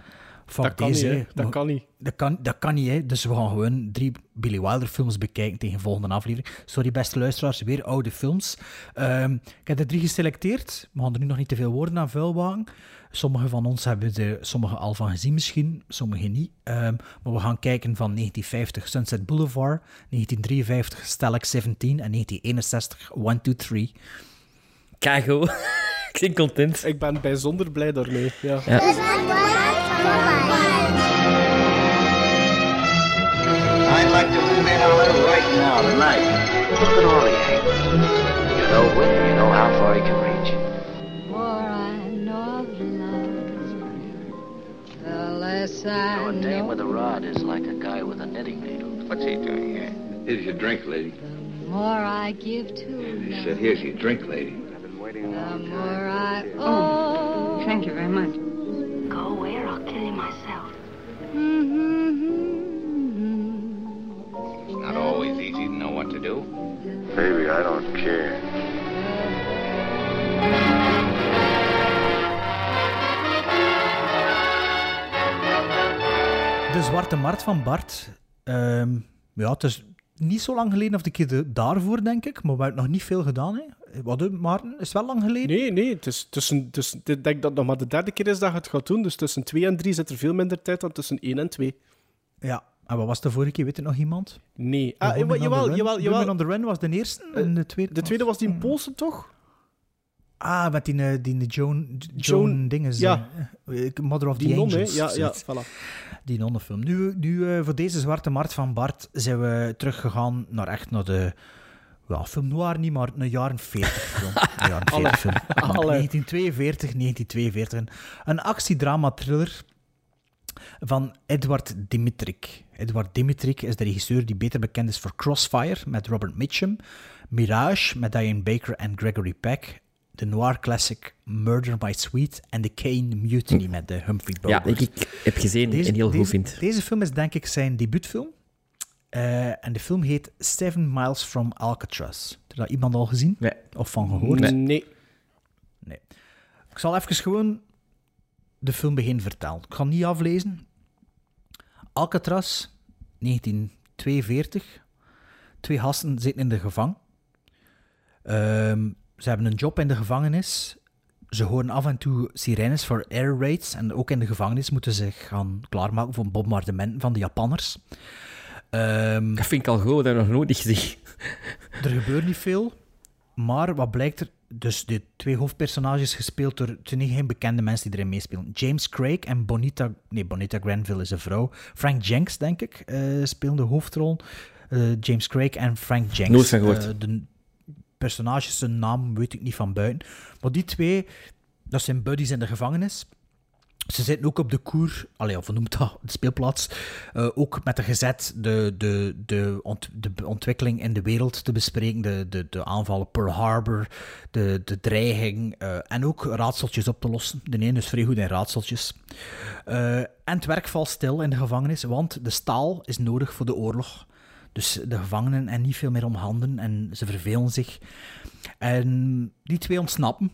fuck Dat kan deze. niet, hè. hè. Dat kan niet. Dat kan, dat kan niet, hè. Dus we gaan gewoon drie Billy Wilder films bekijken tegen de volgende aflevering. Sorry, beste luisteraars, weer oude films. Ehm, ik heb er drie geselecteerd. We gaan er nu nog niet te veel woorden aan vuil wagen. Sommige van ons hebben er sommige al van gezien misschien, sommige niet. Ehm, maar we gaan kijken van 1950 Sunset Boulevard, 1953 Stalag 17 en 1961 One, Two, Three. Kago. ik ben content. Ik ben bijzonder blij daarmee, ja. I'd like to move in on her right now, tonight. Look at all the angles. You know when, you know how far you can reach. more I know of love, the less I You know, a dame with a rod is like a guy with a knitting needle. What's he doing here? Here's your drink, lady. The more I give to He love, said, here's your drink, lady. the more I owe. Thank you very much. Go away or I'll kill you myself. It's not always easy to know what to do. Baby, I don't care. De Zwarte Markt van Bart. Ehm, ja, het is niet zo lang geleden of de keer de- daarvoor, denk ik. Maar we hebben nog niet veel gedaan. Hè. Wat, Maarten? Is het wel lang geleden? Nee, nee, het is tussen, tussen, ik denk dat het nog maar de derde keer is dat je het gaat doen. Dus tussen 2 en 3 zit er veel minder tijd dan tussen 1 en 2. Ja. En wat was de vorige keer? Weet er nog iemand? Nee. Ah, jawel, jawel, jawel, jawel. on the Run was de eerste en de tweede. De tweede was die in Poolse, toch? Ah, met die, eh, die Joan, Joan Joan- dinges. ja. eh, eh, Mother of the Die non? Angels. Ja, ja, voilà. Die nonnenfilm. Nu, nu eh, voor deze Zwarte Markt van Bart zijn we teruggegaan naar echt naar de... Ja, film noir niet, maar een jaren 40 film. Een jaren 40 film. Alle. 1942, 1942. Een, een actiedrama-thriller van Edward Dimitrik. Edward Dimitrik is de regisseur die beter bekend is voor Crossfire met Robert Mitchum, Mirage met Diane Baker en Gregory Peck, de noir classic Murder by Sweet en The Kane Mutiny met de Humphrey Ja, Bogart. ik, ik heb gezien en heel goed vind. Deze film is denk ik zijn debuutfilm. Eh, en de film heet Seven Miles from Alcatraz. Heb je dat iemand al gezien? Nee. Of van gehoord? Nee. nee. Nee. Ik zal even gewoon de film beginnen vertellen. Ik ga niet aflezen. Alcatraz, 1942. Twee gasten zitten in de gevang. Ehm, ze hebben een job in de gevangenis. Ze horen af en toe sirenes voor air raids. En ook in de gevangenis moeten ze zich gaan klaarmaken voor bombardementen van de Japanners. Ehm, Dat vind ik al goed, dat heb ik nog nooit niet gezien. er gebeurt niet veel. Maar wat blijkt er? Dus de twee hoofdpersonages gespeeld door... Het zijn niet geen bekende mensen die erin meespelen. James Craig en Bonita... Nee, Bonita Granville is een vrouw. Frank Jenks, denk ik, eh spelen de hoofdrol. Eh, James Craig en Frank Jenks. Nooit van gehoord. Eh, de personages, zijn naam weet ik niet van buiten. Maar die twee dat zijn buddies in de gevangenis. Ze zitten ook op de koer, allee, of noemt dat, de speelplaats, eh, ook met de gezet de, de, de, ont, de ontwikkeling in de wereld te bespreken, de, de, de aanvallen Pearl Harbor, de, de dreiging eh, en ook raadseltjes op te lossen. De ene is vrij goed in raadseltjes. Eh, en het werk valt stil in de gevangenis, want de staal is nodig voor de oorlog. Dus de gevangenen en niet veel meer om handen en ze vervelen zich. En die twee ontsnappen.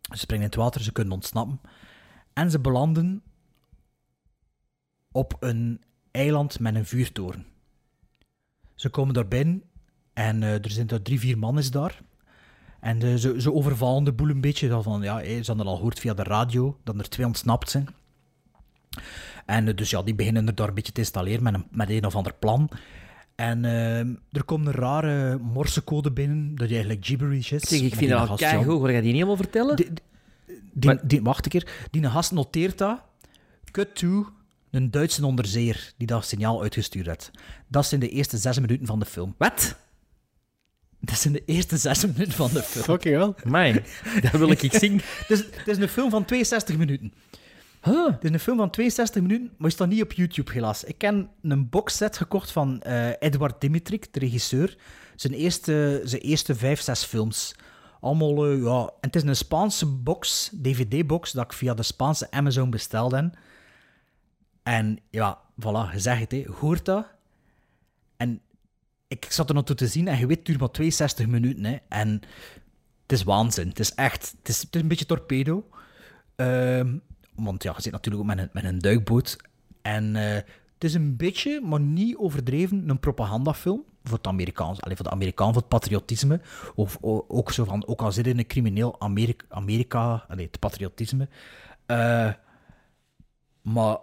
Ze springen in het water, ze kunnen ontsnappen. En ze belanden op een eiland met een vuurtoren. Ze komen daar binnen en eh, er zijn er drie, vier mannen daar. En eh, ze, ze overvallen de boel een beetje. Van, ja, eh, ze hadden al gehoord via de radio dat er twee ontsnapt zijn. En eh, dus ja, die beginnen er daar een beetje te installeren met een, met een of ander plan. En er komt een rare morsecode binnen, dat eigenlijk gibberish is. Zeg, ik vind dat al ja, keigoed. Ga je die niet helemaal vertellen? Die, die, wacht een keer. Die gast noteert dat. Cut to een Duitse onderzeeër die dat signaal uitgestuurd heeft. Dat zijn de eerste zes minuten van de film. Wat? Dat zijn de eerste zes minuten van de film. Fucking hell. Mij, dat wil ik zien. Het is, het is een film van 62 minuten. Het is een film van 62 minuten, maar is staat niet op YouTube helaas. Ik heb een boxset gekocht van eh, Edward Dimitrik, de regisseur. Zijn eerste, zijn eerste vijf, zes films. Allemaal, eh, ja... En het is een Spaanse box, DVD-box, dat ik via de Spaanse Amazon bestelde. En ja, voilà, je zegt het, hè. hoort dat? En ik zat er nog toe te zien en je weet, het duurt maar 62 minuten. Hè. En het is waanzin. Het is echt... Het is, het is een beetje torpedo. Ehm, want ja, je zit natuurlijk ook met een, met een duikboot. En eh, het is een beetje, maar niet overdreven, een propagandafilm. Voor het Amerikaans, alleen voor de Amerikaan, voor het patriotisme. Of ook zo van, ook al zit in een crimineel Amerika, Amerika allee, het patriotisme. Eh, maar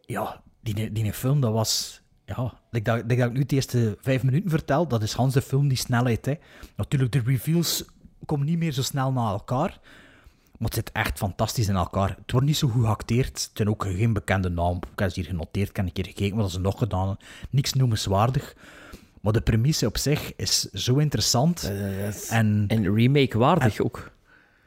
ja, die, die film, dat was... Ja, dat, like dat ik nu de eerste vijf minuten vertel, dat is Hans de film, die snelheid. Hè. Natuurlijk, de reveals komen niet meer zo snel na elkaar. Maar het zit echt fantastisch in elkaar. Het wordt niet zo goed geacteerd. Het zijn ook geen bekende naam. Ik heb ze hier genoteerd, ik heb een keer gekeken wat ze nog gedaan. Niks noemenswaardig. Maar de premisse op zich is zo interessant. en, en remake-waardig ook.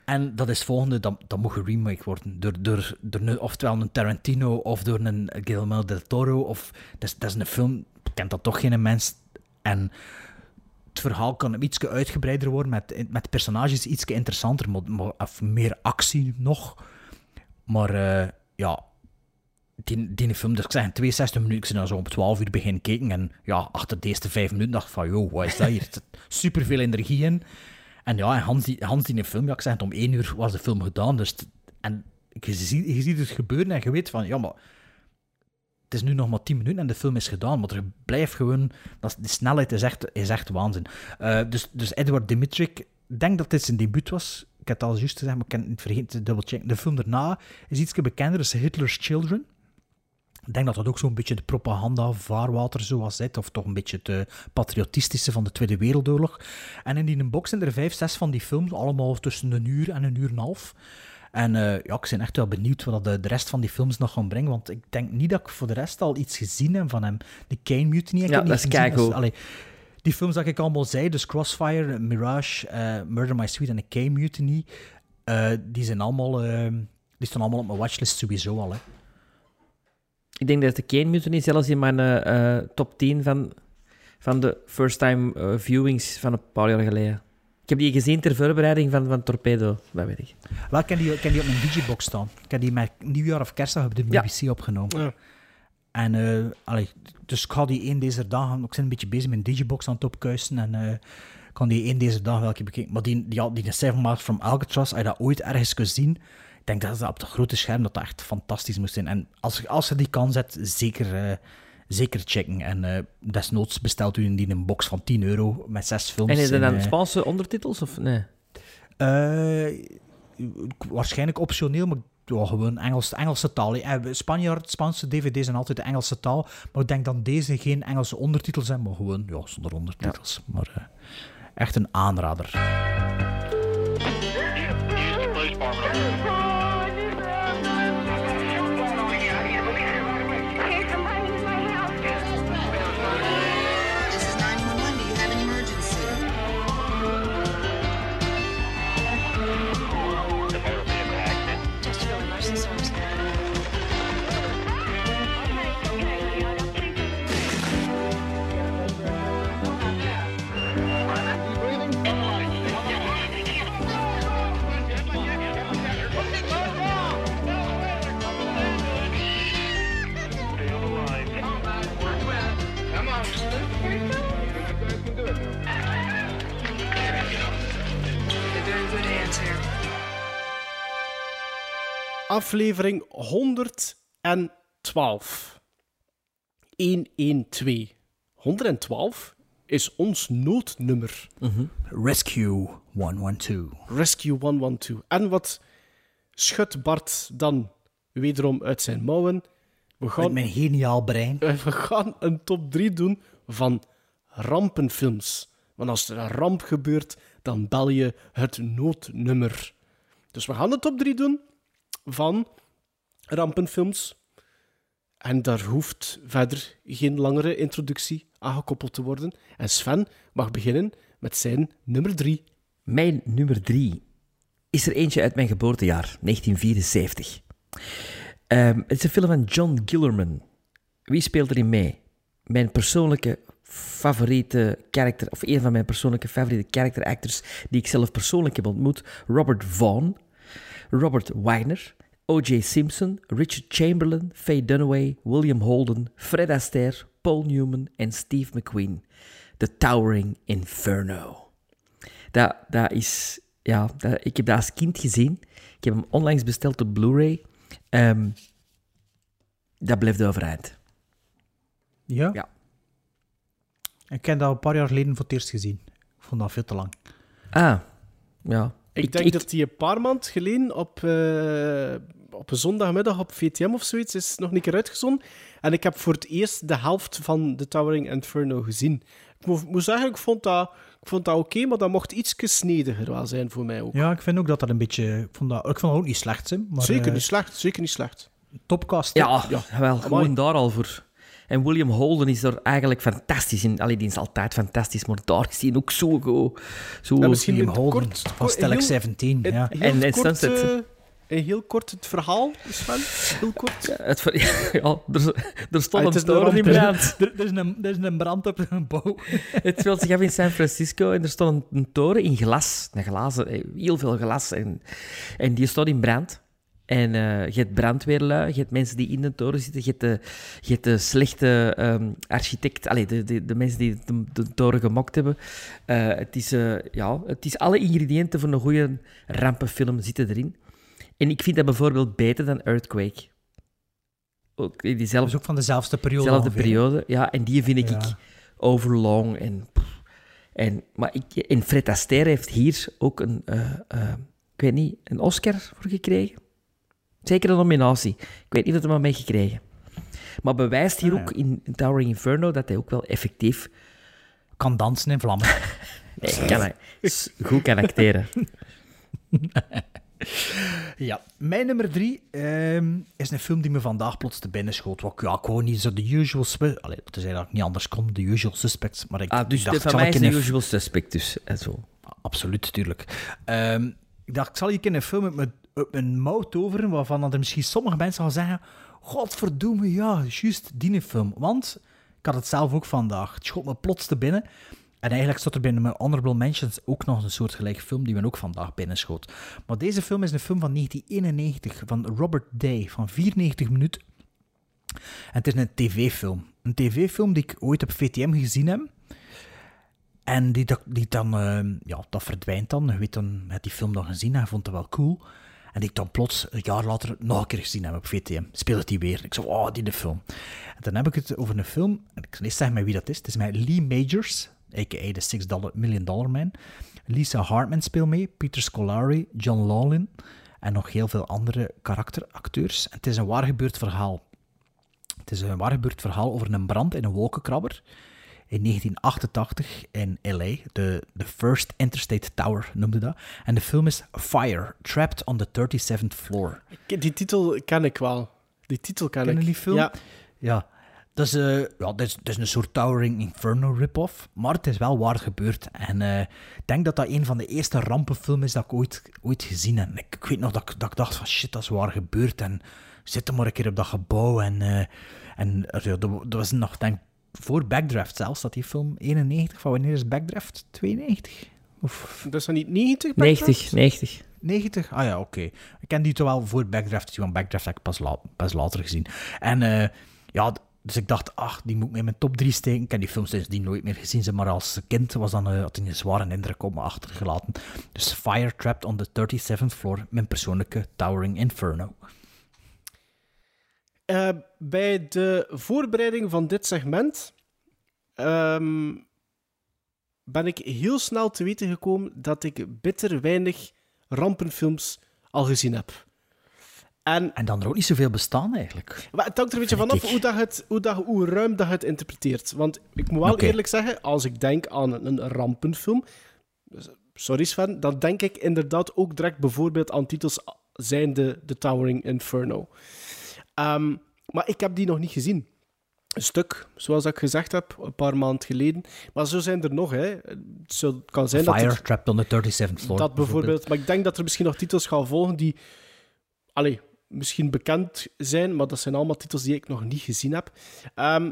En dat is het volgende, dat, dat moet remake worden. Door, door, door een, oftewel een Tarantino of door een Guillermo del Toro. Of, dat, is, dat is een film, kent dat toch geen mens. En het verhaal kan iets uitgebreider worden, met, met personages iets interessanter, maar, maar, of meer actie nog. Maar eh, ja, die, die film, dus ik zeg, in 62 minuten, ik zo om 12 uur begin kijken. En ja, achter de eerste 5 minuten dacht ik van, joh, wat is dat hier? Er zit superveel energie in. En ja, en Hans, die, Hans die in film, ja, ik zeg om 1 uur was de film gedaan. Dus, en je ziet, je ziet het gebeuren en je weet van, ja, maar het is nu nog maar 10 minuten en de film is gedaan, maar er blijft gewoon... Dat, de snelheid is echt, is echt waanzin. Eh, dus, dus Edward Dimitrik, ik denk dat dit zijn debuut was. Ik heb het al juist gezegd, maar ik heb het niet vergeten te dubbelchecken. De film daarna is iets bekender, is Hitler's Children. Ik denk dat dat ook zo'n beetje de propaganda-vaarwater zo was, hè, of toch een beetje het patriotistische van de Tweede Wereldoorlog. En in die box zijn er vijf, zes van die films, allemaal tussen een uur en een uur en een half. En eh, ja, ik ben echt wel benieuwd wat de, de rest van die films nog gaan brengen, want ik denk niet dat ik voor de rest al iets gezien heb van hem. De Kane Mutiny heb ik Ja, niet dat is gezien. keigoed. allee, die films dat ik allemaal zei, dus Crossfire, Mirage, eh, Murder My Sweet en de Kane Mutiny, eh, die zijn allemaal... die staan allemaal op mijn watchlist sowieso al, hè. Ik denk dat de Kane Mutiny zelfs in mijn eh, eh, top 10 van, van de first-time eh, viewings van een paar jaar geleden. Ik heb die gezien ter voorbereiding van, van Torpedo, dat weet ik. Wel, ik heb die, die op mijn digibox staan. Ik heb die met nieuwjaar of kerstdag op de BBC opgenomen. Ja. En, eh, allee, dus ik ga die één deze dagen... Ik ben een beetje bezig met een digibox aan het opkuisen. En eh, ik kan die één deze dagen wel bekijken. Maar die, die, die Seven Miles from Alcatraz, als je dat ooit ergens kunt zien... Ik denk dat dat op de grote scherm dat dat echt fantastisch moest zijn. En als, als je die kan zet, zeker, eh, zeker checken. En eh, desnoods bestelt u die een box van 10 euro met zes films. En is er dan eh, Spaanse ondertitels of nee? eh, waarschijnlijk optioneel, maar ja, gewoon Engels, Engelse taal. Spanjaard, Spaanse dvd's zijn altijd de Engelse taal. Maar ik denk dat deze geen Engelse ondertitels zijn, maar gewoon ja, zonder ondertitels. Maar eh, echt een aanrader. Aflevering 112. 112. 112 is ons noodnummer. Rescue 112. Rescue 112. En wat schudt Bart dan wederom uit zijn mouwen? We gaan, Met mijn geniaal brein. we gaan een top 3 doen van rampenfilms. Want als er een ramp gebeurt, dan bel je het noodnummer. Dus we gaan de top 3 doen van rampenfilms. En daar hoeft verder geen langere introductie aan gekoppeld te worden. En Sven mag beginnen met zijn nummer 3. Mijn nummer drie is er eentje uit mijn geboortejaar, 1974. Ehm, het is een film van John Gillerman. Wie speelt erin mee? Mijn persoonlijke favoriete karakter, of een van mijn persoonlijke favoriete character actors die ik zelf persoonlijk heb ontmoet, Robert Vaughn, Robert Wagner, O.J. Simpson, Richard Chamberlain, Faye Dunaway, William Holden, Fred Astaire, Paul Newman en Steve McQueen. The Towering Inferno. Dat, dat is... Ja, dat, ik heb dat als kind gezien. Ik heb hem onlangs besteld op Blu-ray. Ehm, dat blijft overeind. Ja? Ja. Ik heb dat een paar jaar geleden voor het eerst gezien. Ik vond dat veel te lang. Ah, ja. Ik, denk dat die een paar maand geleden op, eh, op een zondagmiddag op VTM of zoiets is nog een keer uitgezonden. En ik heb voor het eerst de helft van The Towering Inferno gezien. Ik moet, moet zeggen, ik vond dat, ik vond dat oké, maar dat mocht iets snediger wel zijn voor mij ook. Ja, ik vind ook dat dat een beetje... Ik vond dat, ik vond dat ook niet slecht, hè, maar... zeker eh, niet slecht, zeker niet slecht. Topcast. Ja, Ja. wel, Amai. gewoon daar al voor. En William Holden is er eigenlijk fantastisch in. Allee, die is altijd fantastisch, maar daar is hij ook zo. Zo... Ja, misschien William in het Holden kort- van heel- 17, in ja. En- en kort, Sunset. eh, heel kort het verhaal, Sven. Heel kort. Het, ver- ja, er, er stond Ah, een het brand. Er, er, is een, er is een brand op een bouw. Het speelt zich af in San Francisco en er stond een, een toren in glas. Een glazen, eh, heel veel glas. En, en die stond in brand. En eh, je hebt brandweerlui, je hebt mensen die in de toren zitten, je hebt de, je hebt de slechte ehm, architect, allee, de, de, de mensen die de, de toren gemokt hebben. Eh, het, is, eh, ja, het is alle ingrediënten voor een goede rampenfilm zitten erin. En ik vind dat bijvoorbeeld beter dan Earthquake. Ook in Dat diezelfde is ook van dezelfde periode. Dezelfde ongeveer. periode, ja. En die vind ik, Ja. ik overlong. En, en, maar ik, en Fred Astaire heeft hier ook een, eh, eh, ik weet niet, een Oscar voor gekregen. Zeker een nominatie. Ik weet niet of hij hem mee gekregen. Maar bewijst hier Ah, ja. ook in Towering Inferno dat hij ook wel effectief Kan dansen in vlammen. nee, kan hij, goed kan acteren. Ja, mijn nummer drie ehm, is een film die me vandaag plots te binnen schoot. Wat, ja, gewoon niet zo de usual suspects. Allee, dat is eigenlijk niet anders kon, de usual suspects. Maar ik, Ah, dus ik dacht, van mij ik is usual suspect dus. En zo. Absoluut, tuurlijk. Ehm, ik dacht, ik zal hier een film met mijn, op mijn mouw toveren, waarvan dat er misschien sommige mensen gaan zeggen, godverdomme, ja, juist die film. Want ik had het zelf ook vandaag. Het schoot me plots te binnen. En eigenlijk stond er binnen mijn honorable mentions ook nog een soortgelijke film die me ook vandaag binnenschoot. Maar deze film is een film van 1991 van Robert Day, van 94 minuten. En het is een tv-film. Een tv-film die ik ooit op VTM gezien heb. En die, die dan, eh, ja, dat verdwijnt dan. Je weet dan, met die film dan gezien en je vond het wel cool. En die ik dan plots een jaar later nog een keer gezien heb op VTM. Speelde die weer. Ik zo, oh, die de film. En dan heb ik het over een film, en ik zal eerst zeggen wie dat is. Het is met Lee Majors, a.k.a. de Six dollar, Million Dollar Man. Lisa Hartman speelt mee, Peter Scolari, John Lawlin en nog heel veel andere karakteracteurs. En het is een waar gebeurd verhaal. Het is een waar gebeurd verhaal over een brand in een wolkenkrabber in 1988 in LA. De, de First Interstate Tower noemde dat. En de film is Fire, Trapped on the 37th Floor. Die titel ken ik wel. Die titel ken Ken je ik. die film? Ja. Ja. Dat is, eh, ja, dat, is, dat is een soort Towering Inferno rip-off, maar het is wel waar gebeurd. En eh, ik denk dat dat een van de eerste rampenfilms is dat ik ooit, ooit gezien heb. Ik, ik weet nog dat ik, dat ik dacht van shit, dat is waar gebeurd. En zit er maar een keer op dat gebouw. En, eh, en er- dat was nog, denk ik, voor Backdraft zelfs, dat die film 91, van wanneer is Backdraft? 92? Of Dat is dan niet 90? 90, 90. 90? Ah ja, oké. Ik ken die toch wel voor Backdraft gezien, want Backdraft heb ik pas, la- pas later gezien. En eh, ja, Dus ik dacht, ach, die moet ik in mijn top 3 steken. Ik heb die film sindsdien nooit meer gezien, maar als kind was dan, eh, had hij een zware indruk op me achtergelaten. Dus Fire Trapped on the 37th Floor, mijn persoonlijke Towering Inferno. Eh, bij de voorbereiding van dit segment ehm, ben ik heel snel te weten gekomen dat ik bitter weinig rampenfilms al gezien heb. En, en dan er ook niet zoveel bestaan eigenlijk. Maar het hangt er een beetje vanaf hoe, dat het, hoe, dat, hoe ruim dat je het interpreteert. Want ik moet wel eerlijk zeggen, als ik denk aan een, rampenfilm, sorry Sven, dan denk ik inderdaad ook direct bijvoorbeeld aan titels zijnde The Towering Inferno. Ehm, maar ik heb die nog niet gezien. Een stuk, zoals ik gezegd heb, een paar maanden geleden. Maar zo zijn er nog, hè. Het het kan zijn dat Fire er- Trapped on the 37th Floor. dat bijvoorbeeld. Maar ik denk dat er misschien nog titels gaan volgen die... Allee, misschien bekend zijn, maar dat zijn allemaal titels die ik nog niet gezien heb. Ehm,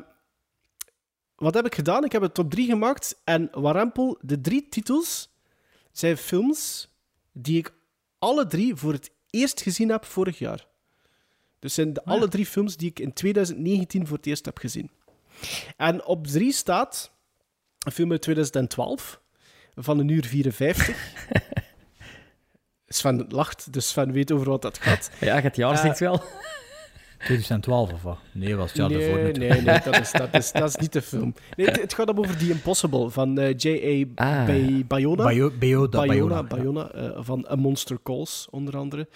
wat heb ik gedaan? Ik heb een top 3 gemaakt. En warempel, de drie titels zijn films die ik alle drie voor het eerst gezien heb vorig jaar. Dus zijn de, alle drie films die ik in 2019 voor het eerst heb gezien. En op drie staat een film uit 2012 van een uur 54. Sven lacht, dus Sven weet over wat dat gaat. Ja, het jaar Eh, zegt wel. 2012 of wat? Nee, was het jaar nee, daarvoor nee, nee, dat is, dat, is, dat is niet de film. Nee, het, het gaat om over The Impossible van eh, J.A. Ah. Bay- Bayona. Bayo- Bayona, Bayona, Bayona, Bayona, eh, van A Monster Calls, onder andere.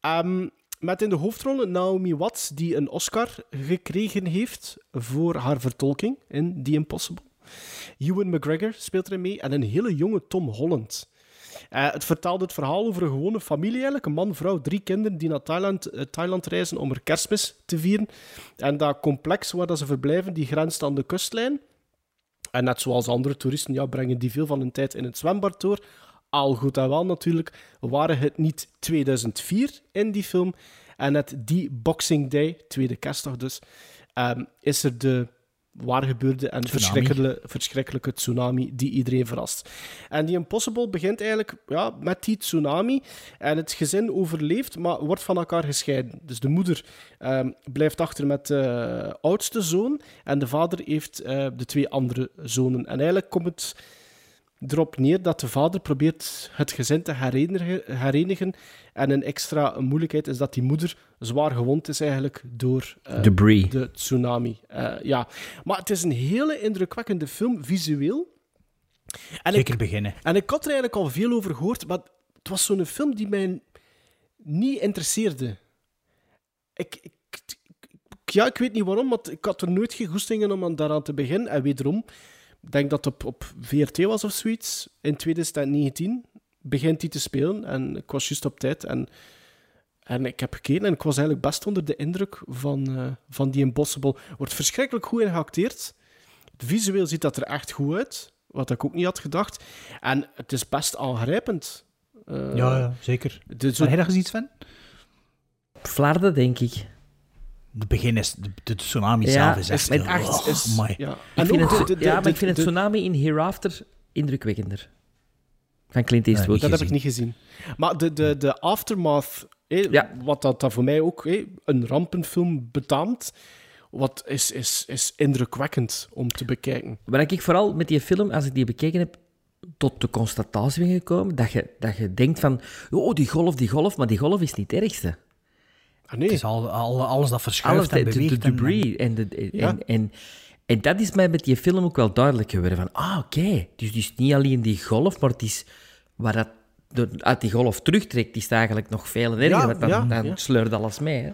Ehm, met in de hoofdrollen Naomi Watts, die een Oscar gekregen heeft voor haar vertolking in The Impossible. Ewan McGregor speelt erin mee en een hele jonge Tom Holland. Eh, het vertelt het verhaal over een gewone familie eigenlijk. Een man, vrouw, drie kinderen die naar Thailand, eh, Thailand reizen om er kerstmis te vieren. En dat complex waar dat ze verblijven, die grenst aan de kustlijn. En net zoals andere toeristen, ja, brengen die veel van hun tijd in het zwembad door. Al goed en wel natuurlijk, waren het niet 2004 in die film. En net die Boxing Day, tweede kerstdag dus, ehm, is er de waar gebeurde en verschrikkelijke, verschrikkelijke tsunami die iedereen verrast. En die Impossible begint eigenlijk ja, met die tsunami en het gezin overleeft, maar wordt van elkaar gescheiden. Dus de moeder ehm, blijft achter met de oudste zoon en de vader heeft eh, de twee andere zonen. En eigenlijk komt het erop neer dat de vader probeert het gezin te herenigen, herenigen. En een extra moeilijkheid is dat die moeder zwaar gewond is eigenlijk door eh, de tsunami. Eh, ja. Maar het is een hele indrukwekkende film, visueel. En Zeker ik, beginnen. En ik had er eigenlijk al veel over gehoord, maar het was zo'n film die mij niet interesseerde. Ik, ik, ik- ja, ik weet niet waarom, maar ik had er nooit geen goestingen om aan daaraan te beginnen. En wederom, denk dat het op, op VRT was of zoiets, in 2019 begint hij te spelen. En ik was juist op tijd. En, en ik heb gekeken en ik was eigenlijk best onder de indruk van, eh, van die Impossible. Wordt verschrikkelijk goed in geacteerd. Visueel ziet dat er echt goed uit, wat ik ook niet had gedacht. En het is best aangrijpend. Eh, Ja, ja, zeker. zo- Heb jij dat gezien, Sven? Vlaarden, denk ik. Het begin is... De, de tsunami Ja, zelf is echt... is oh, is- ja. Ik vind het, de- de- ja, de- maar ik vind de- het Tsunami in Hereafter indrukwekkender. Van Clint Nee, Eastwood. Dat heb ik niet gezien. Maar de, de, de aftermath, hé, Ja. wat dat, dat voor mij ook hé, een rampenfilm betaamt, wat is, is, is indrukwekkend om te bekijken. Waar ik vooral met die film, als ik die bekeken heb, tot de constatatie ben gekomen dat je, dat je denkt van, oh, die golf, die golf, maar die golf is niet het ergste. Ah, nee. Het is al, al, alles dat verschuift Alles, de, en de, beweegt. de en- debris. En, de, en, Ja. en, en dat is mij met die film ook wel duidelijk geworden. Van, ah, oké. Dus is niet alleen die golf, maar het is waar dat de- uit die golf terugtrekt, is het eigenlijk nog veel erger. Ja, want dan, ja, dan ja. sleurt alles mee. Hè.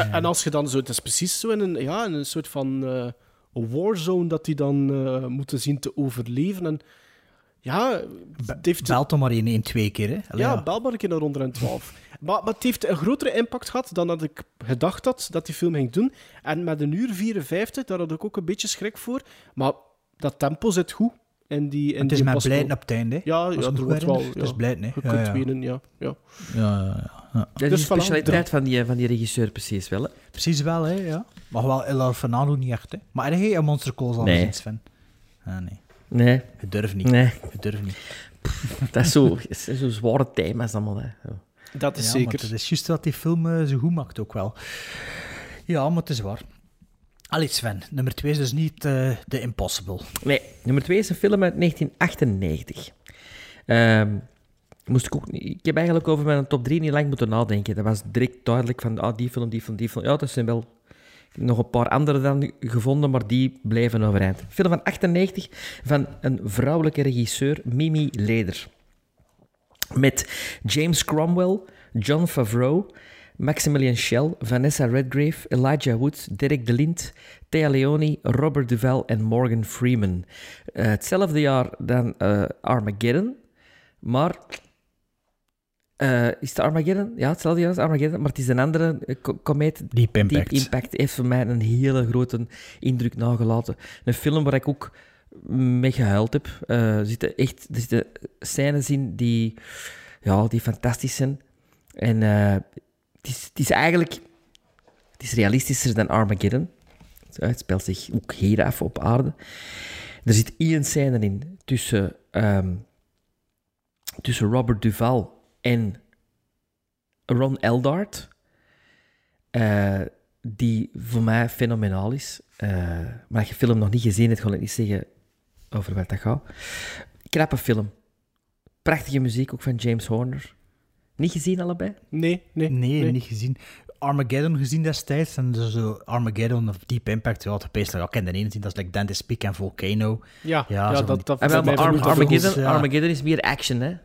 En, en als je dan zo, het is precies zo in een, ja, in een soort van eh, warzone dat die dan eh, moeten zien te overleven. En ja, het heeft, Belt dan maar in één, twee keer, hè. Allee, ja, ja. bel maar een keer naar 112. Maar, maar het heeft een grotere impact gehad dan dat ik gedacht had dat die film ging doen. En met een uur 54, daar had ik ook een beetje schrik voor. Maar dat tempo zit goed. In die, in Het is Impossible. blijden op het einde. Ja, ja er goed wordt wel... Het is ja, blijden, hè. Je Ja, kunt ja. ja. ja. Ja, ja, ja. Dat Dus is de specialiteit van die, van die regisseur precies wel. Hè. Precies wel, hè, ja. Maar wel El Fernando niet echt, hè. Maar heb een Monster Calls al Nee. gezien, Sven? Ah, nee. Nee. Je durft niet. Nee. Je durft niet. Dat is zo, zo zware thema's allemaal. Hè. Zo. Dat is ja, zeker. Maar het is juist wat die film eh, zo goed maakt ook wel. Ja, maar het is waar. Allee Sven, nummer 2 is dus niet eh The Impossible. Nee, nummer 2 is een film uit 1998. Ehm, moest ik, ook, niet- ik heb eigenlijk over mijn top 3 niet lang moeten nadenken. Dat was direct duidelijk van ah, die film, die film, die film. Ja, dat zijn wel nog een paar andere dan gevonden, maar die blijven overeind. Film van 98 van een vrouwelijke regisseur, Mimi Leder. Met James Cromwell, John Favreau, Maximilian Schell, Vanessa Redgrave, Elijah Wood, Derek DeLint, Thea Leoni, Robert Duvall en Morgan Freeman. Eh, hetzelfde jaar dan eh, Armageddon, maar... eh, is het Armageddon? Ja, hetzelfde jaar als Armageddon, maar het is een andere eh, komeet. Deep Impact. Deep Impact heeft voor mij een hele grote indruk nagelaten. Een film waar ik ook mee gehuild heb. Eh, er, zitten echt, er zitten scènes in die, ja, die fantastisch zijn. En eh, het, is, het is eigenlijk het is realistischer dan Armageddon. Het speelt zich ook hier af op aarde. Er zit één scène in tussen, ehm, tussen Robert Duvall en Ron Eldard. eh, die voor mij fenomenaal is. Eh, maar als je film nog niet gezien hebt, ga ik niet zeggen over wat dat gaat. Knappe film. Prachtige muziek, ook van James Horner. Niet gezien allebei? Nee, nee. Nee, niet gezien. Armageddon gezien destijds. En dus zo Armageddon of Deep Impact. Ja, like, ik ken de ene zien, dat is like Dante's Peak en Volcano. Ja, ja, zo dat- die- dat- Ah, dat Armageddon, ja. Armageddon is meer action, hè?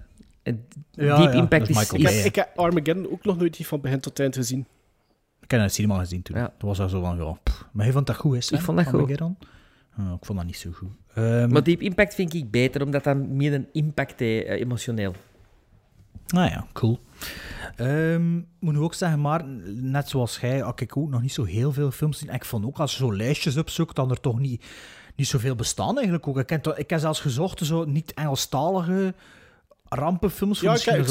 Ja, Deep ja, Impact dat is. Michael Ik is- heb, ik heb Armageddon ook nog nooit van begin tot eind gezien. Ik heb het het cinema gezien toen. Ja. Dat was al zo van, ja, pff. Maar hij vond dat goed, is Ik vond dat goed. Ik vond dat niet zo goed. Ehm, Maar Deep Impact vind ik beter, omdat dat meer een impact heeft, eh, emotioneel. Nou ja, cool. Ehm, moet nu ook zeggen, maar net zoals jij, had ik ook nog niet zo heel veel films zien. En ik vond ook, als je zo lijstjes opzoekt, dan er toch niet, niet zoveel bestaan eigenlijk ook. Ik heb, toch- ik heb zelfs gezocht, zo niet-Engelstalige rampenfilms. Ja, misschien ik- ik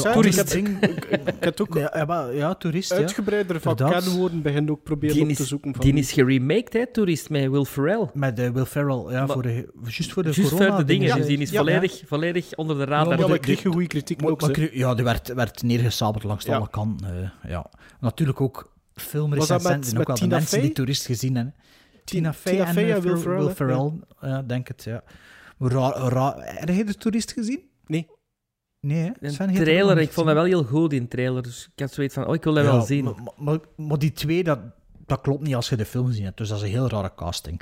ik. Ik, ik, ik heb ook Ja, ja, maar- ja, toerist, ja. uitgebreider van Inderdaad. kenwoorden begin ook proberen Die op te is, zoeken. Van, die is geremaked, hè, Tourist, met Will Ferrell. Met eh, Will Ferrell, ja, Maar- voor de, juist voor de Juist corona voor de dingen, dingen. dus die is Ja. volledig, volledig onder de radar. Ja, ja, maar kreeg een goede kritiek Maar, ook. maar ja, die werd, werd neergesabeld langs Ja. alle kanten. eh, ja. Natuurlijk ook filmrecensenten ook met wel de Tina mensen Fey? die toerist gezien hebben. Tina Fey en, eh, Will Fer- Ferrell, ja, denk het, ja. Maar Raar, raar, heb je de toerist gezien? Nee. Nee, hè? Een er ook trailer, ik vond dat wel heel goed, in trailer. Dus ik had zoiets van, oh, ik wil dat Ja, wel zien. Maar, maar, maar die twee, dat, dat klopt niet als je de film gezien hebt. Dus dat is een heel rare casting.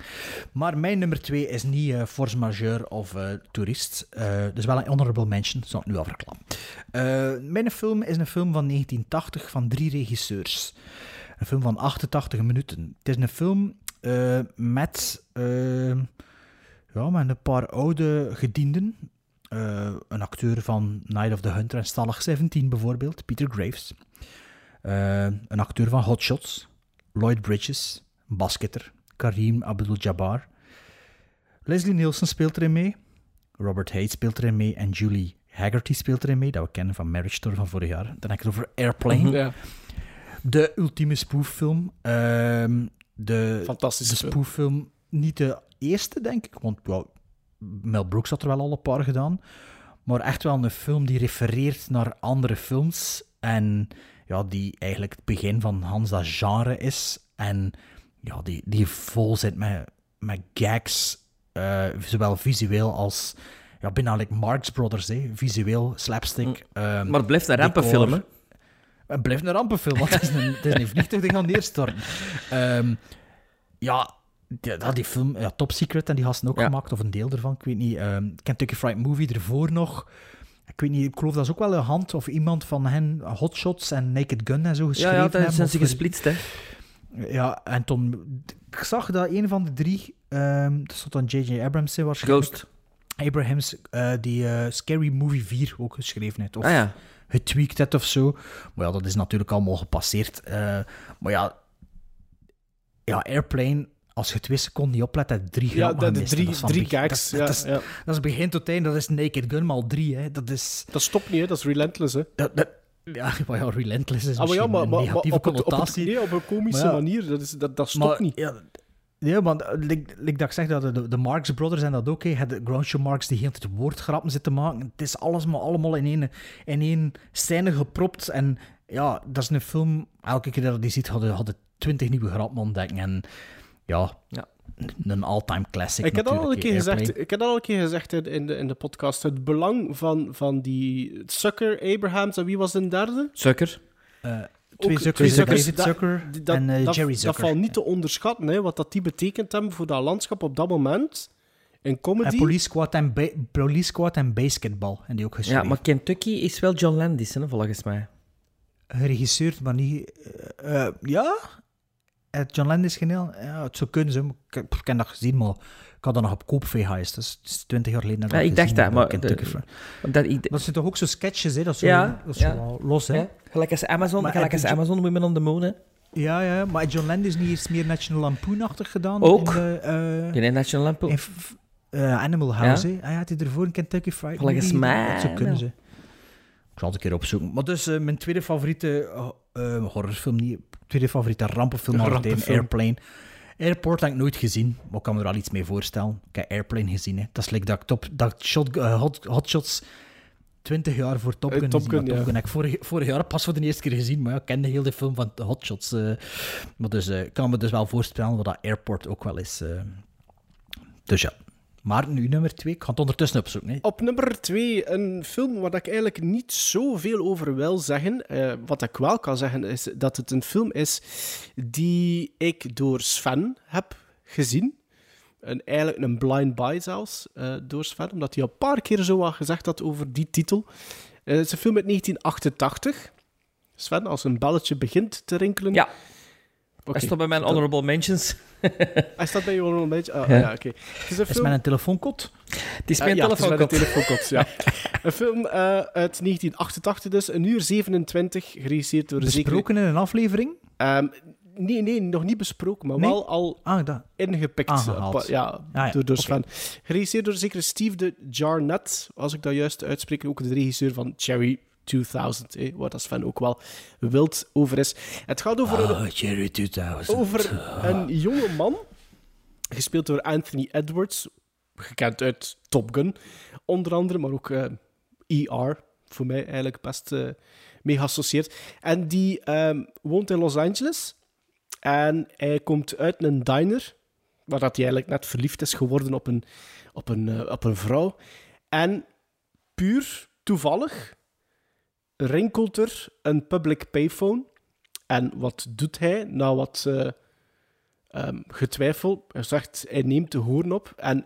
Maar mijn nummer twee is niet eh, Force Majeure of eh, Toerist. Dus wel een honorable mention, zal ik nu al verklappen. Mijn film is een film van 1980 van drie regisseurs. Een film van 88 minuten. Het is een film met, ja, met een paar oude gedienden. Eh, een acteur van Night of the Hunter en Stalag 17 bijvoorbeeld, Peter Graves. Eh, een acteur van Hot Shots, Lloyd Bridges, een basketter, Kareem Abdul-Jabbar. Leslie Nielsen speelt erin mee, Robert Hates speelt erin mee en Julie Haggerty speelt erin mee, dat we kennen van Marriage Story van vorig jaar. Dan heb ik het over Airplane. Ja, De ultieme spooffilm. Ehm de, fantastische de film. spooffilm, niet de eerste, denk ik, want Mel Brooks had er wel al een paar gedaan. Maar echt wel een film die refereert naar andere films. En ja, die eigenlijk het begin van Hans dat genre is. En ja, die, die vol zit met, met gags, eh, zowel visueel als... Ja, bijna like Marx Brothers, hè. visueel, slapstick. ehm, Maar het blijft een rampenfilm, hè? Het blijft een rampenfilm, want het is een, het is een vliegtuig die gaat neerstorten. Ehm, ja, die, dat- die film, ja, Top Secret, en die gasten ook Ja. gemaakt, of een deel ervan, ik weet niet. ehm Kentucky Fried Movie ervoor nog. Ik weet niet, ik geloof dat is ook wel een hand of iemand van hen, Hot Shots en Naked Gun en zo Ja, geschreven ja, dat hebben, zijn ze gesplitst, hè. Ja, en toen... Ik zag dat een van de drie, ehm dat stond dan J.J. Abrams in waarschijnlijk. Ghost. Abrahams, eh, die eh, Scary Movie 4 ook geschreven heeft. Of Ah ja. getweakt heeft of zo. Maar ja, dat is natuurlijk allemaal gepasseerd. Eh, maar ja, ja, Airplane, als je twee seconden niet oplet, heb je drie Ja, grappen de- drie- Dat drie gags, Dat, dat ja, is, ja. dat is begin tot eind, dat is Naked Gun maal drie. Hè. Dat is... Dat stopt niet, hè? dat is relentless. Hè? Dat, dat, ja, maar ja, relentless is Ah, maar ja, maar, een maar negatieve op, het, op, het, connotatie. nee, op een komische manier. Dat, is, dat, dat stopt niet. Ja, ja, want eh, like, like dat ik zeg, dat de, de Marx Brothers en dat ook. hè. De Groucho Marx die heel tijd woordgrappen zitten maken. Het is alles maar allemaal in één, in één scène gepropt. En ja, dat is een film... Elke keer dat je die ziet, hadden hadden twintig nieuwe grappen ontdekken. En Ja, Ja. een all-time classic Ik heb, dat al een keer Airplane. gezegd, ik heb dat al een keer gezegd in, de, in de podcast. Het belang van, van die Sucker, Abrahams en wie was de derde? Sucker. Eh, twee Zuckers, David Zucker dat- dat- en eh, dat- Jerry Dat Zucker. valt niet te onderschatten, hè, wat dat die betekend hebben voor dat landschap op dat moment. In comedy. En Police Squad en, ba- Police Squad en Basketball. En die ook geschreven. Ja, maar Kentucky is wel John Landis, hè, volgens mij. Geregisseerd, maar niet... eh, ja? Eh, John Landis geneel? Ja, het zou kunnen zijn. Ik, ik heb dat gezien, maar ik had dat nog op koop VHS. Het is 20 jaar geleden. dat Ja, ik ik dacht dat, maar... De- dat, ik, Dat zijn toch ook zo sketches, hè? Dat is zo, Ja, dat is ja. los, hè? Ja, Gelijk als Amazon, Maar gelijk als Amazon Women on the Moon, hè. Ja, ja, maar John Landis niet eens meer National Lampoon-achtig gedaan? Ook. In de, eh, National Lampoon. in eh, Animal House, Ja. hè? Hij had hij ervoor een Kentucky Fried Volgens Movie. mij Dat zou kunnen. Ik zal het een keer opzoeken. Maar dus eh, mijn tweede favoriete eh, horrorfilm, niet, tweede favoriete rampenfilm, al meteen Rampenfilm. Airplane. Airport heb ik nooit gezien, maar ik kan me er al iets mee voorstellen. Ik heb Airplane gezien. Hè. Dat is like dat ik top, dat shot, eh, hot, hot Shots 20 jaar voor Top Eh, Gun Top. Gun, Top. Gun ik vorig, vorig jaar pas voor de eerste keer gezien, maar ja, ik kende heel de film van Hot Shots. eh. maar dus ik kan me dus wel voorstellen wat dat Airport ook wel is. Dus ja. Maar nu nummer twee, ik ga het ondertussen opzoeken. Hè. Op nummer twee, een film waar ik eigenlijk niet zoveel over wil zeggen. Eh, wat ik wel kan zeggen, is dat het een film is die ik door Sven heb gezien. Een, eigenlijk een blind buy zelfs, eh, door Sven, omdat hij al een paar keer zo wat gezegd had over die titel. Eh, het is een film uit 1988. Sven, als een belletje begint te rinkelen. Ja. Oké. Hij stond bij mijn honorable mentions. Hij staat bij je honorable mention? Ah, Ja. ja, oké. Het is een Is film... met een telefoonkot? Het is Eh, mijn ja, het is met telefoonkot. een telefoonkot, ja. een film eh, uit 1988 dus, een uur 27, geregisseerd door zeker... Besproken in een aflevering? Ehm, nee, nee, nog niet besproken, maar Nee? wel al Ah, dat. ingepikt. Aangehaald. eh, ja, Ah, ja, door, door oké. Sven. Geregisseerd door zeker Steve de Jarnett, als ik dat juist uitspreek. Ook de regisseur van Cherry 2000, eh, waar dat Sven ook wel wild over is. Het gaat over een, Oh, Cherry 2000. over een jonge man, gespeeld door Anthony Edwards, gekend uit Top Gun, onder andere, maar ook eh, ER, voor mij eigenlijk best eh, mee geassocieerd. En die ehm, woont in Los Angeles en hij komt uit een diner, waar dat hij eigenlijk net verliefd is geworden op een, op een, eh, op een vrouw. En puur toevallig rinkelt er een public payphone. En wat doet hij na wat eh, ehm, getwijfel? Hij zegt, hij neemt de hoorn op en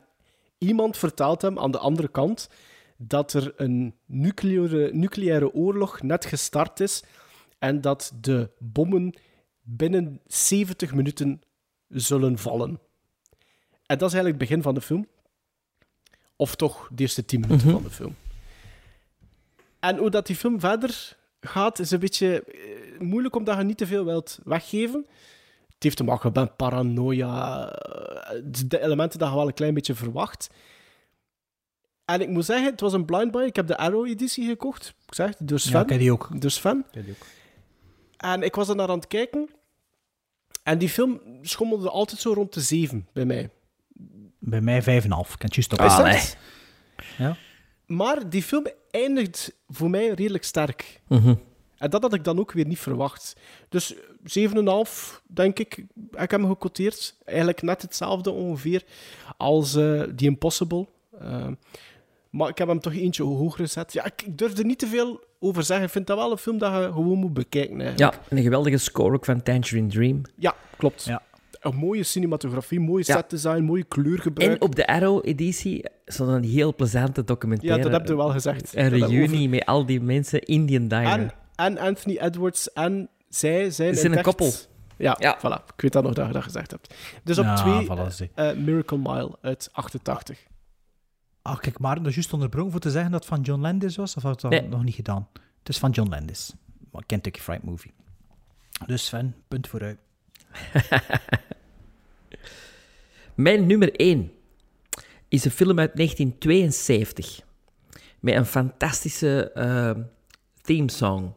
iemand vertelt hem aan de andere kant dat er een nucleaire, nucleaire oorlog net gestart is en dat de bommen binnen 70 minuten zullen vallen. En dat is eigenlijk het begin van de film. Of toch de eerste 10 minuten Mhm. van de film. En hoe dat die film verder gaat, is een beetje eh, moeilijk omdat je niet te veel wilt weggeven. Het heeft te maken met paranoia, eh, de elementen dat je wel een klein beetje verwacht. En ik moet zeggen, het was een blind buy. Ik heb de Arrow-editie gekocht. Ik zeg het, door Sven. Ja, ik heb die ook. Door Sven. Ik heb die ook. En ik was er naar aan het kijken. En die film schommelde altijd zo rond de 7 bij mij. Bij mij 5,5. Ik kan het juist op. Is dat? Ah, Ja. Maar die film eindigt voor mij redelijk sterk. Mhm. En dat had ik dan ook weer niet verwacht. Dus 7,5, denk ik, heb ik hem gecoteerd. Eigenlijk net hetzelfde ongeveer als eh The Impossible. Eh, maar ik heb hem toch eentje hoger gezet. Ja, ik, ik durf er niet te veel over zeggen. Ik vind dat wel een film dat je gewoon moet bekijken. Eigenlijk. Ja, en een geweldige score ook van Tangerine Dream. Ja, klopt. Ja. Een mooie cinematografie, mooie Ja. setdesign, mooie kleurgebruik. En op de Arrow-editie stond een heel plezante documentaire. Ja, dat heb je wel gezegd. Een reunie over- met al die mensen in die diner. En, en Anthony Edwards en zij zijn, Ze zijn een koppel. Ja, Ja. voilà. Ik weet dat nog dat je dat gezegd hebt. Dus op Ja, twee, voilà, zie. eh, Miracle Mile uit 88. Ah, kijk, maar dat is juist onderbroken voor te zeggen dat het van John Landis was, of had ik dat Nee. nog niet gedaan? Het is van John Landis. Kentucky Fried Movie. Dus Sven, punt vooruit. Mijn nummer 1 is een film uit 1972 met een fantastische uh, theme song.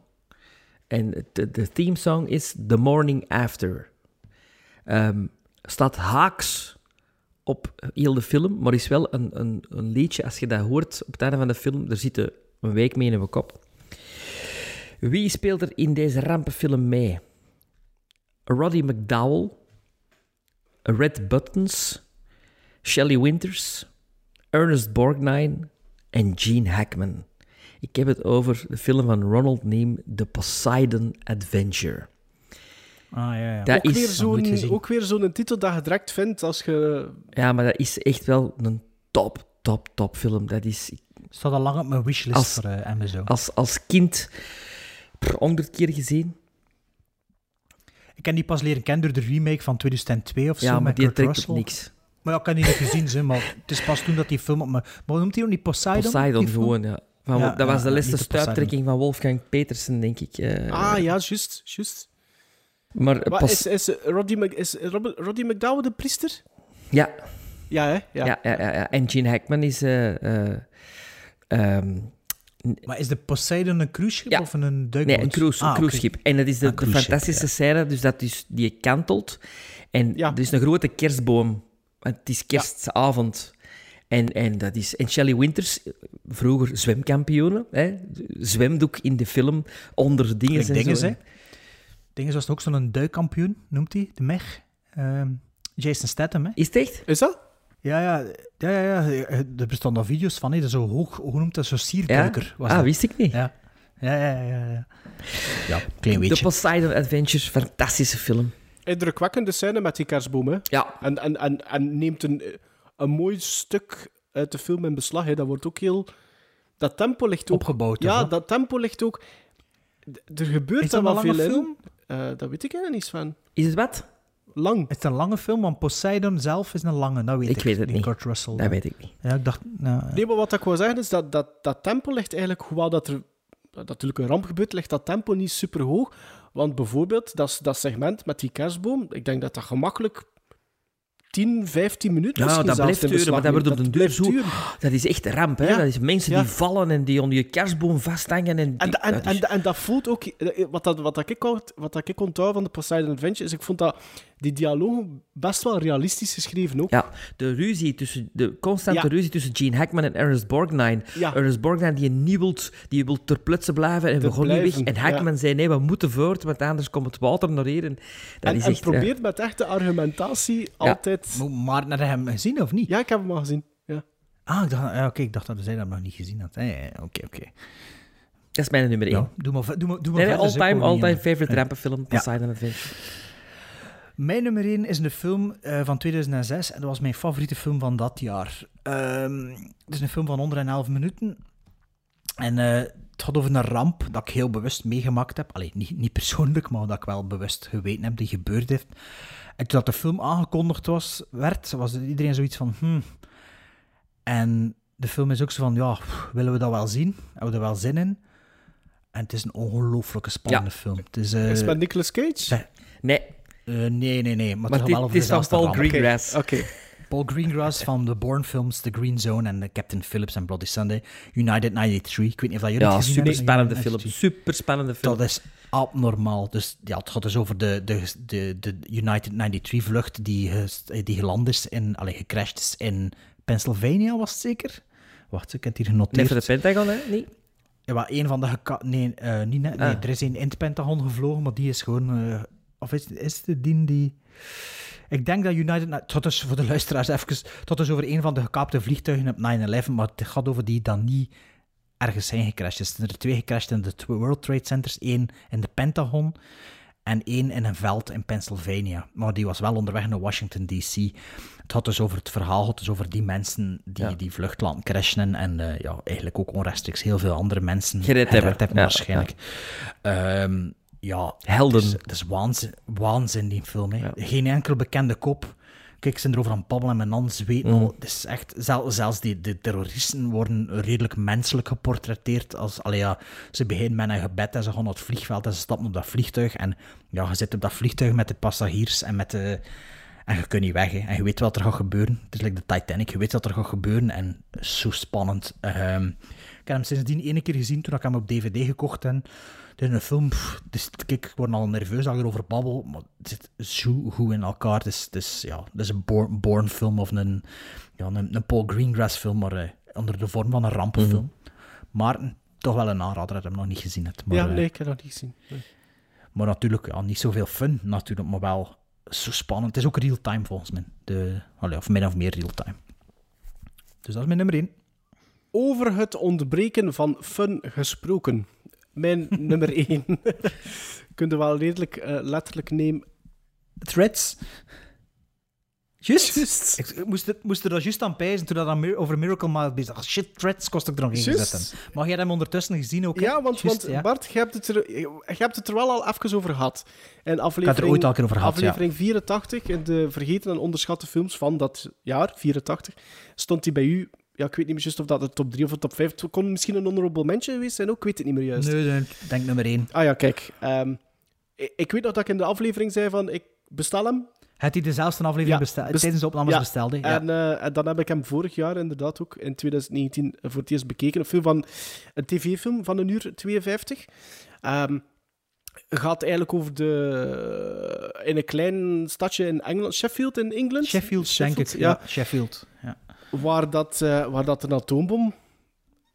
En de, de theme song is The Morning After. Um, staat haaks op heel de film, maar is wel een, een, een liedje, als je dat hoort op het einde van de film, er zit een week mee in mijn kop. Wie speelt er in deze rampenfilm mee? Roddy McDowell, Red Buttons, Shelley Winters, Ernest Borgnine en Gene Hackman. Ik heb het over de film van Ronald Neame, The Poseidon Adventure. Ah, ja, ja. Dat ook, is- weer zo'n, ook weer zo'n titel dat je direct vindt als je... Ja, maar dat is echt wel een top, top, top film. Dat is... Staat al lang op mijn wishlist Als- voor eh, Amazon. Als, als kind honderd keer gezien. Ik heb die pas leren kennen door de remake van 2002 of Ja, zo maar met die Kurt Russell. niks. Maar ja, ik heb die niet gezien, ze, maar het is pas toen dat die film op me... Maar hoe noemt hij nog niet? Poseidon? Poseidon die film? gewoon, ja. Van, Ja, dat was ja, de ja, laatste stuiptrekking van Wolfgang Petersen, denk ik. eh. Ah, ja, juist, juist. Maar eh, Wat, pas... is, is, Roddy, Mc, is Robert, Roddy McDowell de priester? Ja. Ja, hè? Ja. Ja, ja, ja, ja. En Gene Hackman is... eh, eh, ehm, Maar is de Poseidon een cruiseschip of een duikboot? Nee, een cruise, Ah, cruiseschip. En dat is de, cruiseschip, fantastische ja. scène, dus dat is, die kantelt. En er is een grote kerstboom. Want Het is kerstavond. En, en, dat is, en Shelley Winters, vroeger zwemkampioene, hè, zwemdoek in de film, onder dingen en Dinges, zo. hè? Dinges was ook zo'n duikkampioen, noemt hij, de Mech. Ehm, Jason Statham, hè? Is het echt? Is dat? Ja, ja, ja, ja, ja. Er bestaan daar video's van, hè? Dat is zo hoog, hoe noemt dat, zo'n sierduiker. Was Ah, dat. wist ik niet. Ja, ja, ja, ja. Ja, ja klein De beetje. Poseidon Adventures, fantastische film. Indrukwekkende scène met die kerstboom, hè? Ja. En, en, en, en neemt een, een mooi stuk uit de film in beslag, hè. Dat wordt ook heel... Dat tempo ligt ook... Opgebouwd, Ja, hè? dat tempo ligt ook... Er gebeurt daar dat wel een lange veel in. film? Eh, dat weet ik eigenlijk niet, Sven. Is het wat? Lang. Het is een lange film, want Poseidon zelf is een lange, dat weet ik. Ik weet het niet. Kurt Russell. Dat weet ik niet. Ja, ik dacht... Nou, ja. Nee, maar wat ik wil zeggen is dat dat, dat tempo ligt eigenlijk, hoewel dat er dat natuurlijk een ramp gebeurt, ligt dat tempo niet super hoog. Want bijvoorbeeld dat, dat segment met die kerstboom, ik denk dat dat gemakkelijk 10, 15 minuten Ja, misschien dat zelfs blijft duren, maar dat wordt op de deur zo... duren. Dat is echt ramp, hè. Ja. Dat is mensen Ja. die vallen en die onder je kerstboom vasthangen. En, En, die- en, dat is- en, en dat voelt ook... eh, Wat, dat, wat, dat ik, wat dat ik onthoud van de Poseidon Adventure, is ik vond dat die dialogen best wel realistisch geschreven ook. Ja, de ruzie tussen... De constante Ja. ruzie tussen Gene Hackman en Ernest Borgnine. Ja. Ernest Borgnine die niet wilt, die wil ter plutse blijven en we gaan niet weg. En Hackman ja. zei, nee, we moeten voort, want anders komt het water naar hier. En dat En, is en echt... eh, probeert met echte argumentatie altijd... Maar naar hem gezien of niet? Ja, ik heb hem al gezien. Ja. Ah, ik dacht, ja, oké, ik dacht dat zij dat nog niet gezien had. Ja, ja, ja, Oké, oké. Dat is mijn nummer één. Ja, doe maar, doe maar, doe maar Nee, all-time, niet, favorite ja. rampenfilm, Ja. Poseidon Adventure. Mijn nummer 1 is een film eh, van 2006 en dat was mijn favoriete film van dat jaar. Ehm, het is een film van 111 minuten. En eh, het gaat over een ramp dat ik heel bewust meegemaakt heb. Allee, niet, niet persoonlijk, maar dat ik wel bewust geweten heb die gebeurd heeft. En toen dat de film aangekondigd was, werd, was iedereen zoiets van... Hmm. En de film is ook zo van, ja, pff, willen we dat wel zien? Hebben we er wel zin in? En het is een ongelooflijke spannende Ja. film. Het is, eh, Is het met Nicolas Cage? Nee. Eh, nee, nee, nee. Maar, Maar het, wel dit is van dezelfde Paul. Greengrass. Oké. Paul Greengrass van de Bourne films, The Green Zone en eh, Captain Phillips en Bloody Sunday. United 93. Ik weet niet of dat jullie Ja, het gezien super spannende film. 93. Super spannende film. Dat is abnormaal. Dus ja, het gaat dus over de, de, de, de United 93 vlucht die, ges- die geland is in, allee, gecrashed is in Pennsylvania, was het zeker? Wacht, ik heb het hier Net genoteerd. voor de Pentagon, hè? Niet? Ja, maar een van de... Nee, eh, niet nee Ah. er is een in het Pentagon gevlogen, maar die is gewoon... eh, of is, is het de dien die... Ik denk dat United... nou, gaat dus voor de luisteraars even... Gaat dus over een van de gekaapte vliegtuigen op 9-11, maar het gaat over die dan niet ergens zijn gecrashed. Er zijn er twee gecrashed in de World Trade Centers. één in de Pentagon en één in een veld in Pennsylvania. Maar die was wel onderweg naar Washington, D.C. Het had dus over het verhaal, het dus over die mensen die Ja. die vlucht laten crashen en eh, ja, eigenlijk ook onrechtstreeks heel veel andere mensen Gered hebben. Ja, waarschijnlijk. Ehm, ja, Helden. Het is, het is waanzin, waanzin, die film. Hè. Geen enkel bekende kop. Kijk, ze zijn erover aan het babbelen en mijn weten al. Het is echt, zel- zelfs die, de terroristen worden redelijk menselijk geportretteerd. Als, allee, ja, ze beginnen met een gebed en ze gaan naar het vliegveld en ze stappen op dat vliegtuig. En ja, je zit op dat vliegtuig met de passagiers en met de... En je kunt niet weg, hè. En je weet wat er gaat gebeuren. Het is like de Titanic, je weet wat er gaat gebeuren. En zo spannend. Ehm, ik heb hem sindsdien ene keer gezien toen ik hem op DVD gekocht heb. Het is een film, pff, kijk, ik word al nerveus als ik erover babbel, maar het zit zo goed in elkaar. Het is, het is, ja, het is een Bourne film of een, ja, een, een Paul Greengrass film, maar eh, onder de vorm van een rampenfilm. Maar hm, toch wel een aanrader dat je hem nog niet gezien hebt. Maar, ja, eh, nee, ik heb dat niet gezien. Nee. maar natuurlijk, ja, niet zoveel fun, natuurlijk, maar wel zo spannend. Het is ook real-time volgens mij. De, allee, of min of meer real-time. Dus dat is mijn nummer 1. Over het ontbreken van fun gesproken. Mijn nummer 1. Kun je wel redelijk eh, letterlijk nemen. Threads. Juist. Ik, ik moest, er, moest er dat juist aan pijzen toen dat aan over Miracle Mile bezig was. Shit, Threads kost ik er nog in zetten. Maar jij hebt hem ondertussen gezien ook? hè? Ja, want, want ja. Bart, je hebt, het er, je hebt het er wel al even over gehad. En aflevering, er ooit al over gehad, ja. Aflevering 84, in de vergeten en onderschatte films van dat jaar, 84, stond hij bij u... Ja, ik weet niet meer juist of dat de top 3 of de top 5... Het kon misschien een honorable mention geweest zijn ook, ik weet het niet meer juist. Nee, nee, ik denk nummer 1. Ah ja, kijk. ehm, ik, ik weet nog dat ik in de aflevering zei van, ik bestel hem. Had hij dezelfde aflevering besteld, best- tijdens de opnames ja. besteld? hè? Ja. En, eh, en dan heb ik hem vorig jaar inderdaad ook, in 2019, voor het eerst bekeken. Een, film van, een tv-film van een uur 52. Ehm gaat eigenlijk over de... In een klein stadje in Engeland, Sheffield in Engeland. Sheffield, denk ik. Ja, Sheffield. Ja. Waar, dat, eh, waar dat een atoombom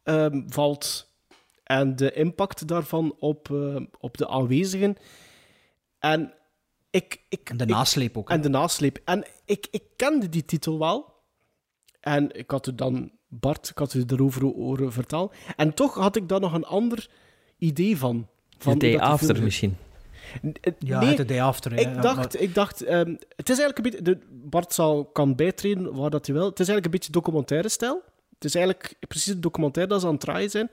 ehm, valt. En de impact daarvan op, eh, op de aanwezigen. En ik... ik En de nasleep ook. hè. en de nasleep. En ik, ik kende die titel wel. En ik had u dan, Bart, ik had u erover horen vertellen. En toch had ik daar nog een ander idee van. van The Day hoe dat die After film- misschien. Eh, Ja, nee, The Day After, hè. Ik Ja, dacht, maar- ik dacht ehm, het is eigenlijk een beetje... De, Bart zal, kan bijtreden waar dat hij wil. Het is eigenlijk een beetje documentaire stijl. Het is eigenlijk precies een documentaire dat ze aan het draaien zijn.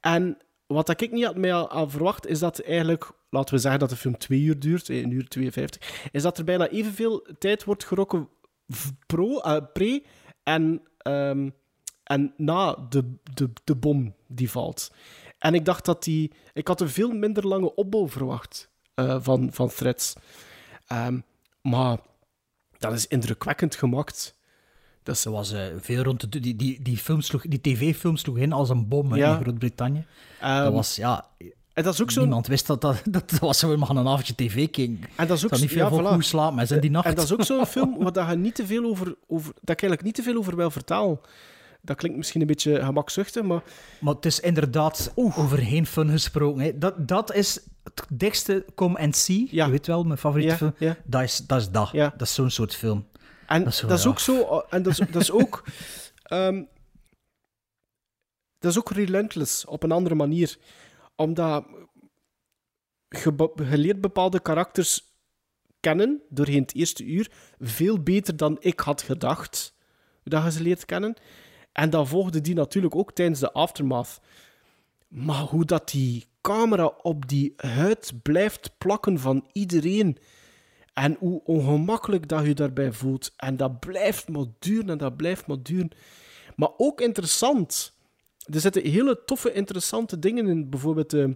En wat ik niet had mij aan verwacht, is dat eigenlijk... Laten we zeggen dat de film twee uur duurt, eh, een uur 52. Is dat er bijna evenveel tijd wordt gerokken pro, eh, pre en, ehm, en na de, de, de bom die valt. En ik dacht dat die... Ik had een veel minder lange opbouw verwacht eh, van, van Threads. Ehm, maar dat is indrukwekkend gemaakt. Dat is, Er was eh, veel rond de... Die, die, die, film sloeg, die tv-film sloeg in als een bom Ja. in Groot-Brittannië. Ehm, dat was, ja... En dat is ook zo. Niemand wist dat dat... Dat was zo, een avondje tv kijken. En dat is ook niet veel ja, voilà. slapen, maar zijn die nacht. En dat is ook zo'n film waar dat je niet te veel over, over, dat ik eigenlijk niet te veel over wil vertellen. Dat klinkt misschien een beetje gemakzuchtig, maar... Maar het is inderdaad overheen fun gesproken. Hè. Dat, dat is het dichtste Come and See. Je weet wel, mijn favoriete Ja, film. Dat is dat. Is dat. dat is zo'n soort film. En Dat dat is ook zo... En dat is, dat is ook... ehm, dat is ook relentless, op een andere manier. Omdat je, je leert bepaalde karakters kennen, doorheen het eerste uur, veel beter dan ik had gedacht dat je ze leert kennen. En dan volgde die natuurlijk ook tijdens de aftermath. Maar hoe dat die camera op die huid blijft plakken van iedereen... En hoe ongemakkelijk dat je daarbij voelt. En dat blijft maar duren en dat blijft maar duren. Maar ook interessant. Er zitten hele toffe, interessante dingen in. Bijvoorbeeld eh,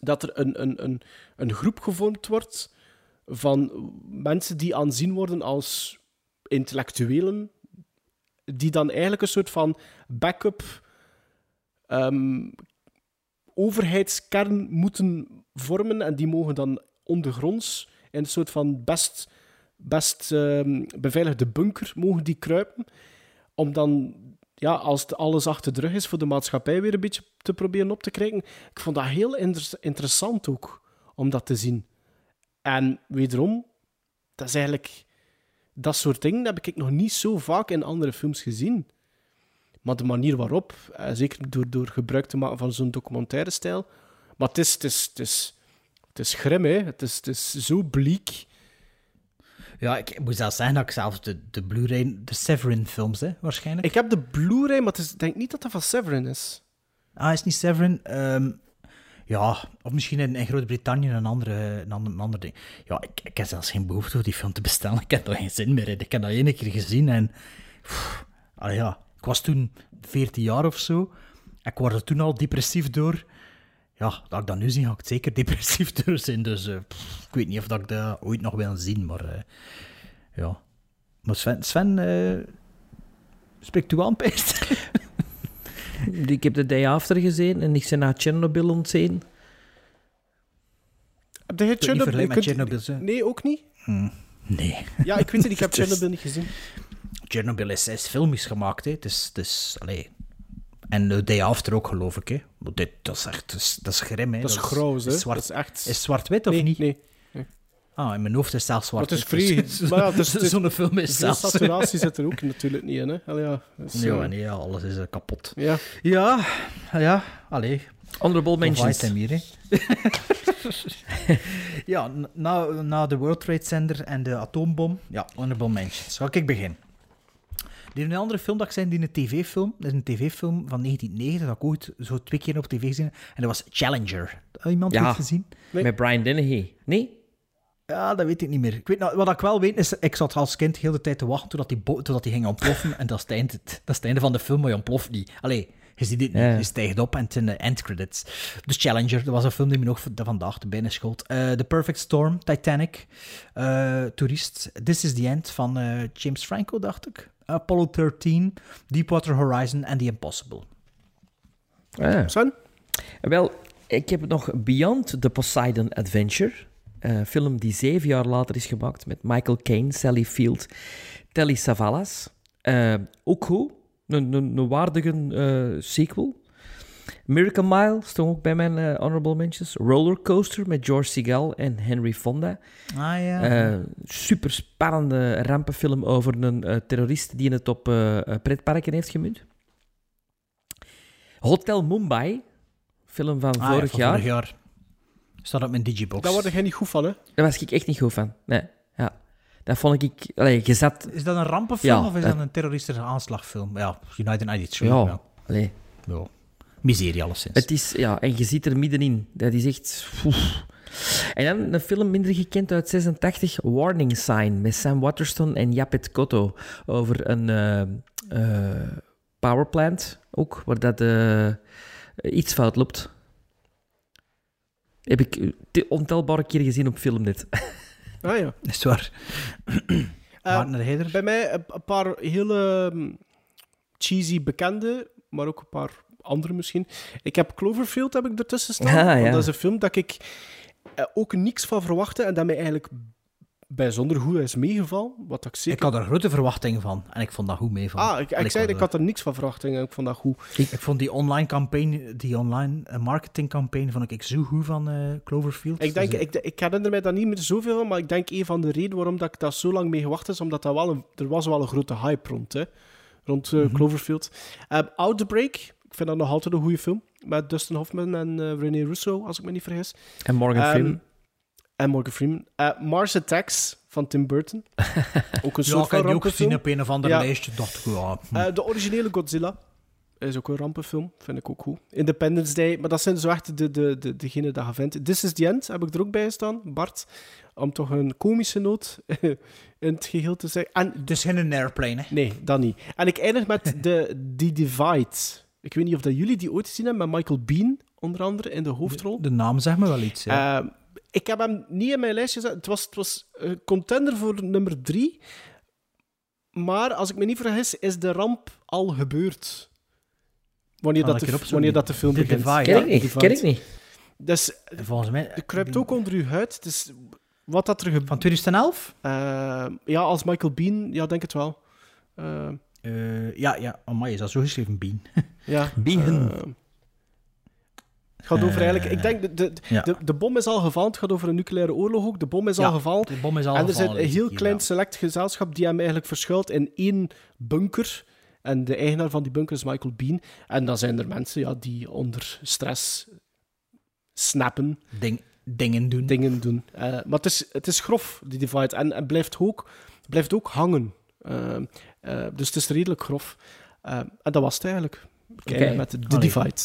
dat er een, een, een, een groep gevormd wordt van mensen die aanzien worden als intellectuelen. Die dan eigenlijk een soort van backup ehm, overheidskern moeten vormen. En die mogen dan ondergronds in een soort van best, best ehm, beveiligde bunker mogen die kruipen. Om dan, ja, als alles achter de rug is, voor de maatschappij weer een beetje te proberen op te krijgen. Ik vond dat heel inter- interessant ook, om dat te zien. En wederom, dat is eigenlijk... Dat soort dingen heb ik nog niet zo vaak in andere films gezien. Maar de manier waarop, eh, zeker door, door gebruik te maken van zo'n documentaire stijl. Maar het is, het is, het is, het is grim, hè. Het is, het is zo bleek. Ja, ik moet zelfs zeggen dat ik zelfs de, de Blu-ray, de Severin-films, hè, waarschijnlijk. Ik heb de Blu-ray, maar ik denk niet dat dat van Severin is. Ah, is niet Severin? Ehm, ja, of misschien in, in Groot-Brittannië een, andere, een, ander, een ander ding. Ja, ik, ik heb zelfs geen behoefte om die film te bestellen. Ik heb er geen zin meer in. Ik heb dat één keer gezien en... pff, allee, ja, ik was toen 14 jaar of zo. Ik was er toen al depressief door. Ja, dat ik dat nu zie, ga ik het zeker depressief door zijn. Dus eh, pff, ik weet niet of dat ik dat ooit nog wil zien, maar... eh, ja. Maar Sven... Sven eh, spreekt u aan? Ik heb de Day After gezien en ik ben naar Chernobyl ontzien. Heb niet Chernobyl? met hè? Nee, ook niet? Nee. Ja, ik weet het, ik heb Chernobyl niet gezien. Chernobyl is, is filmisch gemaakt, hè. Het is, het is, allee. En The Day After ook, geloof ik, hè. Dit, dat is echt, dat is, dat is grim, hè. Dat is grauw, hè. Is zwart, Dat is echt- Is zwart-wit, of Nee, niet? nee, nee. Ah, in mijn hoofd is zelfs zwart. Maar het is vrij... maar ja, is- Zo'n film is veel zelfs... saturatie zit er ook natuurlijk niet in, hè. Allee, ja, dus, Ja, eh, nee, ja, alles is eh, kapot. Ja. Ja, ja, allee. Honorable mentions. Of hier, hè. ja, na, na de World Trade Center en de atoombom, ja, honorable mentions. Zal ik beginnen? Er is een andere film dat ik zei, die een tv-film. Dat is een tv-film van 1990, dat ik ooit zo twee keer op tv gezien heb. En dat was Challenger. Had iemand Ja, ooit gezien? met Brian Dennehy. Nee? Ja, dat weet ik niet meer. Ik weet, nou, wat ik wel weet is, ik zat als kind heel de tijd te wachten totdat die, totdat die ging ontploffen. en dat is, het einde, dat is het einde van de film, maar je ontploft niet. Allee, je ziet het niet. Ja. Je stijgt op en het zijn de endcredits. Dus Challenger, dat was een film die me nog vandaag te binnen schoot. Eh, The Perfect Storm, Titanic, eh, Tourist, This is the End van eh, James Franco, dacht ik. Apollo 13, Deepwater Horizon en The Impossible. Ah. Son? Wel, ik heb nog Beyond the Poseidon Adventure. Een film die zeven jaar later is gemaakt met Michael Caine, Sally Field, Telly Savalas. Eh, ook goed. Een, een, een waardige eh, sequel. Miracle Mile stond ook bij mijn eh, honorable mentions. Rollercoaster met George Segal en Henry Fonda. Ah ja. Eh, super spannende rampenfilm over een eh, terrorist die het op pretparken heeft gemunt. Hotel Mumbai, film van Ah ja, vorig van jaar. vorig jaar. Staat op mijn digibox. Daar word jij niet goed van, hè? Daar was ik echt niet goed van. Nee, ja. Dat vond ik... Allee, je zat... Is dat een rampenfilm Ja, of is dat- dat een terroristische aanslagfilm? Ja, United 93. Ja, Ja. allee. ja. Miserie alleszins. Het is... Ja, en je zit er middenin. Dat is echt... oef. En dan een film minder gekend uit 86, Warning Sign, met Sam Waterston en Japet Kotto. Over een eh, eh, powerplant, ook, waar dat eh, iets fout loopt. Heb ik te- ontelbare keer gezien op film dit. Ah ja. Is het waar? Bij mij een, een paar hele mm, cheesy bekende, maar ook een paar andere misschien. Ik heb Cloverfield heb ik ertussen staan. Ah, ja. Dat is een film dat ik eh, ook niks van verwachtte en dat mij eigenlijk bijzonder goed is meegevallen. Wat ik zeker... Ik had er grote verwachtingen van en ik vond dat goed mee van. Ah, ik, ik, En zei, ik had er niks van verwacht en ik vond dat goed. Ik, ik vond die online campagne, die online eh, marketingcampagne, vond ik zo goed van eh, Cloverfield. Ik, denk, Dus, ik, ik herinner mij daar niet meer zoveel van, maar ik denk een van de redenen waarom dat ik daar zo lang mee gewacht is, omdat dat wel een, er was wel een grote hype rond, hè, rond Mhm. Cloverfield. Um, Outbreak, ik vind dat nog altijd een goede film, met Dustin Hoffman en eh René Russo, als ik me niet vergis. En Morgan Ehm, Freeman. En Morgan Freeman. Eh, Mars Attacks van Tim Burton. ook een ja, soort ik van heb die ook gezien op een of andere Ja. lijstje. dacht ik, ja, hm. Eh, de originele Godzilla is ook een rampenfilm, vind ik ook goed. Independence Day, maar dat zijn zo echt de, de, de, degene dat je vindt. This is the End heb ik er ook bij staan, Bart. Om toch een komische noot in het geheel te zeggen. En, dus geen airplane, hè? Nee, dat niet. En ik eindig met de, The Divide. Ik weet niet of dat jullie die ooit gezien hebben, met Michael Bean, onder andere, in de hoofdrol. De naam zegt me wel iets, ja. Eh, ik heb hem niet in mijn lijstje gezet. Het was, het was een contender voor nummer drie. Maar als ik me niet vergis, is de ramp al gebeurd. Wanneer, Kan dat de, wanneer dat de film begint. Divide. Ken ik niet, ken ik niet. Dus Volgens mij... het kruipt ook onder uw huid. Dus wat dat er gebeurt... Van 2011? ja, als Michael Bean, ja, denk het wel. Eh, Eh, ja, ja. Amai, is dat zo geschreven? Bean. ja. Bean. eh, het gaat over eigenlijk... Ik denk, de, de, ja. de, de bom is al gevallen. Het gaat over een nucleaire oorlog ook. De bom is Ja, al gevallen. de bom is al en er zit een heel hier, klein select gezelschap die hem eigenlijk verschuilt in één bunker. En de eigenaar van die bunker is Michael Bean. En dan zijn er mensen ja, die onder stress snappen. Ding, dingen doen. Dingen doen. Eh, maar het is, het is grof, die divide. En het blijft ook, blijft ook hangen. Eh, eh, dus het is redelijk grof. Eh, en dat was het eigenlijk. Kijk, met de, Allee. divide.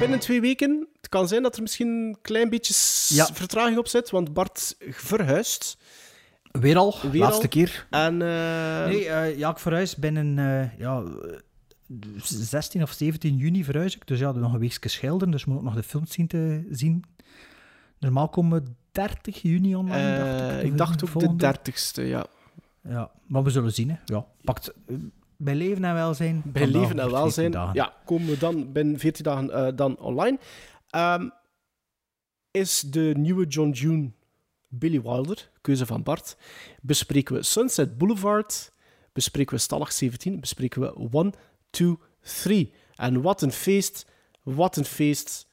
Binnen twee weken, het kan zijn dat er misschien een klein beetje Ja. vertraging op zit, want Bart verhuist. Weer al, Weer laatste al. keer. En, eh, Nee, eh, ja, ik verhuis binnen eh, ja, 16 of 17 juni verhuis ik. Dus ja, nog een weekje schilderen, dus moet ik nog de films zien te zien. Normaal komen 30 juni online, dacht eh, ik. ik Of dacht ook de volgende. dertigste, ja. Ja, maar we zullen zien. Hè. Ja, pakt eh, bij leven en welzijn. Bij leven en welzijn 14 dagen. ja, komen we dan binnen 14 dagen eh, dan online. Ehm, is de nieuwe John June Billy Wilder keuze van Bart. Bespreken we Sunset Boulevard, bespreken we Stallag 17, bespreken we 1, 2, 3. En wat een feest, wat een feest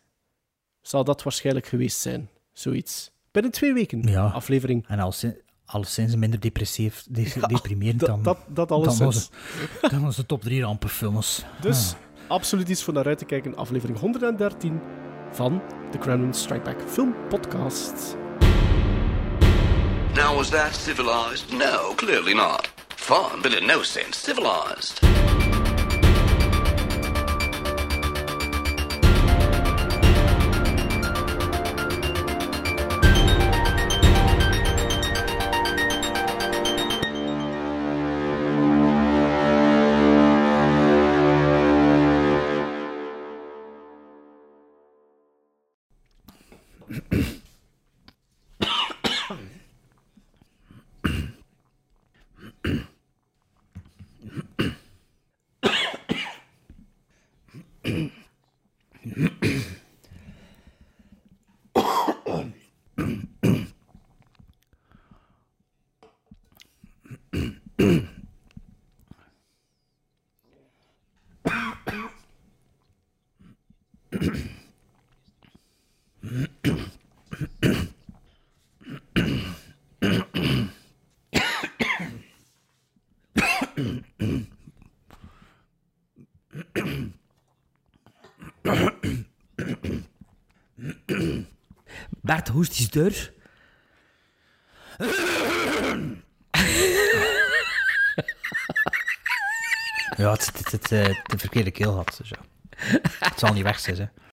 zal dat waarschijnlijk geweest zijn. Zoiets. Binnen twee weken, Ja. aflevering. En als ze, alleszins minder depressief, de- deprimerend dat- dan... dat- dat alleszins. Dan was, het- dan was de top drie rampenfilms. Dus Ah. absoluut iets voor naar uit te kijken. Aflevering 113 van de Crown Strike Back Film Podcast. Now, was that civilized? No, clearly not. Fun, but in no sense civilized. Bart, hoest is deur. Ja, het, het, eh, de verkeerde keel had. Dus ja. Het zal niet weg zijn, hè.